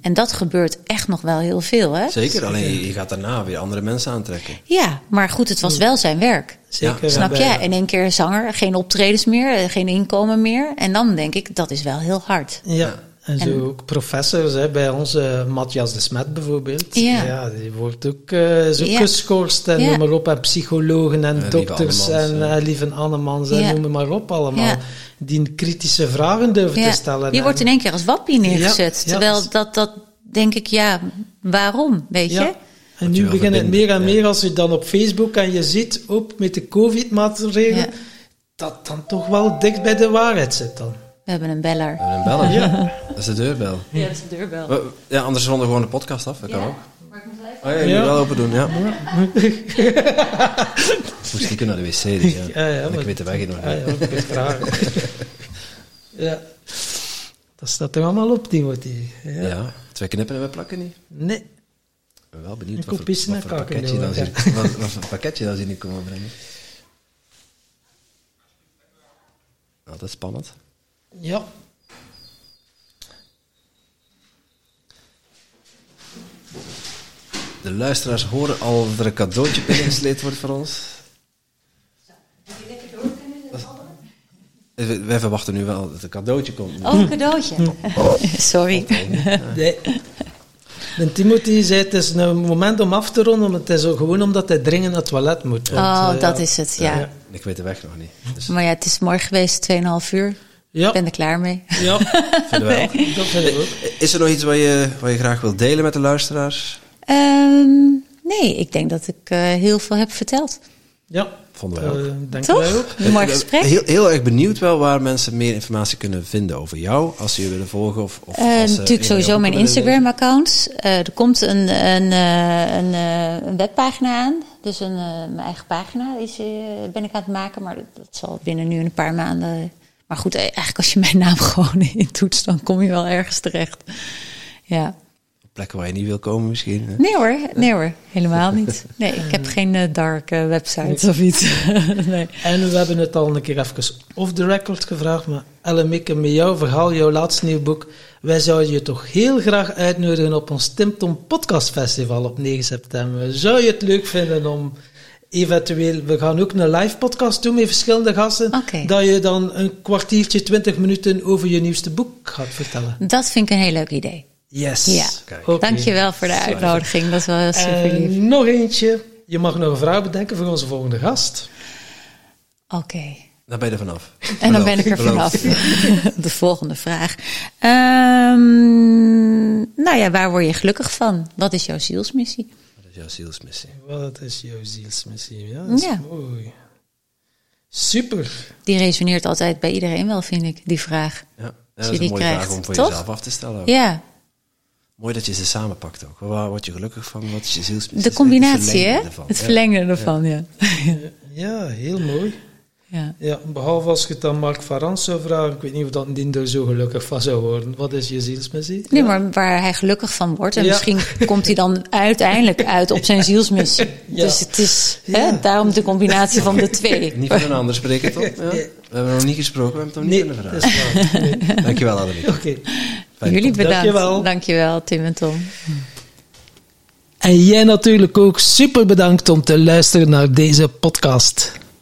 Speaker 1: En dat gebeurt echt nog wel heel veel. Hè?
Speaker 2: Zeker, alleen je, gaat daarna weer andere mensen aantrekken.
Speaker 1: Ja, maar goed, het was wel zijn werk.
Speaker 3: Zeker.
Speaker 2: Ja,
Speaker 1: Snap je?
Speaker 3: bij-
Speaker 1: In één keer zanger, geen optredens meer, eh, geen inkomen meer. En dan denk ik, dat is wel heel hard.
Speaker 3: Ja, en zo
Speaker 1: En-
Speaker 3: ook professors, hè, bij ons, eh, Matthias de Smet bijvoorbeeld.
Speaker 1: Ja.
Speaker 3: die wordt ook zo
Speaker 1: Ja.
Speaker 3: geschorst en
Speaker 1: Ja.
Speaker 3: noem maar op. En psychologen en dokters
Speaker 2: Annemans,
Speaker 3: en eh, lieve Annemans en noem maar op allemaal.
Speaker 1: Ja.
Speaker 3: Die kritische vragen durven
Speaker 1: Ja,
Speaker 3: te stellen.
Speaker 1: die
Speaker 3: En-
Speaker 1: wordt in één keer als wappie neergezet.
Speaker 3: Ja, ja.
Speaker 1: Terwijl dat, dat denk ik, ja, waarom, weet je?
Speaker 3: En
Speaker 2: je
Speaker 3: nu begint het meer en
Speaker 2: ja.
Speaker 3: meer als je dan op Facebook en je ziet, ook met de COVID-maatregelen,
Speaker 1: Ja.
Speaker 3: dat dan toch wel dicht bij de waarheid zit dan.
Speaker 1: We hebben een beller.
Speaker 2: We hebben een beller.
Speaker 3: Ja.
Speaker 2: Dat is de deurbel.
Speaker 1: Ja, dat is de deurbel.
Speaker 2: We- Ja, anders ronden we gewoon de podcast af. Dat kan ook.
Speaker 1: Maar ik moet even...
Speaker 2: Oh ja, je
Speaker 3: Ja.
Speaker 2: moet wel open doen, ja. Moest stiekem naar de wc, dus ja.
Speaker 3: Ja, ja,
Speaker 2: en ik weet de weg hier nog
Speaker 3: Ja,
Speaker 2: niet.
Speaker 3: ja, ik weet vragen. ja. Dat staat er allemaal op, Timothy. Ja.
Speaker 2: Ja. twee knippen en we plakken niet.
Speaker 3: Nee.
Speaker 2: Ik ben wel benieuwd
Speaker 3: Ik
Speaker 2: wat voor, wat voor pakketje, dan
Speaker 3: ja.
Speaker 2: zie, wat, wat voor pakketje dan zie ik komen brengen. Nou, dat is spannend.
Speaker 3: Ja.
Speaker 2: De luisteraars horen al dat er een cadeautje binnengesleept wordt voor ons. We, wij verwachten nu wel dat een cadeautje komt.
Speaker 1: Oh, een cadeautje. Sorry.
Speaker 3: Nee. En Timothy zei, het is een moment om af te ronden, maar het is ook gewoon omdat hij dringend naar het toilet moet. want,
Speaker 1: Oh,
Speaker 3: eh,
Speaker 1: dat
Speaker 3: ja.
Speaker 1: is het, ja.
Speaker 3: Ja.
Speaker 2: Ik weet de weg nog niet. Dus
Speaker 1: Maar ja, het is mooi geweest, 2,5 uur.
Speaker 3: Ja,
Speaker 1: Ik ben er klaar mee.
Speaker 3: ja
Speaker 2: vinden wij ook.
Speaker 3: dat vind ik ook.
Speaker 2: Is er nog iets wat je, wat je graag wilt delen met de luisteraars?
Speaker 1: Ehm, nee, ik denk dat ik eh, heel veel heb verteld.
Speaker 3: Ja,
Speaker 2: Vonden wij ook.
Speaker 3: uh, wij
Speaker 1: Toch?
Speaker 3: ook.
Speaker 1: Een mooi
Speaker 2: Eh,
Speaker 1: gesprek.
Speaker 2: Heel, heel erg benieuwd wel waar mensen meer informatie kunnen vinden over jou. Als ze je willen volgen. Of, of
Speaker 1: Eh, natuurlijk sowieso mijn Instagram-account. Eh, er komt een, een, eh, een, eh, een webpagina aan. Dus een, eh, mijn eigen pagina is, eh, ben ik aan het maken. Maar dat, dat zal binnen nu een paar maanden. Maar goed, eh, eigenlijk als je mijn naam gewoon intoetst, dan kom je wel ergens terecht. Ja.
Speaker 2: Plekken waar je niet wil komen misschien. hè?
Speaker 1: Nee hoor, nee hoor, helemaal niet. Nee, ik heb geen eh, dark eh, websites of iets. nee.
Speaker 3: En we hebben het al een keer even off the record gevraagd, maar Elle Mikke, met jouw verhaal, jouw laatste nieuw boek, wij zouden je toch heel graag uitnodigen op ons Timpton Podcast Festival op 9 september. Zou je het leuk vinden om eventueel, we gaan ook een live podcast doen met verschillende gasten,
Speaker 1: Oké.
Speaker 3: dat je dan een kwartiertje, twintig minuten over je nieuwste boek gaat vertellen.
Speaker 1: Dat vind ik een heel leuk idee.
Speaker 3: Yes.
Speaker 1: Ja.
Speaker 2: Kijk.
Speaker 3: Oké.
Speaker 1: Dankjewel voor de uitnodiging. Dat is wel heel super lief.
Speaker 3: En nog eentje. Je mag nog een vraag bedenken voor onze volgende gast.
Speaker 1: Oké.
Speaker 2: Dan ben je er vanaf.
Speaker 1: En dan ben ik er vanaf. De volgende vraag. Ehm, nou ja, waar word je gelukkig van? Wat is jouw zielsmissie?
Speaker 2: Jouw zielsmissie.
Speaker 3: Wat is jouw zielsmissie? Ja, dat is
Speaker 1: Ja.
Speaker 3: mooi. Super.
Speaker 1: Die resoneert altijd bij iedereen wel, vind ik, die vraag.
Speaker 2: Ja, dat is een mooie
Speaker 1: krijgt,
Speaker 2: vraag om voor
Speaker 1: toch?
Speaker 2: jezelf af te stellen. ook.
Speaker 1: Ja,
Speaker 2: Mooi dat je ze samenpakt ook. Waar word je gelukkig van? Wat is je zielsmissie?
Speaker 1: De combinatie, hè?
Speaker 2: ervan.
Speaker 1: Het
Speaker 2: Ja.
Speaker 1: verlengen ervan, ja.
Speaker 3: Ja, heel mooi.
Speaker 1: Ja.
Speaker 3: Ja, behalve als je het aan Mark Varans zou vragen, ik weet niet of dat die er zo gelukkig van zou worden. Wat is je zielsmissie?
Speaker 1: Nee,
Speaker 3: Ja.
Speaker 1: maar waar hij gelukkig van wordt. En
Speaker 3: Ja.
Speaker 1: misschien komt hij dan uiteindelijk uit op zijn zielsmissie.
Speaker 3: Ja.
Speaker 1: Dus het is
Speaker 3: Ja.
Speaker 1: hè, daarom de combinatie van de twee.
Speaker 2: Niet van een ander spreken, toch? Ja? We hebben nog niet gesproken, we hebben het nog
Speaker 3: Nee,
Speaker 2: niet kunnen vragen.
Speaker 3: Nee.
Speaker 2: Dankjewel.
Speaker 3: Oké.
Speaker 2: Fijn.
Speaker 1: Jullie bedankt.
Speaker 3: Dankjewel.
Speaker 1: Dankjewel, Tim en Tom.
Speaker 3: En jij natuurlijk ook super bedankt om te luisteren naar deze podcast.